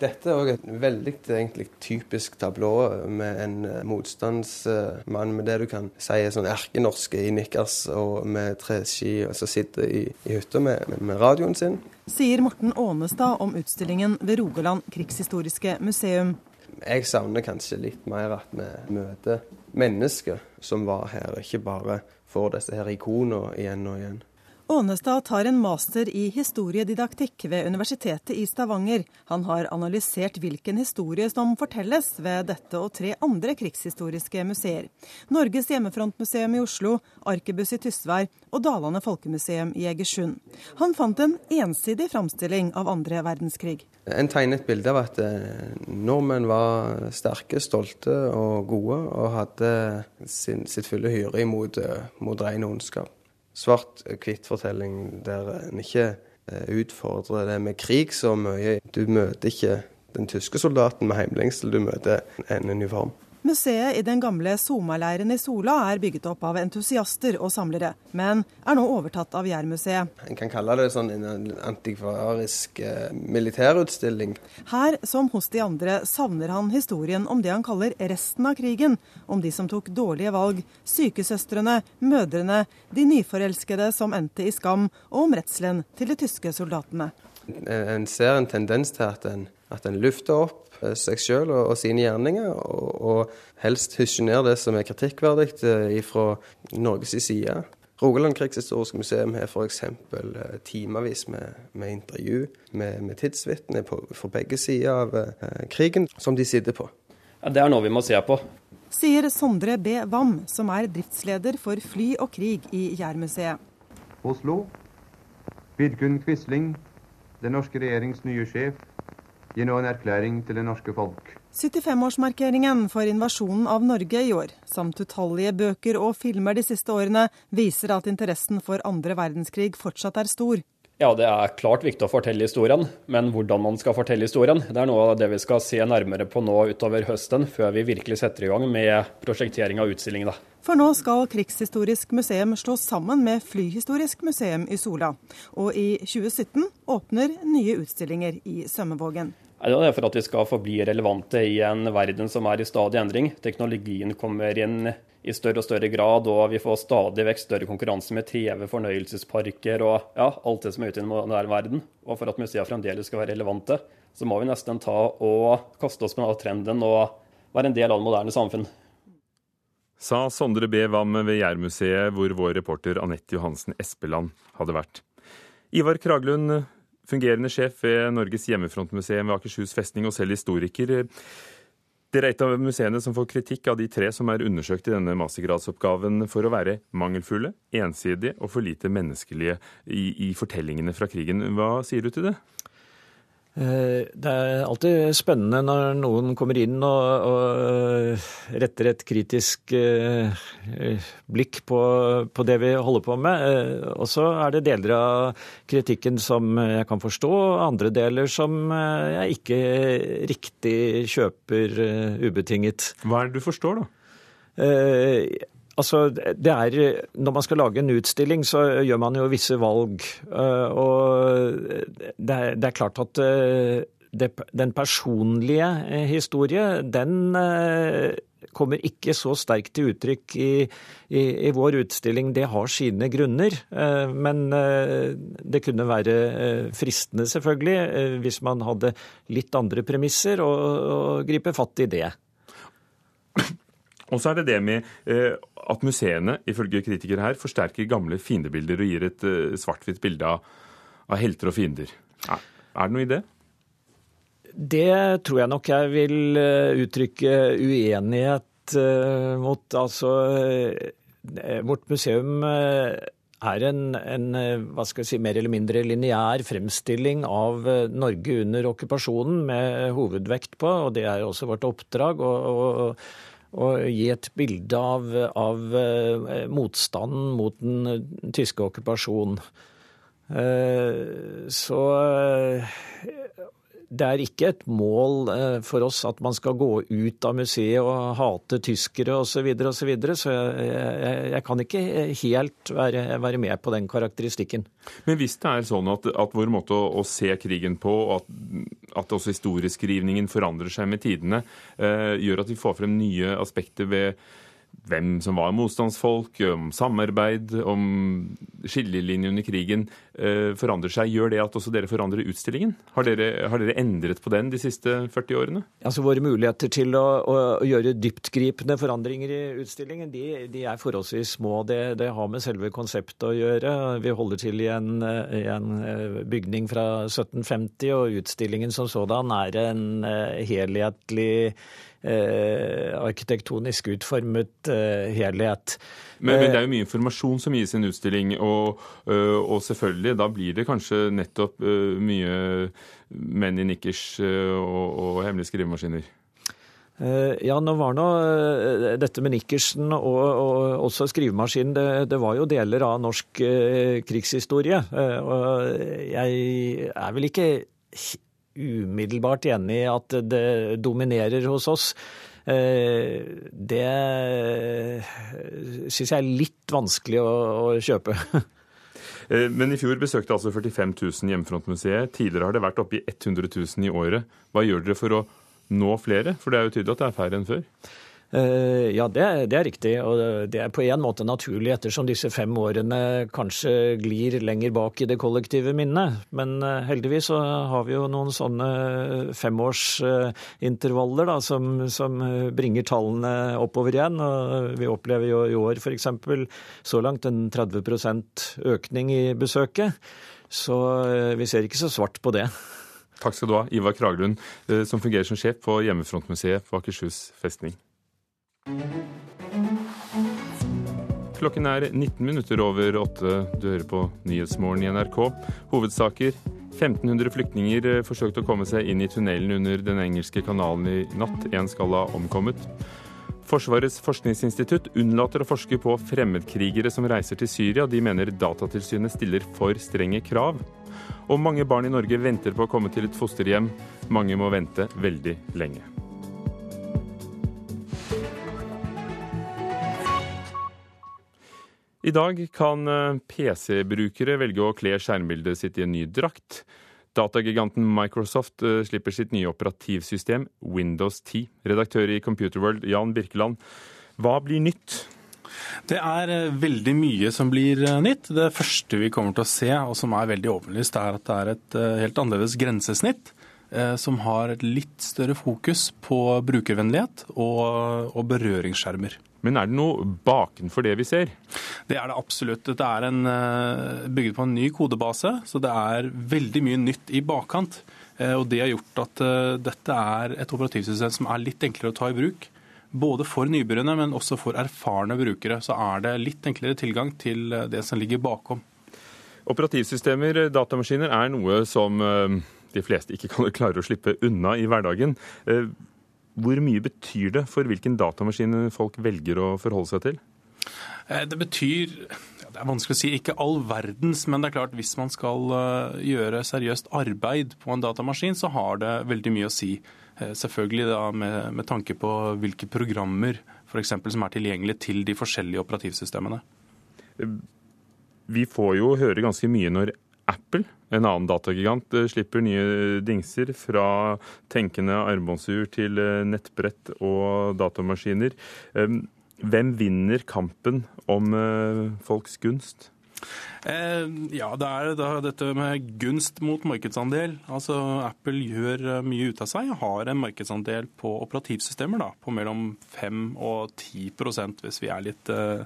Dette er òg et veldig egentlig, typisk tablå med en eh, motstandsmann med det du kan si er sånn erkenorske i nikkers og med treski, og som sitter i, i hytta med, med, radioen sin. Sier Morten Ånestad om utstillingen ved Rogaland krigshistoriske museum. Jeg savner kanskje litt mer at vi møter mennesker som var her, ikke bare får disse her ikonene igjen og igjen. Ånestad tar en master i historiedidaktikk ved Universitetet i Stavanger. Han har analysert hvilken historie som fortelles ved dette og tre andre krigshistoriske museer. Norges hjemmefrontmuseum i Oslo, Arkebuss i Tysvær og Dalane folkemuseum i Egersund. Han fant en ensidig framstilling av andre verdenskrig. En tegnet bilde av at eh, nordmenn var sterke, stolte og gode, og hadde sin, sitt fulle hyre imot, eh, mot ren ondskap. Svart-hvitt-fortelling der en ikke eh, utfordrer det med krig så mye. Du møter ikke den tyske soldaten med heimlengsel, du møter en uniform. Museet i den gamle Soma-leiren i Sola er bygget opp av entusiaster og samlere, men er nå overtatt av Jærmuseet. En kan kalle det sånn en antikvarisk eh, militærutstilling. Her, som hos de andre, savner han historien om det han kaller resten av krigen. Om de som tok dårlige valg, sykesøstrene, mødrene, de nyforelskede som endte i skam, og om redselen til de tyske soldatene. En ser en tendens til at en, at en lufter opp Eh, seg sjøl og, og, sine gjerninger, og, og helst hysjer ned det som er kritikkverdig eh, fra Norges side. Rogaland krigshistoriske museum har f.eks. Eh, timevis med, med, intervju med, med tidsvitner fra begge sider av eh, krigen, som de sitter på. Ja, det er noe vi må se på. Sier Sondre B. Wam, som er driftsleder for fly og krig i Jærmuseet. Oslo. Vidkun Quisling, den norske regjerings nye sjef, gir nå en erklæring til det norske folk. 75-årsmarkeringen for invasjonen av Norge i år, samt utallige bøker og filmer de siste årene, viser at interessen for andre verdenskrig fortsatt er stor. Ja, det er klart viktig å fortelle historien, men hvordan man skal fortelle historien, det er noe av det vi skal se nærmere på nå utover høsten, før vi virkelig setter i gang med prosjektering av utstillingene. For nå skal Krigshistorisk museum slå sammen med Flyhistorisk museum i Sola. Og i 2017 åpner nye utstillinger i Sømmevågen. Det er for at vi skal forbli relevante i en verden som er i stadig endring. Teknologien kommer inn i større og større grad, og vi får stadig vekk større konkurranse med TV, fornøyelsesparker og ja, alt det som er ute i den moderne verden. Og for at museene fremdeles skal være relevante, så må vi nesten ta og kaste oss på denne trenden og være en del av det moderne samfunn. Sa Sondre B. Wam ved Jærmuseet, hvor vår reporter Anette Johansen Espeland hadde vært. Ivar Kraglund, fungerende sjef ved Norges hjemmefrontmuseum ved Akershus festning og selv historiker. Dere er et av museene som får kritikk av de tre som er undersøkt i denne mastergradsoppgaven for å være mangelfulle, ensidige og for lite menneskelige i, i fortellingene fra krigen. Hva sier du til det? Eh, det er alltid spennende når noen kommer inn og, og retter et kritisk eh, blikk på, på, det vi holder på med. Eh, og så er det deler av kritikken som jeg kan forstå, og andre deler som jeg ikke riktig kjøper ubetinget. Hva er det du forstår, da? Altså, det er, Når man skal lage en utstilling, så gjør man jo visse valg. Eh, og det er, det er klart at eh, det, den personlige eh, historie, den kommer ikke så sterkt til uttrykk i, i, i, vår utstilling. Det har sine grunner. Men det kunne være fristende, selvfølgelig, hvis man hadde litt andre premisser, å gripe fatt i det. Og så er det det med eh, at museene, ifølge kritikere her, forsterker gamle fiendebilder og gir et eh, svart-hvitt bilde av, av, helter og fiender. Ja, er det noe i det? Det tror jeg nok jeg vil eh, uttrykke uenighet mot. Altså, vårt museum er en, en, hva skal jeg si, mer eller mindre lineær fremstilling av Norge under okkupasjonen, med hovedvekt på, og det er også vårt oppdrag, å og gi et bilde av, av eh, motstanden mot den tyske okkupasjonen. Eh, så eh, det er ikke et mål for oss at man skal gå ut av museet og hate tyskere osv. Så, videre, og så, videre. så jeg, jeg, jeg, kan ikke helt være, være, med på den karakteristikken. Men hvis det er sånn at, at vår måte å, å, se krigen på, at, at også historieskrivningen forandrer seg med tidene, eh, gjør at vi får frem nye aspekter ved hvem som var motstandsfolk, om samarbeid, om skillelinjer under krigen, eh, forandrer seg. Gjør det at også dere forandrer utstillingen? Har dere, har dere endret på den de siste 40 årene? Altså Våre muligheter til å, å, gjøre dyptgripende forandringer i utstillingen, de, de er forholdsvis små. Det, det, har med selve konseptet å gjøre. Vi holder til i en, i en eh, bygning fra 1750, og utstillingen som sådan er en eh, helhetlig Eh, arkitektonisk utformet eh, helhet. Men, men, det er jo mye informasjon som gis i en utstilling, og, eh, og, selvfølgelig, da blir det kanskje nettopp mye menn i nikkers og, og hemmelige skrivemaskiner? Eh, ja, nå var nå eh, dette med nikkersen og, og også skrivemaskinen det, det, var jo deler av norsk eh, krigshistorie. Eh, og jeg er vel ikke umiddelbart enig i at det dominerer hos oss. Eh, det syns jeg er litt vanskelig å, kjøpe. Eh, men i fjor besøkte altså 45 000 Hjemmefrontmuseet. Tidligere har det vært oppe i 100 000 i året. Hva gjør dere for å nå flere? For det er jo tydelig at det er færre enn før? Eh, ja, det, det, er riktig. Og det er på en måte naturlig, ettersom disse fem årene kanskje glir lenger bak i det kollektive minnet. Men eh, heldigvis så har vi jo noen sånne femårsintervaller da, som, som bringer tallene oppover igjen. Og vi opplever jo i år f.eks. så langt en 30% økning i besøket. Så eh, vi ser ikke så svart på det. Takk skal du ha, Ivar Kraglund, som fungerer som sjef på Hjemmefrontmuseet på Akershus festning. Klokken er 19 minutter over åtte. Du hører på Nyhetsmorgen i NRK. Hovedsaker. 1500 flyktninger eh, forsøkte å komme seg inn i tunnelen under den engelske kanalen i natt. Én skal ha omkommet. Forsvarets forskningsinstitutt unnlater å forske på fremmedkrigere som reiser til Syria. De mener Datatilsynet stiller for strenge krav. Og mange barn i Norge venter på å komme til et fosterhjem. Mange må vente veldig lenge. I dag kan eh, PC-brukere velge å kle skjermbildet sitt i en ny drakt. Datagiganten Microsoft eh, slipper sitt nye operativsystem Windows 10. Redaktør i Computerworld, Jan Birkeland. Hva blir nytt? Det er eh, veldig mye som blir nytt. Det første vi kommer til å se, og som er veldig åpenlyst, er at det er et helt annerledes grensesnitt. Som har et litt større fokus på brukervennlighet og, og berøringsskjermer. Men er det noe bakenfor det vi ser? Det er det absolutt. Dette er en, eh, bygget på en ny kodebase, så det er veldig mye nytt i bakkant. Eh, og det har gjort at eh, dette er et operativsystem som er litt enklere å ta i bruk. Både for nybegynnere, men også for erfarne brukere. Så er det litt enklere tilgang til det som ligger bakom. Operativsystemer, datamaskiner, er noe som de fleste ikke klarer klare å slippe unna i hverdagen. Hvor mye betyr det for hvilken datamaskin folk velger å forholde seg til? Eh, det betyr det er vanskelig å si ikke all verdens, men det er klart hvis man skal eh, gjøre seriøst arbeid på en datamaskin, så har det veldig mye å si. Eh, selvfølgelig da med, med tanke på hvilke programmer for eksempel, som er tilgjengelige til de forskjellige operativsystemene. Vi får jo høre ganske mye når Apple, en annen datagigant, eh, slipper nye dingser fra tenkende armbåndsur til eh, nettbrett og datamaskiner. Hvem vinner kampen om eh, folks gunst? Eh, ja, det er da dette med gunst mot markedsandel. Altså Apple gjør mye ut av seg. Har en markedsandel på operativsystemer da, på mellom 5 og 10% hvis vi er litt eh,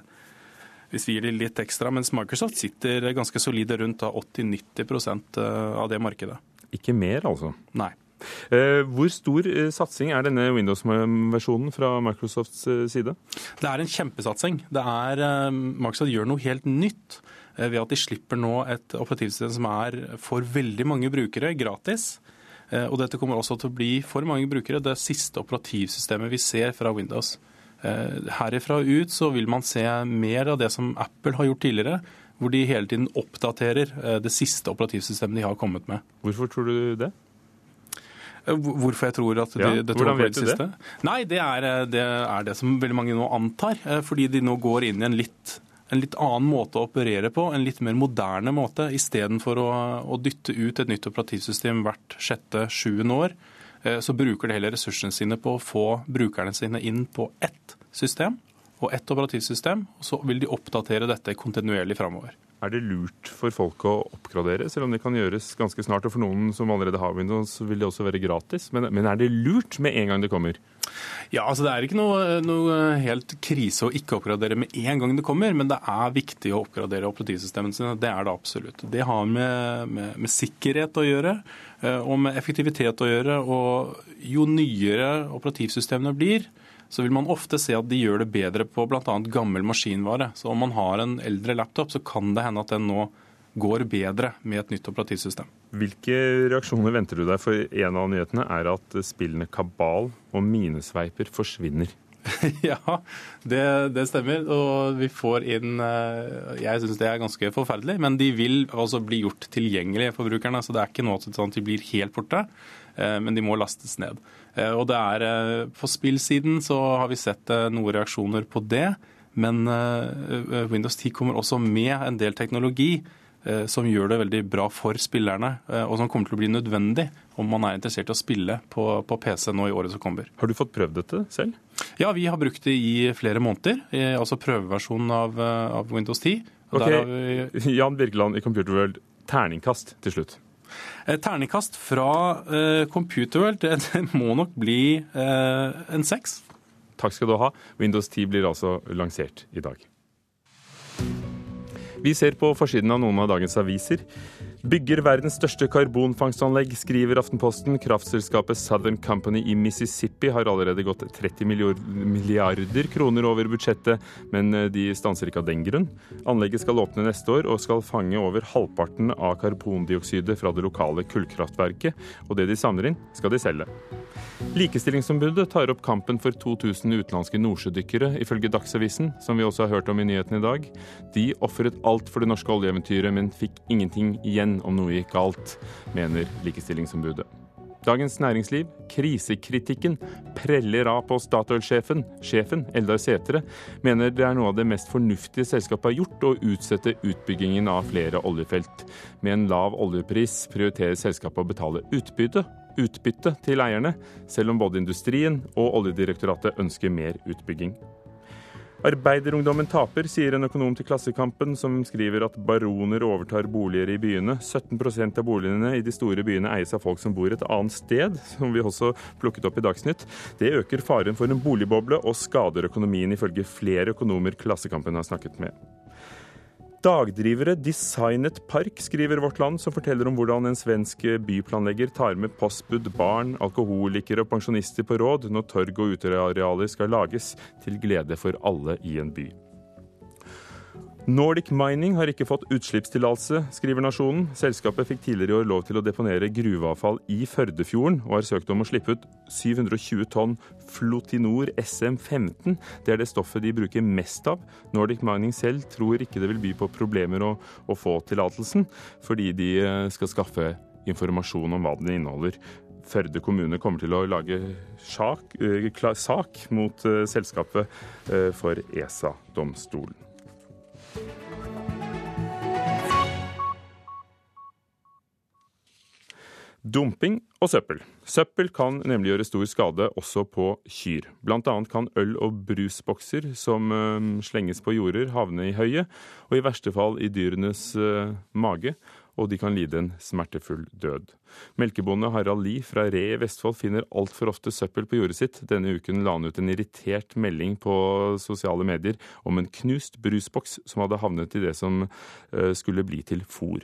hvis vi gir dem litt ekstra, mens Microsoft sitter ganske solide rundt 80-90 eh, av det markedet. Ikke mer, altså? Nei. Eh, hvor stor eh, satsing er denne Windows-versjonen fra Microsofts side? Det er en kjempesatsing. Det er, Microsoft gjør noe helt nytt ved at de slipper nå et operativsystem som er for veldig mange brukere gratis. Og dette kommer også til å bli for mange brukere det siste operativsystemet vi ser fra Windows. Eh, herifra ut så vil man se mer av det som Apple har gjort tidligere, hvor de hele tiden oppdaterer eh, det siste operativsystemet de har kommet med. Hvorfor tror du det? Eh, hvorfor jeg tror at de, ja, det Hvordan vet du det? Nei, det er, det er, det som veldig mange nå antar. Fordi de nå går inn i en litt, en litt annen måte å operere på, en litt mer moderne måte. Istedenfor å, å dytte ut et nytt operativsystem hvert sjette-sjuende år så bruker de heller ressursene sine på å få brukerne sine inn på ett system og ett operativsystem, og så vil de oppdatere dette kontinuerlig framover. Er det lurt for folk å oppgradere, selv om det kan gjøres ganske snart? Og for noen som allerede har Windows, vil det også være gratis. Men, men er det lurt med en gang det kommer? Ja, altså Det er ikke noe, noe, helt krise å ikke oppgradere med en gang det kommer, men det er viktig å oppgradere operativsystemene sine. Det er det absolutt. Det har med, med, med sikkerhet å gjøre. Eh, og med effektivitet å gjøre. Og jo nyere operativsystemene blir, så vil man ofte se at de gjør det bedre på bl.a. gammel maskinvare. Så om man har en eldre laptop, så kan det hende at den nå går bedre med et nytt operativsystem. Hvilke reaksjoner venter du deg? For en av nyhetene er at spillene Kabal og Minesveiper forsvinner. ja, det, det, stemmer. Og vi får inn eh, Jeg syns det er ganske forferdelig. Men de vil altså bli gjort tilgjengelige for brukerne. Så det er ikke noe sånn at de blir helt borte. Eh, men de må lastes ned. Eh, og det er På spillsiden så har vi sett noen reaksjoner på det. Men Windows 10 kommer også med en del teknologi Eh, som gjør det veldig bra for spillerne, eh, og som kommer til å bli nødvendig om man er interessert i å spille på, på, PC nå i året som kommer. Har du fått prøvd dette selv? Ja, vi har brukt det i flere måneder. Altså prøveversjonen av, eh, av Windows 10. Ok, vi... Jan Birkeland i Computerworld, terningkast til slutt. Terningkast fra uh, Computerworld, det, det, må nok bli uh, en seks. Takk skal du ha. Windows 10 blir altså lansert i dag. Vi ser på forsiden av noen av dagens aviser. Bygger verdens største karbonfangstanlegg, skriver Aftenposten. Kraftselskapet Southern Company i Mississippi har allerede gått 30 milliarder kroner over budsjettet, men eh, de stanser ikke av den grunn. Anlegget skal åpne neste år og skal fange over halvparten av karbondioksidet fra det lokale kullkraftverket, og det de samler inn, skal de selge. Likestillingsombudet tar opp kampen for 2000 utenlandske nordsjødykkere, ifølge Dagsavisen, som vi også har hørt om i nyhetene i dag. De ofret alt for det norske oljeeventyret, men fikk ingenting igjen om noe gikk galt, mener Likestillingsombudet. Dagens Næringsliv, krisekritikken preller av på Statoil-sjefen. Sjefen, Eldar Sætre, mener det er noe av det mest fornuftige selskapet har gjort, å utsette utbyggingen av flere oljefelt. Med en lav oljepris prioriterer selskapet å betale utbytte utbytte til eierne, selv om både industrien og Oljedirektoratet ønsker mer utbygging. Arbeiderungdommen taper, sier en økonom til Klassekampen, som skriver at baroner overtar boliger i byene. 17% av boligene i de store byene eies av folk som bor et annet sted, som vi også plukket opp i Dagsnytt. Det øker faren for en boligboble og skader økonomien, ifølge flere økonomer Klassekampen har snakket med. Dagdrivere designet park, skriver Vårt Land, som forteller om hvordan en svensk byplanlegger tar med postbud, barn, alkoholikere og pensjonister på råd når torg og utearealer skal lages, til glede for alle i en by. Nordic Mining har ikke fått utslippstillatelse, skriver Nasjonen. Selskapet fikk tidligere i år lov til å deponere gruveavfall i Førdefjorden, og har søkt om å slippe ut 720 tonn Flotinor SM15. Det er det stoffet de bruker mest av. Nordic Mining selv tror ikke det vil by på problemer å, å få tillatelsen, fordi de eh, skal skaffe informasjon om hva den inneholder. Førde kommune kommer til å lage sak, eh, sak mot eh, selskapet for ESA-domstolen. Dumping og søppel. Søppel kan nemlig gjøre stor skade også på kyr. Blant annet kan øl- og brusbokser som uh, slenges på jorder, havne i høyet, og i verste fall i dyrenes uh, mage, og de kan lide en smertefull død. Melkebonde Harald Lie fra Re i Vestfold finner altfor ofte søppel på jordet sitt. Denne uken la han ut en irritert melding på sosiale medier om en knust brusboks som hadde havnet i det som uh, skulle bli til fôr.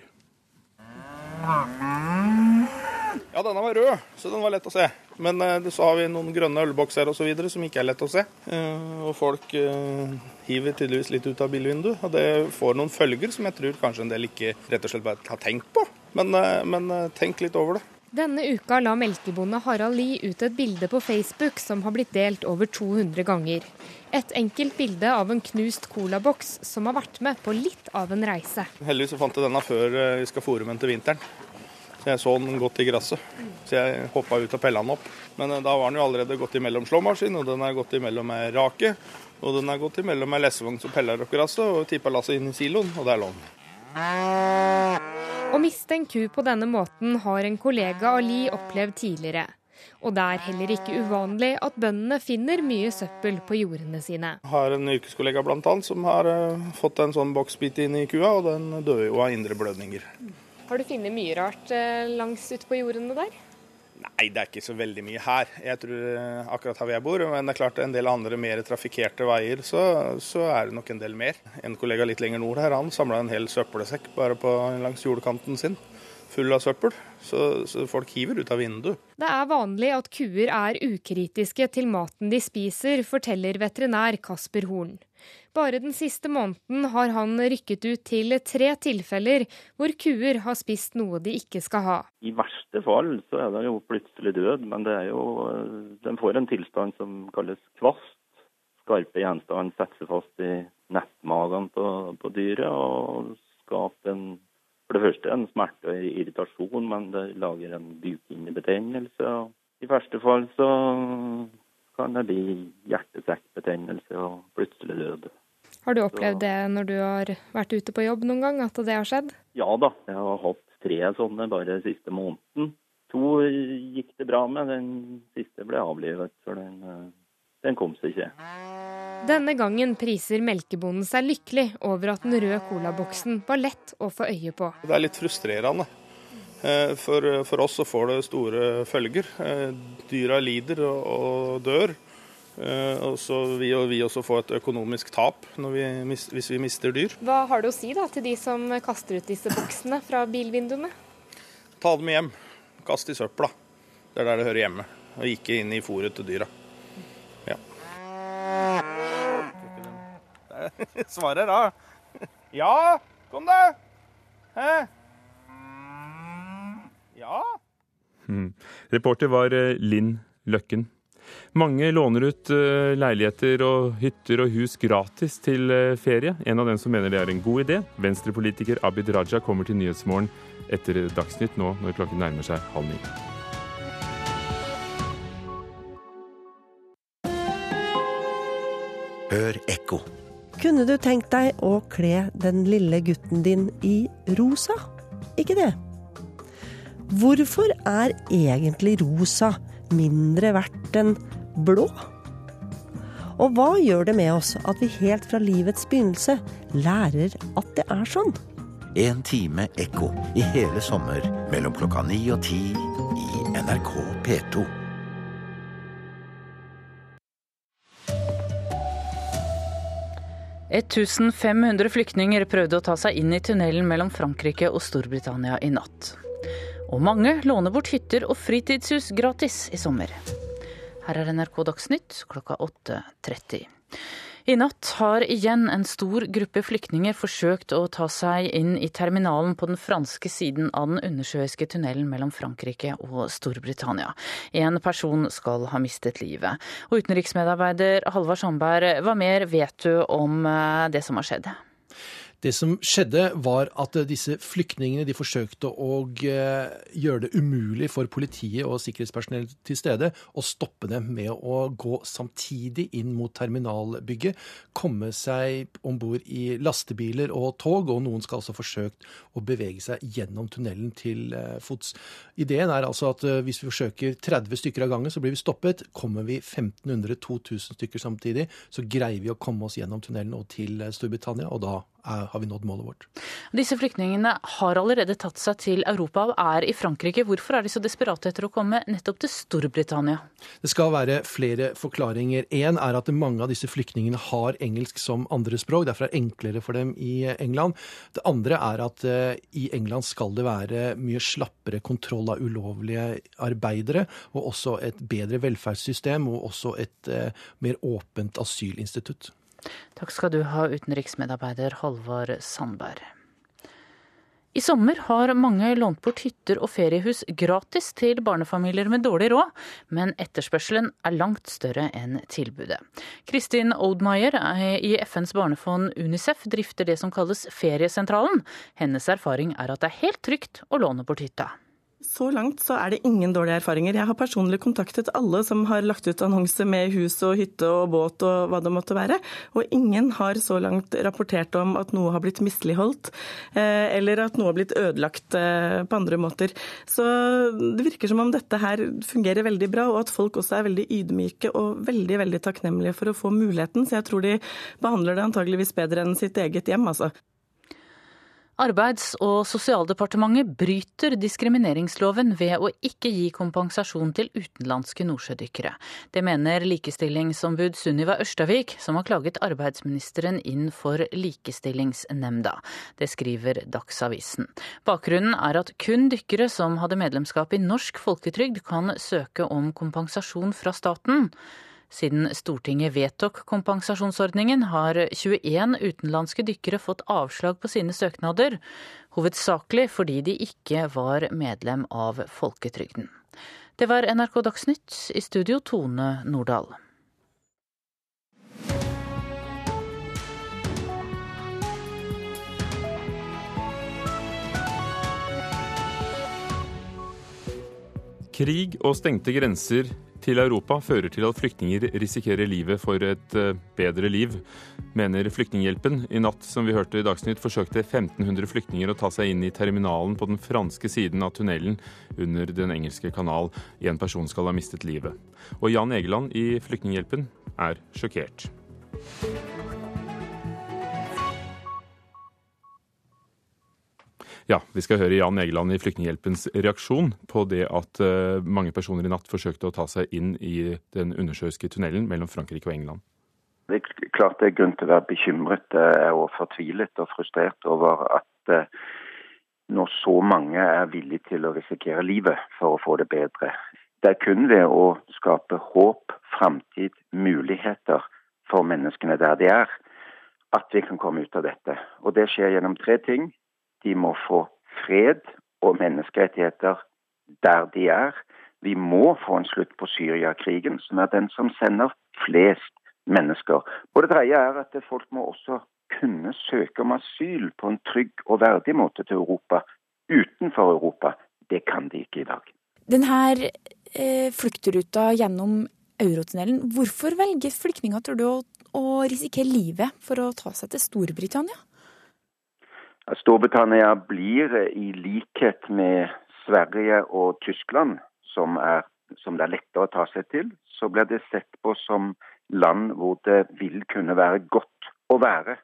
Ja, denne var rød, så den var lett å se. Men eh, så har vi noen grønne ølbokser osv. som ikke er lett å se. Eh, og folk eh, hiver tydeligvis litt ut av bilvinduet. Og det får noen følger som jeg tror kanskje en del ikke rett og slett bare har tenkt på. Men, men tenk litt over det. Denne uka la melkebonde Harald Lie ut et bilde på Facebook som har blitt delt over 200 ganger. Et enkelt bilde av en knust colaboks som har vært med på litt av en reise. Heldigvis fant jeg denne før vi skal fòre den til vinteren. Så jeg så den godt i gresset. Så jeg hoppa ut og pella den opp. Men eh, da var den jo allerede gått imellom slåmaskin, og den er gått imellom ei rake. Og den er gått imellom ei lessevogn som peller opp gresset, og tippa lasset inn i siloen, og der lå den. Å miste en ku på denne måten har en kollega av Li opplevd tidligere. Og det er heller ikke uvanlig at bøndene finner mye søppel på jordene sine. Jeg har en yrkeskollega blant annet som har uh, fått en sånn boksbit inn i kua, og den døde jo av indre blødninger. Har du funnet mye rart eh, langs ute på jordene der? Nei, det er ikke så veldig mye her. Jeg tror eh, akkurat her hvor jeg bor. Men det er klart en del andre mer trafikkerte veier, så, så er det nok en del mer. En kollega litt lenger nord her, han samla en hel søppelsekk bare på, langs jordkanten sin. full av søppel. Så, så, folk hiver ut av vinduet. Det er vanlig at kuer er ukritiske til maten de spiser, forteller veterinær Kasper Horn. Bare den siste måneden har han rykket ut til tre tilfeller hvor kuer har spist noe de ikke skal ha. I verste fall så er den jo plutselig død, men det er jo, den får en tilstand som kalles kvast. Skarpe gjenstand setter seg fast i nettmagen på, på dyret og skaper en for det første en smerte og irritasjon, men det lager en bukhinnebetennelse. I verste fall så kan det bli hjertesekkbetennelse og plutselig død. Har du opplevd det når du har vært ute på jobb noen gang, at det har skjedd? Ja da, jeg har hatt tre sånne bare siste måneden. To gikk det bra med, den siste ble avlivet. for den eh, den kom seg ikke. Denne gangen priser melkebonden seg lykkelig over at den røde colaboksen var lett å få øye på. Det er litt frustrerende. Eh, for, for oss så får det store følger. Eh, dyra lider og, dør. Eh, og så vil vi også få et økonomisk tap vi, hvis vi mister dyr. Hva har du å si da til de som kaster ut disse boksene fra bilvinduene? Ta dem hjem. Kast i søpla. Det er der det hører hjemme. Og ikke inn i fôret til dyra. Svarer da. Ja, kom da. Hæ? Ja. Hmm. Reporter var eh, Linn Løkken. Mange låner ut eh, leiligheter og hytter og hus gratis til eh, ferie. En av dem som mener det er en god idé, venstrepolitiker Abid Raja, kommer til Nyhetsmorgen etter Dagsnytt nå når klokken nærmer seg halv ni. Hør ekko. Kunne du tenkt deg å kle den lille gutten din i rosa? Ikke det? Hvorfor er egentlig rosa mindre verdt enn blå? Og hva gjør det med oss at vi helt fra livets begynnelse lærer at det er sånn? En time ekko i hele sommer mellom klokka ni og ti i NRK P2. 1500 flyktninger prøvde å ta seg inn i tunnelen mellom Frankrike og Storbritannia i natt. Og mange låner bort hytter og fritidshus gratis i sommer. Her er NRK Dagsnytt klokka 8.30. I natt har igjen en stor gruppe flyktninger forsøkt å ta seg inn i terminalen på den franske siden av den undersjøiske tunnelen mellom Frankrike og Storbritannia. En person skal ha mistet livet. Og utenriksmedarbeider Halvard Sandberg, hva mer vet du om eh, det som har skjedd? Det som skjedde, var at disse flyktningene de forsøkte å eh, gjøre det umulig for politiet og sikkerhetspersonell til stede å stoppe dem med å gå samtidig inn mot terminalbygget, komme seg om bord i lastebiler og tog, og noen skal altså forsøkt å bevege seg gjennom tunnelen til eh, fots. Ideen er altså at eh, hvis vi forsøker 30 stykker av gangen, så blir vi stoppet. Kommer vi 1500-2000 stykker samtidig, så greier vi å komme oss gjennom tunnelen og til Storbritannia, og da er, har vi nådd målet vårt. Disse flyktningene har allerede tatt seg til Europa og er i Frankrike. Hvorfor er de så desperate etter å komme nettopp til Storbritannia? Det skal være flere forklaringer. Én er at mange av disse flyktningene har engelsk som andrespråk. Derfor er det enklere for dem i England. Det andre er at uh, i England skal det være mye slappere kontroll av ulovlige arbeidere, og også et bedre velferdssystem og også et uh, mer åpent asylinstitutt. Takk skal du ha, utenriksmedarbeider Halvard Sandberg. I sommer har mange lånt bort hytter og feriehus gratis til barnefamilier med dårlig råd, men etterspørselen er langt større enn tilbudet. Kristin Oldmeyer i FNs barnefond Unicef drifter det som kalles Feriesentralen. Hennes erfaring er at det er helt trygt å låne bort hytta. Så langt så er det ingen dårlige erfaringer. Jeg har personlig kontaktet alle som har lagt ut annonse med hus og hytte og båt og hva det måtte være, og ingen har så langt rapportert om at noe har blitt misligholdt, eh, eller at noe har blitt ødelagt eh, på andre måter. Så det virker som om dette her fungerer veldig bra, og at folk også er veldig ydmyke og veldig, veldig takknemlige for å få muligheten. Så jeg tror de behandler det antageligvis bedre enn sitt eget hjem, altså. Arbeids- og sosialdepartementet bryter diskrimineringsloven ved å ikke gi kompensasjon til utenlandske nordsjødykkere. Det mener likestillingsombud Sunniva Ørstavik, som har klaget arbeidsministeren inn for Likestillingsnemnda. Det skriver Dagsavisen. Bakgrunnen er at kun dykkere som hadde medlemskap i Norsk folketrygd, kan søke om kompensasjon fra staten. Siden Stortinget vedtok kompensasjonsordningen, har 21 utenlandske dykkere fått avslag på sine søknader, hovedsakelig fordi de ikke var medlem av folketrygden. Det var NRK Dagsnytt, i studio Tone Nordahl. Krig og stengte grenser til Europa fører til at flyktninger risikerer livet for et eh, bedre liv, mener Flyktninghjelpen. I natt, som vi hørte i Dagsnytt, forsøkte 1500 flyktninger å ta seg inn i terminalen på den franske siden av tunnelen under Den engelske kanal. En person skal ha mistet livet. Og Jan Egeland i Flyktninghjelpen er sjokkert. Ja, vi skal høre Jan Egeland i Flyktninghjelpens reaksjon på det at uh, mange personer i natt forsøkte å ta seg inn i den undersjøiske tunnelen mellom Frankrike og England. Det er klart det er grunn til å være bekymret eh, og fortvilet og frustrert over at uh, når så mange er villige til å risikere livet for å få det bedre. Det er kun ved å skape håp, framtid, muligheter for menneskene der de er, at vi kan komme ut av dette. Og Det skjer gjennom tre ting. De må få fred og menneskerettigheter der de er. Vi må få en slutt på Syriakrigen, som er den som sender flest mennesker. Og det dreie er at folk må også kunne søke om asyl på en trygg og verdig måte til Europa utenfor Europa. Det kan de ikke i dag. Denne eh, gjennom Eurotunnelen, hvorfor velger flyktninger tror du, å risikere livet for å ta seg til Storbritannia? Storbritannia blir eh, i likhet med Sverige og Tyskland, som, er, som, det er lettere å ta seg til, så blir det sett på som land hvor det vil kunne være godt å være.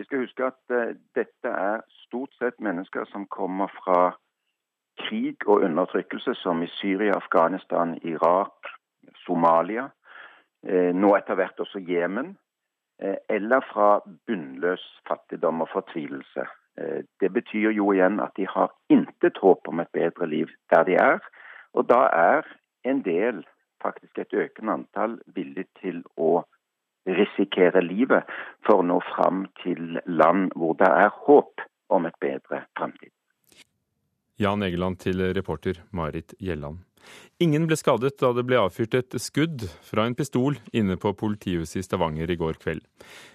Vi skal huske at uh, dette er stort sett mennesker som kommer fra krig og undertrykkelse, som i Syria, Afghanistan, Irak, Somalia, uh, nå etter hvert også Jemen, eller fra bunnløs fattigdom og fortvilelse. Eh, det betyr jo igjen at de har intet håp om et bedre liv der de er. Og da er en del, faktisk et økende antall, villig til å risikere livet for å nå fram til land hvor det er håp om et bedre framtid. Jan Egeland til reporter Marit Gjelland. Ingen ble skadet da det ble avfyrt et skudd fra en pistol inne på politihuset i Stavanger i går kveld.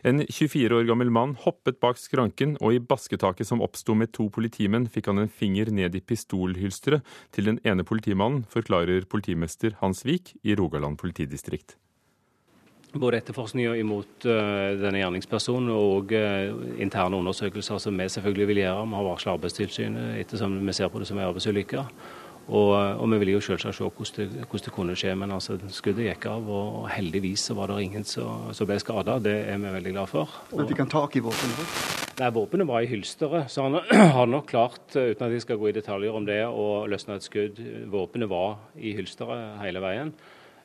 En 24 år gammel mann hoppet bak skranken, og i basketaket som oppsto med to politimenn, fikk han en finger ned i pistolhylsteret til den ene politimannen, forklarer politimester Hans Vik i Rogaland politidistrikt. Både etterforskninga imot uh, denne gjerningspersonen og uh, interne undersøkelser som vi selvfølgelig vil gjøre. Vi har varsla Arbeidstilsynet ettersom vi ser på det som en arbeidsulykke. Og, og, vi vil jo selvsagt se hvordan det, hvordan det, kunne skje, men altså, skuddet gikk av. Og heldigvis så var det ingen som, ble skada. Det er vi veldig glad for. Men fikk han tak i våpenet? Nei, Våpenet var i hylsteret, så han har nok klart, uten at jeg skal gå i detaljer om det, å løsne et skudd. Våpenet var i hylsteret hele veien.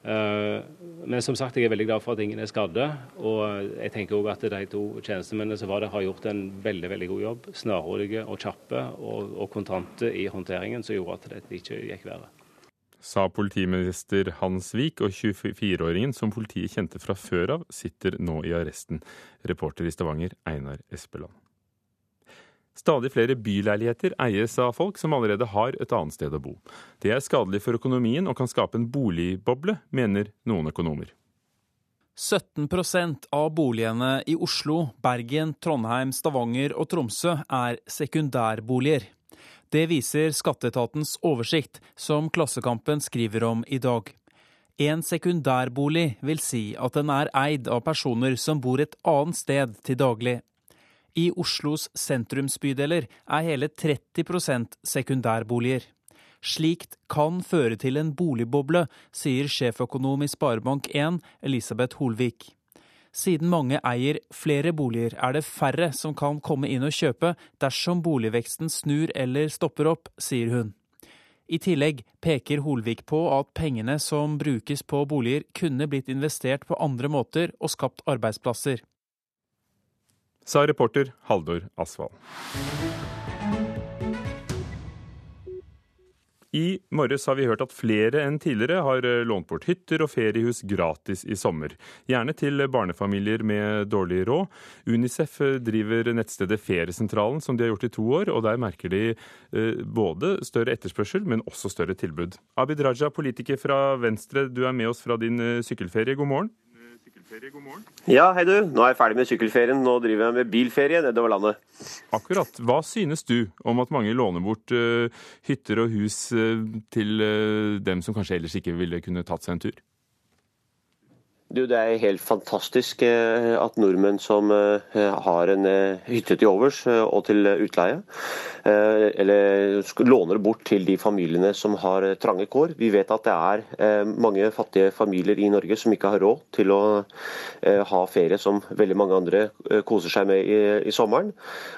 Eh, men som sagt, jeg er veldig glad for at ingen er skadde. Og jeg tenker òg at de to tjenestemennene som var der, har gjort en veldig veldig god jobb. Snarrådige og kjappe og, og kontante i håndteringen, som gjorde at dette ikke gikk verre. Sa politiminister Hans Vik, og 24-åringen som politiet kjente fra før av, sitter nå i arresten. Reporter i Stavanger, Einar Espeland. Stadig flere byleiligheter eies av folk som allerede har et annet sted å bo. Det er skadelig for økonomien og kan skape en boligboble, mener noen økonomer. 17% av boligene i Oslo, Bergen, Trondheim, Stavanger og Tromsø er sekundærboliger. Det viser skatteetatens oversikt, som Klassekampen skriver om i dag. En sekundærbolig vil si at den er eid av personer som bor et annet sted til daglig. I Oslos sentrumsbydeler er hele 30% sekundærboliger. Slikt kan føre til en boligboble, sier sjeføkonom i Sparebank1 Elisabeth Holvik. Siden mange eier flere boliger, er det færre som kan komme inn og kjøpe dersom boligveksten snur eller stopper opp, sier hun. I tillegg peker Holvik på at pengene som brukes på boliger, kunne blitt investert på andre måter og skapt arbeidsplasser. Sa reporter Haldor Asvald. I morges har vi hørt at flere enn tidligere har eh, lånt bort hytter og feriehus gratis i sommer. Gjerne til barnefamilier med dårlig råd. Unicef eh, driver nettstedet Feriesentralen, som de har gjort i to år. og Der merker de eh, både større etterspørsel, men også større tilbud. Abid Raja, politiker fra Venstre, du er med oss fra din sykkelferie. God morgen. Ja, hei du. Nå er jeg ferdig med sykkelferien. Nå driver jeg med bilferie nedover landet. Akkurat. Hva synes du om at mange låner bort uh, hytter og hus uh, til uh, dem som kanskje ellers ikke ville kunne tatt seg en tur? Du, Det er helt fantastisk at nordmenn som har en hytte til overs og til utleie, Eh, eller låner bort til de familiene som har eh, trange kår. Vi vet at det er eh, mange fattige familier i Norge som ikke har råd til å ha ferie som veldig mange andre koser seg med i, i sommeren.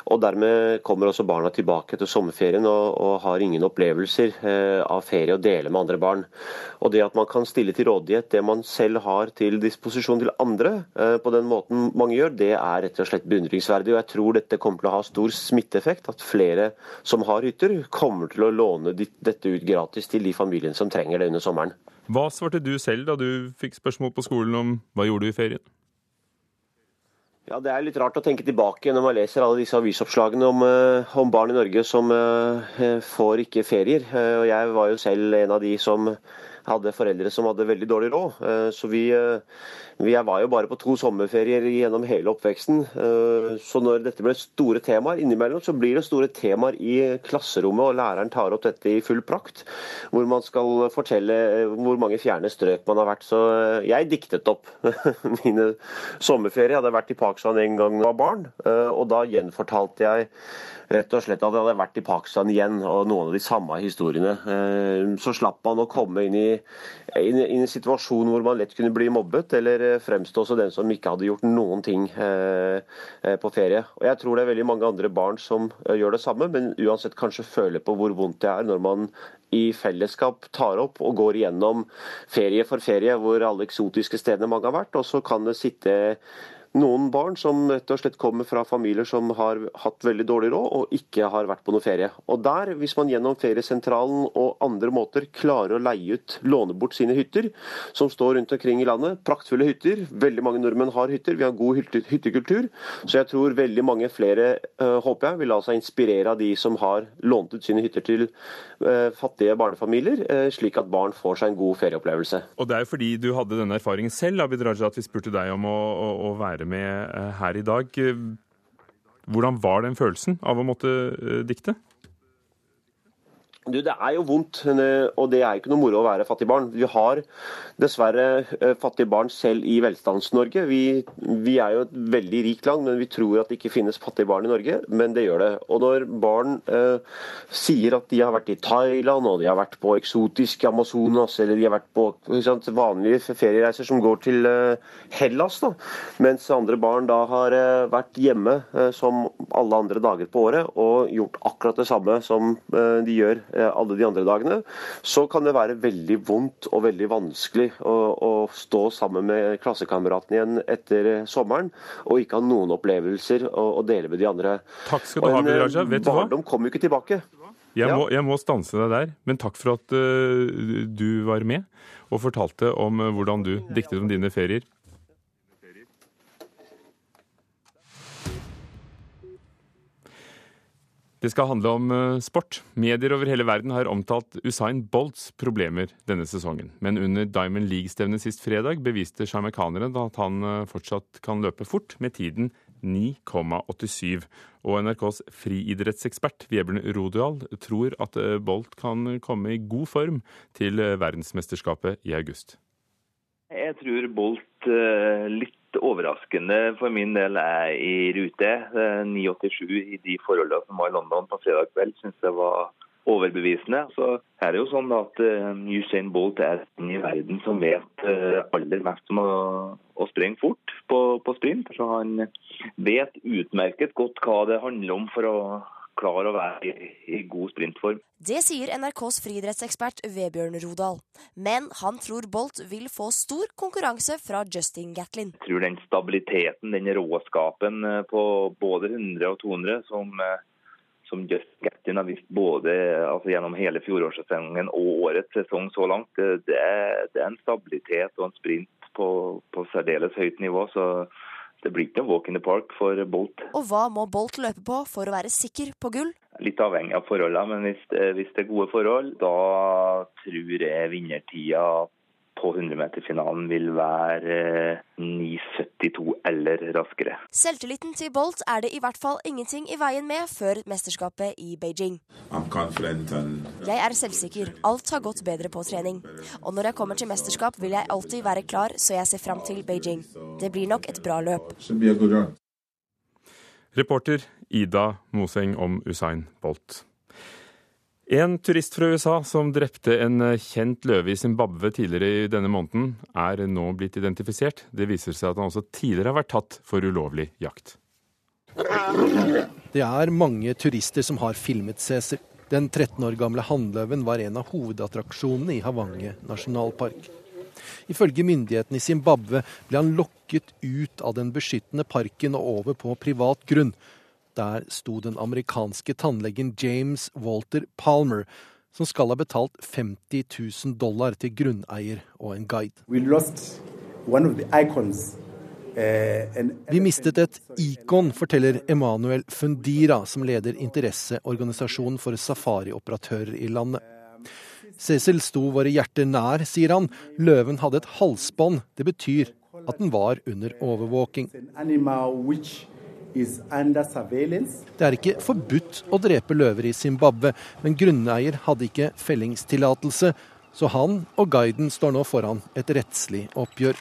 Og Dermed kommer også barna tilbake til sommerferien og, og har ingen opplevelser av ferie å dele med andre barn. Og Det at man kan stille til rådighet det man selv har til disposisjon til andre, på den måten mange gjør, det er rett og slett beundringsverdig. Og jeg tror dette kommer til å ha stor smitteeffekt. At flere som har hytter, kommer til å låne dette ut gratis til de familiene som trenger det under sommeren. Hva svarte du selv da du fikk spørsmål på skolen om hva gjorde du i ferien? Ja, Det er litt rart å tenke tilbake når man leser alle disse avisoppslagene om, eh, om barn i Norge som uh, får ikke ferier. Og Jeg var jo selv en av de som hadde foreldre som hadde veldig dårlig råd. Uh, så vi jeg var jo bare på to sommerferier gjennom hele oppveksten. Eh, så når dette ble store temaer innimellom, så blir det store temaer i klasserommet, og læreren tar opp dette i full prakt. Hvor man skal fortelle hvor mange fjerne strøk man har vært. Så eh, jeg diktet opp mine sommerferier. Jeg hadde vært i Pakistan en gang jeg var barn, eh, og da gjenfortalte jeg rett og slett at jeg hadde vært i Pakistan igjen, og noen av de samme historiene. Så slapp man å komme inn i, inn i en situasjon hvor man lett kunne bli mobbet, eller Eh, fremstå som den som ikke hadde gjort noen ting eh, eh, på ferie. Og Jeg tror det er veldig mange andre barn som gjør det samme, men uansett kanskje føler på hvor vondt det er når man i fellesskap tar opp og går igjennom ferie for ferie, hvor alle eksotiske stedene mange har vært. Og så kan det sitte noen barn som rett og slett kommer fra familier som har hatt veldig dårlig råd og ikke har vært på noe ferie. Og der, hvis man gjennom feriesentralen og andre måter klarer å leie ut, låne bort sine hytter, som står rundt omkring i landet, praktfulle hytter, veldig mange nordmenn har hytter, vi har god hyttekultur, så jeg tror veldig mange flere, uh, håper jeg, vil la seg inspirere av de som har lånt ut sine hytter til uh, fattige barnefamilier, uh, slik at barn får seg en god ferieopplevelse. Og det er jo fordi du hadde denne erfaringen selv, Abid Raja, at vi spurte deg om å, å, å være være med eh, her i dag. Hvordan var den følelsen av å måtte eh, dikte? Du, Det er jo vondt, eh, og det er ikke noe moro å være fattig barn. Vi har dessverre eh, fattige barn selv i Velstands-Norge. Vi, vi, er jo et veldig rikt land, men vi tror at det ikke finnes fattige barn i Norge. Men det gjør det. Og når barn eh, sier at de har vært i Thailand, og de har vært på eksotisk Amazonas, eller de har vært på sant, vanlige feriereiser som går til eh, Hellas, da, mens andre barn da har eh, vært hjemme eh, som alle andre dager på året og gjort akkurat det samme som de gjør alle de andre dagene, så kan det være veldig vondt og veldig vanskelig å, å stå sammen med klassekameratene igjen etter sommeren og ikke ha noen opplevelser å, å dele med de andre. Takk skal du ha, Raja. Vet du hva? Barndom kommer jo ikke tilbake. Jeg må, jeg må, stanse deg der, men takk for at uh, du var med og fortalte om hvordan du diktet om dine ferier. Det skal handle om eh, sport. Medier over hele verden har omtalt Usain Bolts problemer denne sesongen. Men under Diamond League-stevnet sist fredag beviste sjarmekaneren at han eh, fortsatt kan løpe fort, med tiden 9,87. Og NRKs friidrettsekspert Vebjørn Rodal tror at eh, Bolt kan komme i god form til verdensmesterskapet i august. Jeg tror Bolt overraskende for min del er i rute. 9,87 i de forholdene som var i London på fredag kveld, syns jeg var overbevisende. Så er det jo sånn at Usain Bolt er den i verden som vet aller mest om å, å springe fort på, på sprint. Så han vet utmerket godt hva det handler om for å klar å være i, i, god sprintform. Det sier NRKs friidrettsekspert Vebjørn Rodal. Men han tror Bolt vil få stor konkurranse fra Justin Gatlin. Jeg tror den stabiliteten, den råskapen eh, på både 100 og 200 som, eh, som Justin Gatlin har vist både altså gjennom hele fjorårssesongen og årets sesong så langt, det, det, er, det er, en stabilitet og en sprint på, på særdeles høyt nivå. så det blir ikke noe walk in the park for Bolt. Og hva må Bolt løpe på for å være sikker på gull? Litt avhengig av forholdene, men hvis, hvis det er gode forhold, da tror jeg vinnertida på 100-meterfinalen vil være 9,72 eller raskere. Selvtilliten til Bolt er det i hvert fall ingenting i veien med før mesterskapet i Beijing. Jeg er selvsikker. Alt har gått bedre på trening. Og når jeg kommer til mesterskap, vil jeg alltid være klar, så jeg ser fram til Beijing. Det blir nok et bra løp. Reporter Ida Moseng om Usain Bolt. En turist fra USA som drepte en kjent løve i Zimbabwe tidligere i denne måneden, er nå blitt identifisert. Det viser seg at han også tidligere har vært tatt for ulovlig jakt. Det er mange turister som har filmet Cæsar. Den 13 år gamle hannløven var en av hovedattraksjonene i Havange nasjonalpark. Ifølge myndighetene i Zimbabwe ble han lokket ut av den beskyttende parken og over på privat grunn. Der sto den amerikanske tannlegen James Walter Palmer, som skal ha betalt 50 000 dollar til grunneier og en guide. Vi mistet et ikon, forteller Emanuel Fundira, som leder interesseorganisasjonen for safarioperatører i landet. Cecil sto våre hjerter nær, sier han. Løven hadde et halsbånd. Det betyr at den var under overvåking. Det er ikke forbudt å drepe løver i Zimbabwe, men grunneier hadde ikke fellingstillatelse, så han og guiden står nå foran et rettslig oppgjør.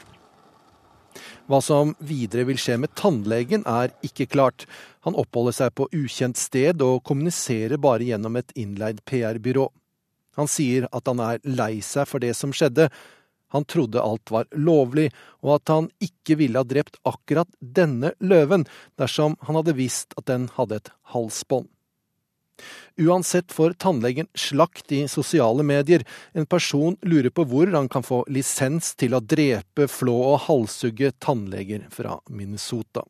Hva som videre vil skje med tannlegen er ikke klart. Han oppholder seg på ukjent sted og kommuniserer bare gjennom et innleid PR-byrå. Han sier at han er lei seg for det som skjedde, han trodde alt var lovlig, og at han ikke ville ha drept akkurat denne løven dersom han hadde visst at den hadde et halsbånd. Uansett får tannlegen slakt i sosiale medier. En person lurer på hvor han kan få lisens til å drepe, flå og halshugge tannleger fra Minnesota.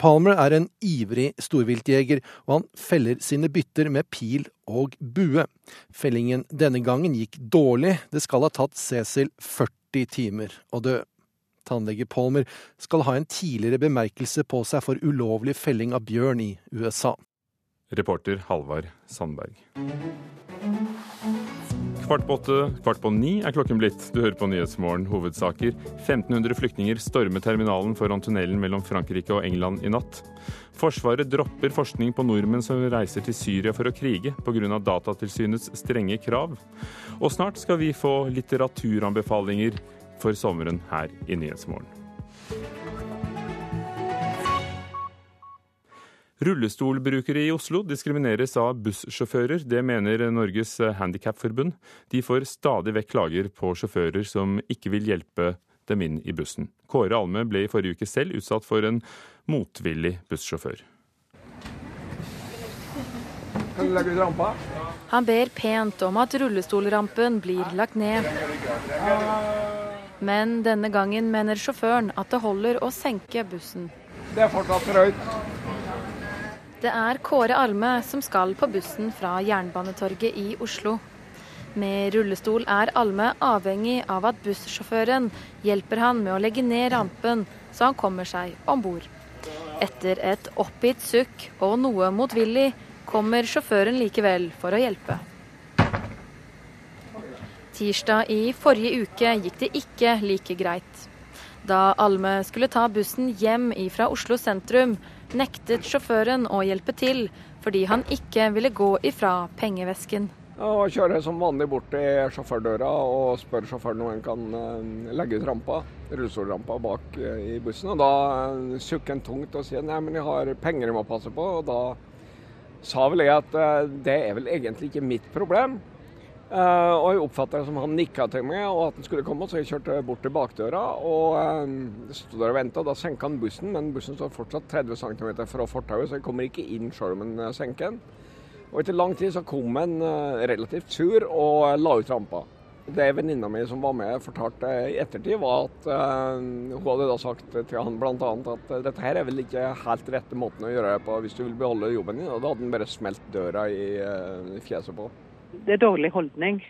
Palmer er en ivrig storviltjeger, og han feller sine bytter med pil og bue. Fellingen denne gangen gikk dårlig, det skal ha tatt Cecil 40 timer å dø. Tannlege Palmer skal ha en tidligere bemerkelse på seg for ulovlig felling av bjørn i USA. Reporter Halvard Sandberg. Kvart på åtte, kvart på ni er klokken blitt. Du hører på Nyhetsmorgen hovedsaker. 1500 flyktninger stormer terminalen foran tunnelen mellom Frankrike og England i natt. Forsvaret dropper forskning på nordmenn som reiser til Syria for å krige pga. Datatilsynets strenge krav. Og snart skal vi få litteraturanbefalinger for sommeren her i Nyhetsmorgen. Rullestolbrukere i Oslo diskrimineres av bussjåfører. Det mener Norges Handikapforbund. De får stadig vekk klager på sjåfører som ikke vil hjelpe dem inn i bussen. Kåre Alme ble i forrige uke selv utsatt for en motvillig bussjåfør. Kan du legge ut rampa? Han ber pent om at rullestolrampen blir lagt ned. Men denne gangen mener sjåføren at det holder å senke bussen. Det er fortsatt drøyt. Det er Kåre Alme som skal på bussen fra Jernbanetorget i Oslo. Med rullestol er Alme avhengig av at bussjåføren hjelper han med å legge ned rampen, så han kommer seg om bord. Etter et oppgitt sukk og noe motvillig kommer sjåføren likevel for å hjelpe. Tirsdag i forrige uke gikk det ikke like greit. Da Alme skulle ta bussen hjem fra Oslo sentrum, nektet sjåføren å hjelpe til, fordi han ikke ville gå ifra pengevesken. Og kjører som vanlig bort til sjåførdøra og spør sjåføren om han kan eh, legge ut rampa, rullestolrampa bak eh, i bussen. Og Da sukker han tungt og sier nei, men jeg har penger jeg må passe på. Og da sa vel jeg at det er vel egentlig ikke mitt problem. Uh, og jeg oppfatta det som han nikka til meg og at han skulle komme, så jeg kjørte bort til bakdøra og uh, sto der og venta. Da senka han bussen, men bussen står fortsatt 30 cm fra fortauet, så jeg kommer ikke inn sjøl om han senker den. Og etter lang tid så kom han uh, relativt sur og la ut rampa. Det venninna mi som var med, fortalte i ettertid, var at hun hadde da sagt til han bl.a. at dette her er vel ikke helt rette måten å gjøre det på hvis du vil beholde jobben din. Og da hadde han bare smelt døra i fjeset på det er dårlig holdning.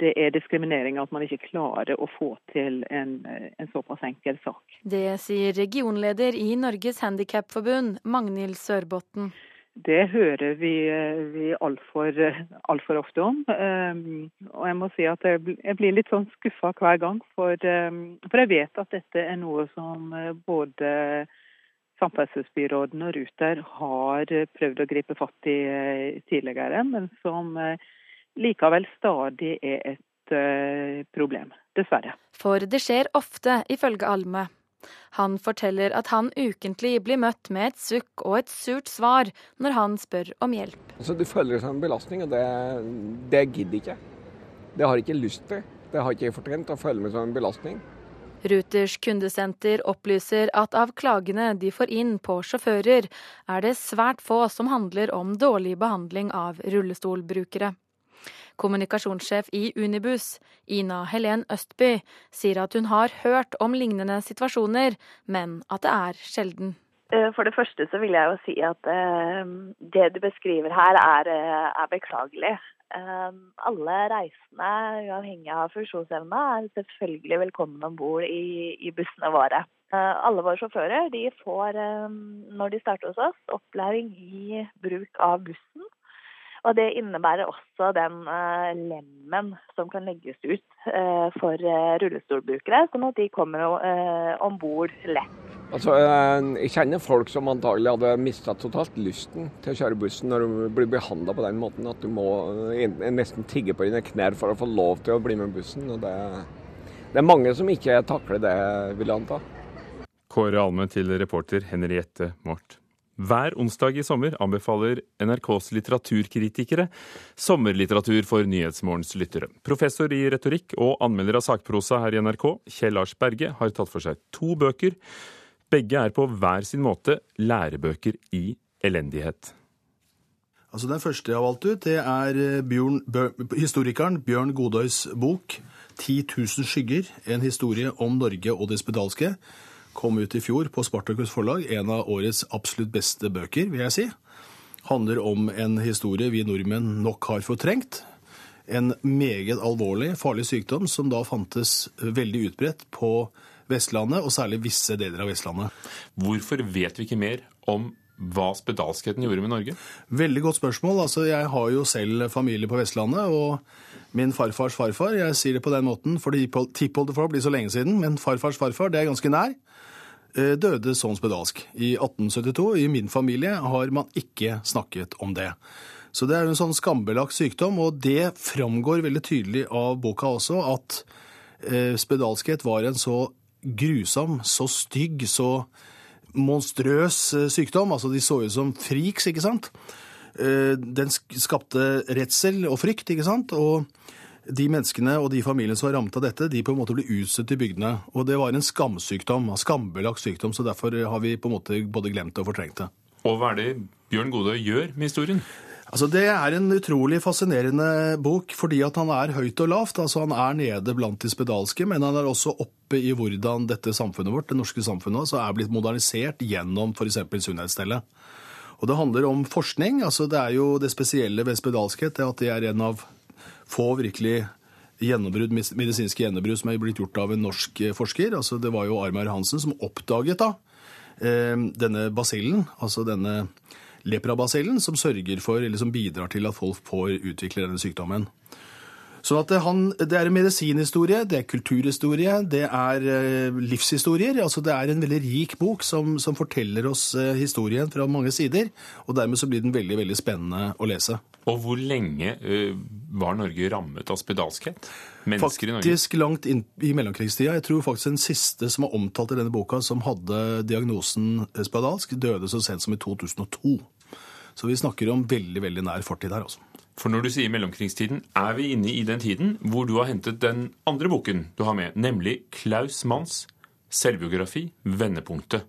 Det er diskriminering at man ikke klarer å få til en, en såpass enkel sak. Det sier regionleder i Norges Handikapforbund, Magnhild Sørbotn. Det hører vi, vi altfor alt for ofte om. Um, og jeg må si at jeg blir litt sånn skuffa hver gang. For, um, for, jeg vet at dette er noe som eh, både Samferdselsbyråden og Ruter har prøvd å gripe fatt i eh, tidligere, men som uh, likevel stadig er et uh, problem. Dessverre. For det skjer ofte, ifølge Alme. Han forteller at han ukentlig blir møtt med et sukk og et surt svar når han spør om hjelp. Altså, du føler det som en belastning, og det, det gidder ikke. Det har jeg ikke lyst til. Det har ikke jeg fortjent å føle meg som en belastning. Ruters kundesenter opplyser at av klagene de får inn på sjåfører, er det svært få som handler om dårlig behandling av rullestolbrukere. Kommunikasjonssjef i Unibus, Ina Helen Østby, sier at hun har hørt om lignende situasjoner, men at det er sjelden. Eh, for det første så vil jeg jo si at eh, det du beskriver her er, eh, er beklagelig. Alle reisende, uavhengig av funksjonsevne, er selvfølgelig velkommen om bord i, i, bussene våre. Alle våre sjåfører de får, når de starter hos oss, opplæring i bruk av bussen og det innebærer også den uh, lemmen som kan legges ut uh, for uh, rullestolbrukere, sånn at de kommer uh, om bord lett. Altså, Jeg kjenner folk som antagelig hadde mista totalt lysten til å kjøre bussen når du blir behandla på den måten at du må nesten tigge på dine knær for å få lov til å bli med bussen. og det, det er mange som ikke takler det, vil jeg anta. Kåre Alme til reporter Henriette Mort. Hver onsdag i sommer anbefaler NRKs litteraturkritikere sommerlitteratur for Nyhetsmorgens lyttere. Professor i retorikk og anmelder av sakprosa her i NRK, Kjell Lars Berge, har tatt for seg to bøker. Begge er på hver sin måte lærebøker i elendighet. Altså Den første jeg har valgt ut, det er eh, Bjørn, historikeren Bjørn Godøys bok 'Ti tusen skygger', en historie om Norge og det spedalske kom ut i fjor på Spartakus forlag. En av årets absolutt beste bøker, vil jeg si. Handler om en historie vi nordmenn nok har fortrengt. En meget alvorlig, farlig sykdom som da fantes veldig utbredt på Vestlandet, og særlig visse deler av Vestlandet. Hvorfor vet vi ikke mer om hva spedalskheten gjorde med Norge? Veldig godt spørsmål. Altså, jeg har jo selv familie på Vestlandet. og min farfars farfar. Jeg sier det på den måten, fordi tippoldefar blir så lenge siden, men farfars farfar, det er ganske nær. Eh, døde sånn spedalsk i 1872. I min familie har man ikke snakket om det. Så det er en sånn skambelagt sykdom, og det framgår veldig tydelig av boka også at eh, spedalskhet var en så grusom, så stygg, så monstrøs eh, sykdom. Altså de så ut som friks, ikke sant. Den skapte redsel og frykt, ikke sant. Og de menneskene og de familiene som var rammet av dette, de på en måte ble utstøtt i bygdene. Og det var en skamsykdom, skambelagt sykdom, så derfor har vi på en måte både glemt det og fortrengt det. Og hva er det Bjørn Gode gjør med historien? Altså, Det er en utrolig fascinerende bok fordi at han er høyt og lavt. Altså, Han er nede blant de spedalske, men han er også oppe i hvordan dette samfunnet vårt, det norske samfunnet, altså, er blitt modernisert gjennom f.eks. Sunnhetsstellet. Og Det handler om forskning. altså Det er jo det spesielle ved spedalskhet det at det er en av få virkelig gjennombrudd, medisinske gjennombrudd som er blitt gjort av en norsk eh, forsker. Altså, det var jo Armar Hansen som oppdaget da, eh, denne basillen, altså denne leprabasillen, som sørger for, eller som bidrar til at folk får utvikle denne sykdommen. Sånn at han, Det er en medisinhistorie, det er kulturhistorie, det er eh, livshistorier. altså Det er en veldig rik bok som, som forteller oss historien fra mange sider. og Dermed så blir den veldig veldig spennende å lese. Og hvor lenge uh, var Norge rammet av spedalskhet? Mennesker i Norge? Faktisk langt inn i mellomkrigstida. Jeg tror faktisk den siste som var omtalt i denne boka som hadde diagnosen spedalsk, døde så sent som i 2002. Så vi snakker om veldig, veldig nær fortid her, altså. For når du sier mellomkrigstiden, er vi inne i den tiden hvor du har hentet den andre boken du har med, nemlig Klaus Manns selvbiografi 'Vendepunktet'.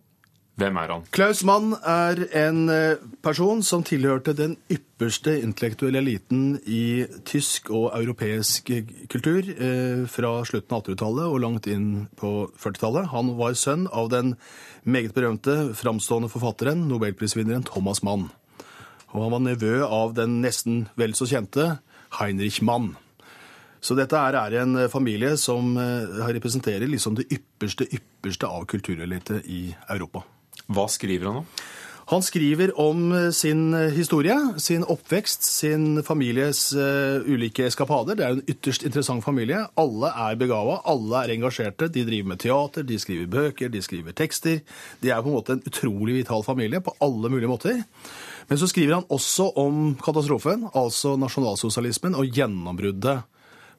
Hvem er han? Klaus Mann er en eh, person som tilhørte den ypperste intellektuelle eliten i tysk og europeisk kultur eh, fra slutten av 1800-tallet og langt inn på 40-tallet. Han var sønn av den meget berømte framstående forfatteren, nobelprisvinneren Thomas Mann. Og han var nevø av den nesten vel så kjente Heinrich Mann. Så dette er en familie som eh, representerer liksom det ypperste, ypperste av kulturelite i Europa. Hva skriver han om? Han skriver om eh, sin eh, historie, sin oppvekst, sin families ulike eskapader. Det er en ytterst interessant familie. Alle er begava, alle er engasjerte. De driver med teater, de skriver bøker, de skriver tekster. De er på en måte en utrolig vital familie på alle mulige måter. Men så skriver han også om katastrofen, altså nasjonalsosialismen og gjennombruddet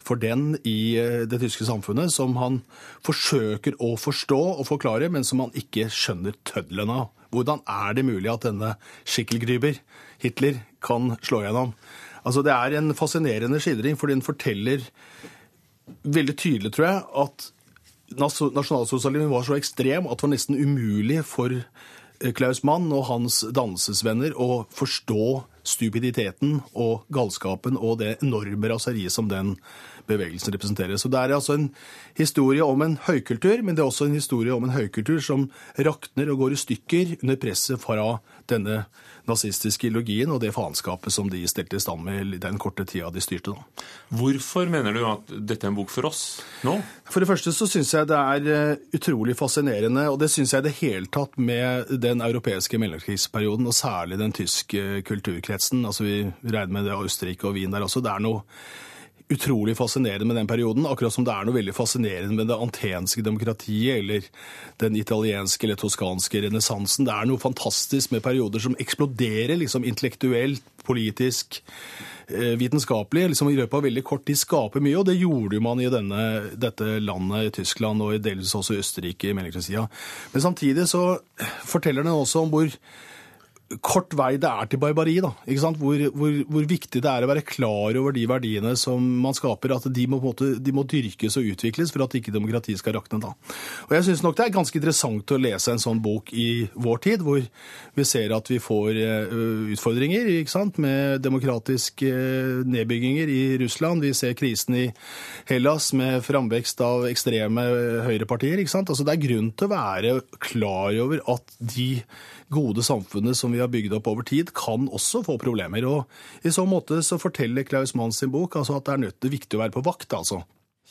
for den i det tyske samfunnet, som han forsøker å forstå og forklare, men som han ikke skjønner tøddelen av. Hvordan er det mulig at denne skikkelgryber, Hitler, kan slå gjennom? Altså, Det er en fascinerende skildring, for den forteller veldig tydelig, tror jeg, at nasjonalsosialismen var så ekstrem at det var nesten umulig for eh, Klaus Mann og hans dansesvenner å forstå stupiditeten og galskapen og det enorme raseriet som den bevegelsen representerer. Så det er altså en historie om en høykultur, men det er også en historie om en høykultur som rakner og går i stykker under presset fra denne nazistiske ideologien og det faenskapet som de stelte i stand med i den korte tida de styrte. Da. Hvorfor mener du at dette er en bok for oss nå? For det første så syns jeg det er eh, utrolig fascinerende, og det syns jeg i det hele tatt med den europeiske mellomkrigsperioden, og særlig den tyske kulturkretsen. Altså vi regner med det Østerrike og Wien der også. Det er noe utrolig fascinerende med den perioden, akkurat som det er noe veldig fascinerende med det antenske demokratiet eller den italienske eller toskanske renessansen. Det er noe fantastisk med perioder som eksploderer liksom intellektuelt, politisk, eh, vitenskapelig. liksom I løpet av veldig kort tid skaper mye, og det gjorde man i denne, dette landet, i Tyskland og delvis også i Østerrike i mellomkrigstida. Men samtidig så forteller den også om hvor kort vei det er til barbari. da, ikke sant? Hvor, hvor, hvor, viktig det er å være klar over de verdiene som man skaper. At de må, måte, de må dyrkes og utvikles for at ikke demokratiet skal rakne. da. Og Jeg syns nok det er ganske interessant å lese en sånn bok i vår tid, hvor vi ser at vi får uh, utfordringer ikke sant? med demokratiske uh, nedbygginger i Russland. Vi ser krisen i Hellas med framvekst av ekstreme høyrepartier. ikke sant? Altså Det er grunn til å være klar over at de gode samfunnet som vi har bygd opp over tid, kan også få problemer. Og I så måte så forteller Klaus Mann sin bok altså at det er nødt til viktig å være på vakt. altså.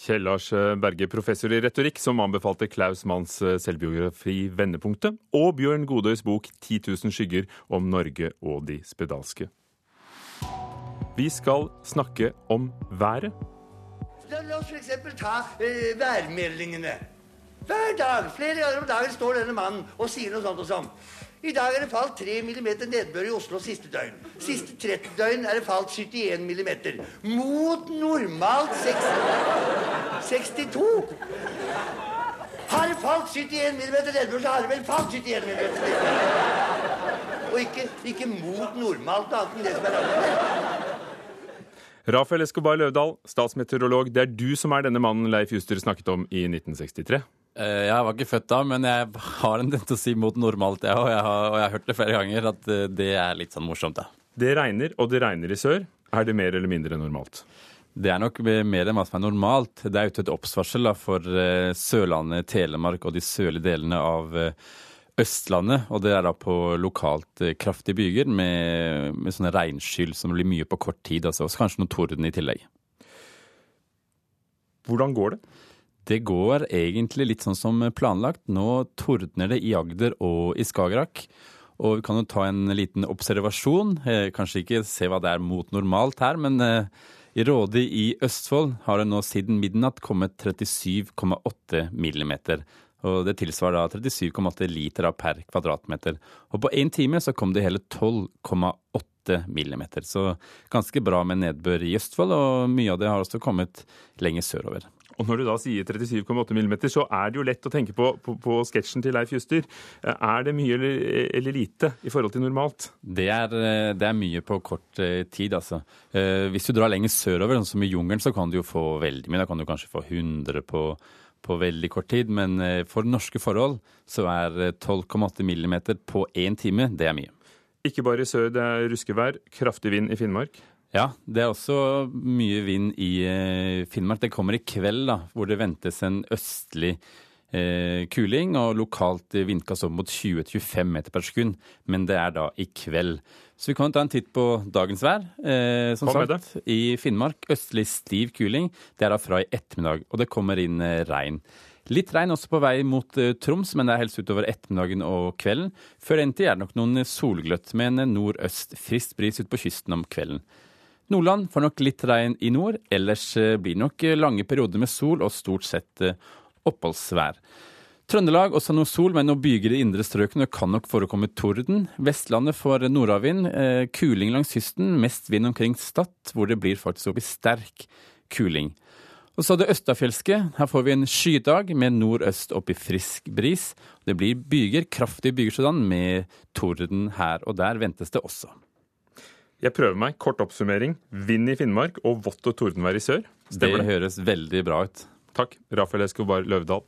Kjell Lars Berge, professor i retorikk, som anbefalte Klaus Manns selvbiografi 'Vendepunktet', og Bjørn Godøys bok '10 000 skygger' om Norge og de spedalske. Vi skal snakke om været. La oss f.eks. ta uh, værmeldingene. Hver dag, flere ganger om dagen, står denne mannen og sier noe sånt og sånn. I dag er det falt 3 mm nedbør i Oslo siste døgn. Siste 30 døgn er det falt 71 mm. Mot normalt 6, 62. Har det falt 71 mm nedbør, så har det vel falt 71 mm nedbør. Og ikke, ikke mot normalt annet enn det som er annet. Rafael Escobar Løvdahl, statsmeteorolog. Det er du som er denne mannen Leif Juster snakket om i 1963. Eh, jeg var ikke født da, men jeg har en tendens si mot normalt, jeg òg. Og, jeg har hørt det flere ganger, at eh, det er litt sånn morsomt, ja. Det regner, og det regner i sør. Er det mer eller mindre normalt? Det er nok mer enn hva som er normalt. Det er ute et oppsvarsel da, for eh, Sørlandet, Telemark og de sørlige delene av Østlandet. Og det er da på lokalt kraftige byger med, med sånne regnskyll som blir mye på kort tid. Altså, og kanskje noen torden i tillegg. Hvordan går det? Det går egentlig litt sånn som planlagt. Nå tordner det i Agder og i Skagerrak. Og vi kan jo ta en liten observasjon. Eh, kanskje ikke se hva det er mot normalt her, men eh, i Råde i Østfold har det nå siden midnatt kommet 37,8 millimeter. Og det tilsvarer da 37,8 liter per kvadratmeter. Og på én time så kom det hele 12,8 millimeter. Så ganske bra med nedbør i Østfold, og mye av det har også kommet lenger sørover. Og når du da sier 37,8 mm, så er det jo lett å tenke på, på, på sketsjen til Leif Juster. Er det mye eller, eller, lite i forhold til normalt? Det er, det er mye på kort eh, tid, altså. Eh, hvis du drar lenger sørover, sånn som i jungelen, så kan du jo få veldig mye. Da kan du kanskje få 100 på, på veldig kort tid. Men eh, for norske forhold så er 12,8 mm på én time, det er mye. Ikke bare i sør det er ruskevær, kraftig vind i Finnmark? Ja, det er også mye vind i eh, Finnmark. Det kommer i kveld, da, hvor det ventes en østlig eh, kuling og lokalt vindkast opp mot 20-25 meter per sekund. Men det er da i kveld. Så vi kan ta en titt på dagens vær. Eh, som sagt, i Finnmark østlig stiv kuling. Det er da fra i ettermiddag, og det kommer inn eh, regn. Litt regn også på vei mot uh, Troms, men det er helst utover ettermiddagen og kvelden. Før den tid er det nok noen solgløtt med en nordøst frisk bris ut på kysten om kvelden. Nordland får nok litt regn i nord, ellers eh, blir det nok eh, lange perioder med sol og stort sett eh, oppholdsvær. Trøndelag også noe sol, men noe byger i indre strøkene kan nok forekomme torden. Vestlandet får nordavind, kuling langs kysten, mest vind omkring Stad, hvor det blir faktisk opp sterk kuling. Og så det østafjelske. Her får vi en skydag med nordøst opp i frisk bris. Det blir byger, kraftige byger sådan, med torden her og der ventes det også. Jeg prøver meg. Kort oppsummering. Vind i Finnmark og vått og tordenvær i sør. Stemmer det? Det høres veldig bra ut. Takk. Rafael Escobar Løvdahl.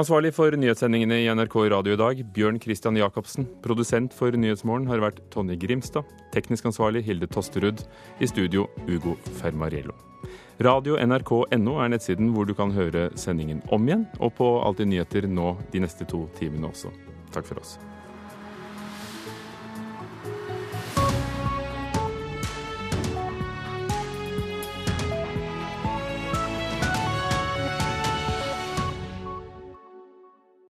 Ansvarlig for nyhetssendingene i NRK Radio i dag, Bjørn Christian Jacobsen. Produsent for Nyhetsmorgen har vært Tonje Grimstad. Teknisk ansvarlig Hilde Tosterud. I studio Ugo Fermariello. Radio NRK.no er nettsiden hvor du kan høre sendingen om igjen, og på Alltid nyheter nå de neste to timene også. Takk for oss.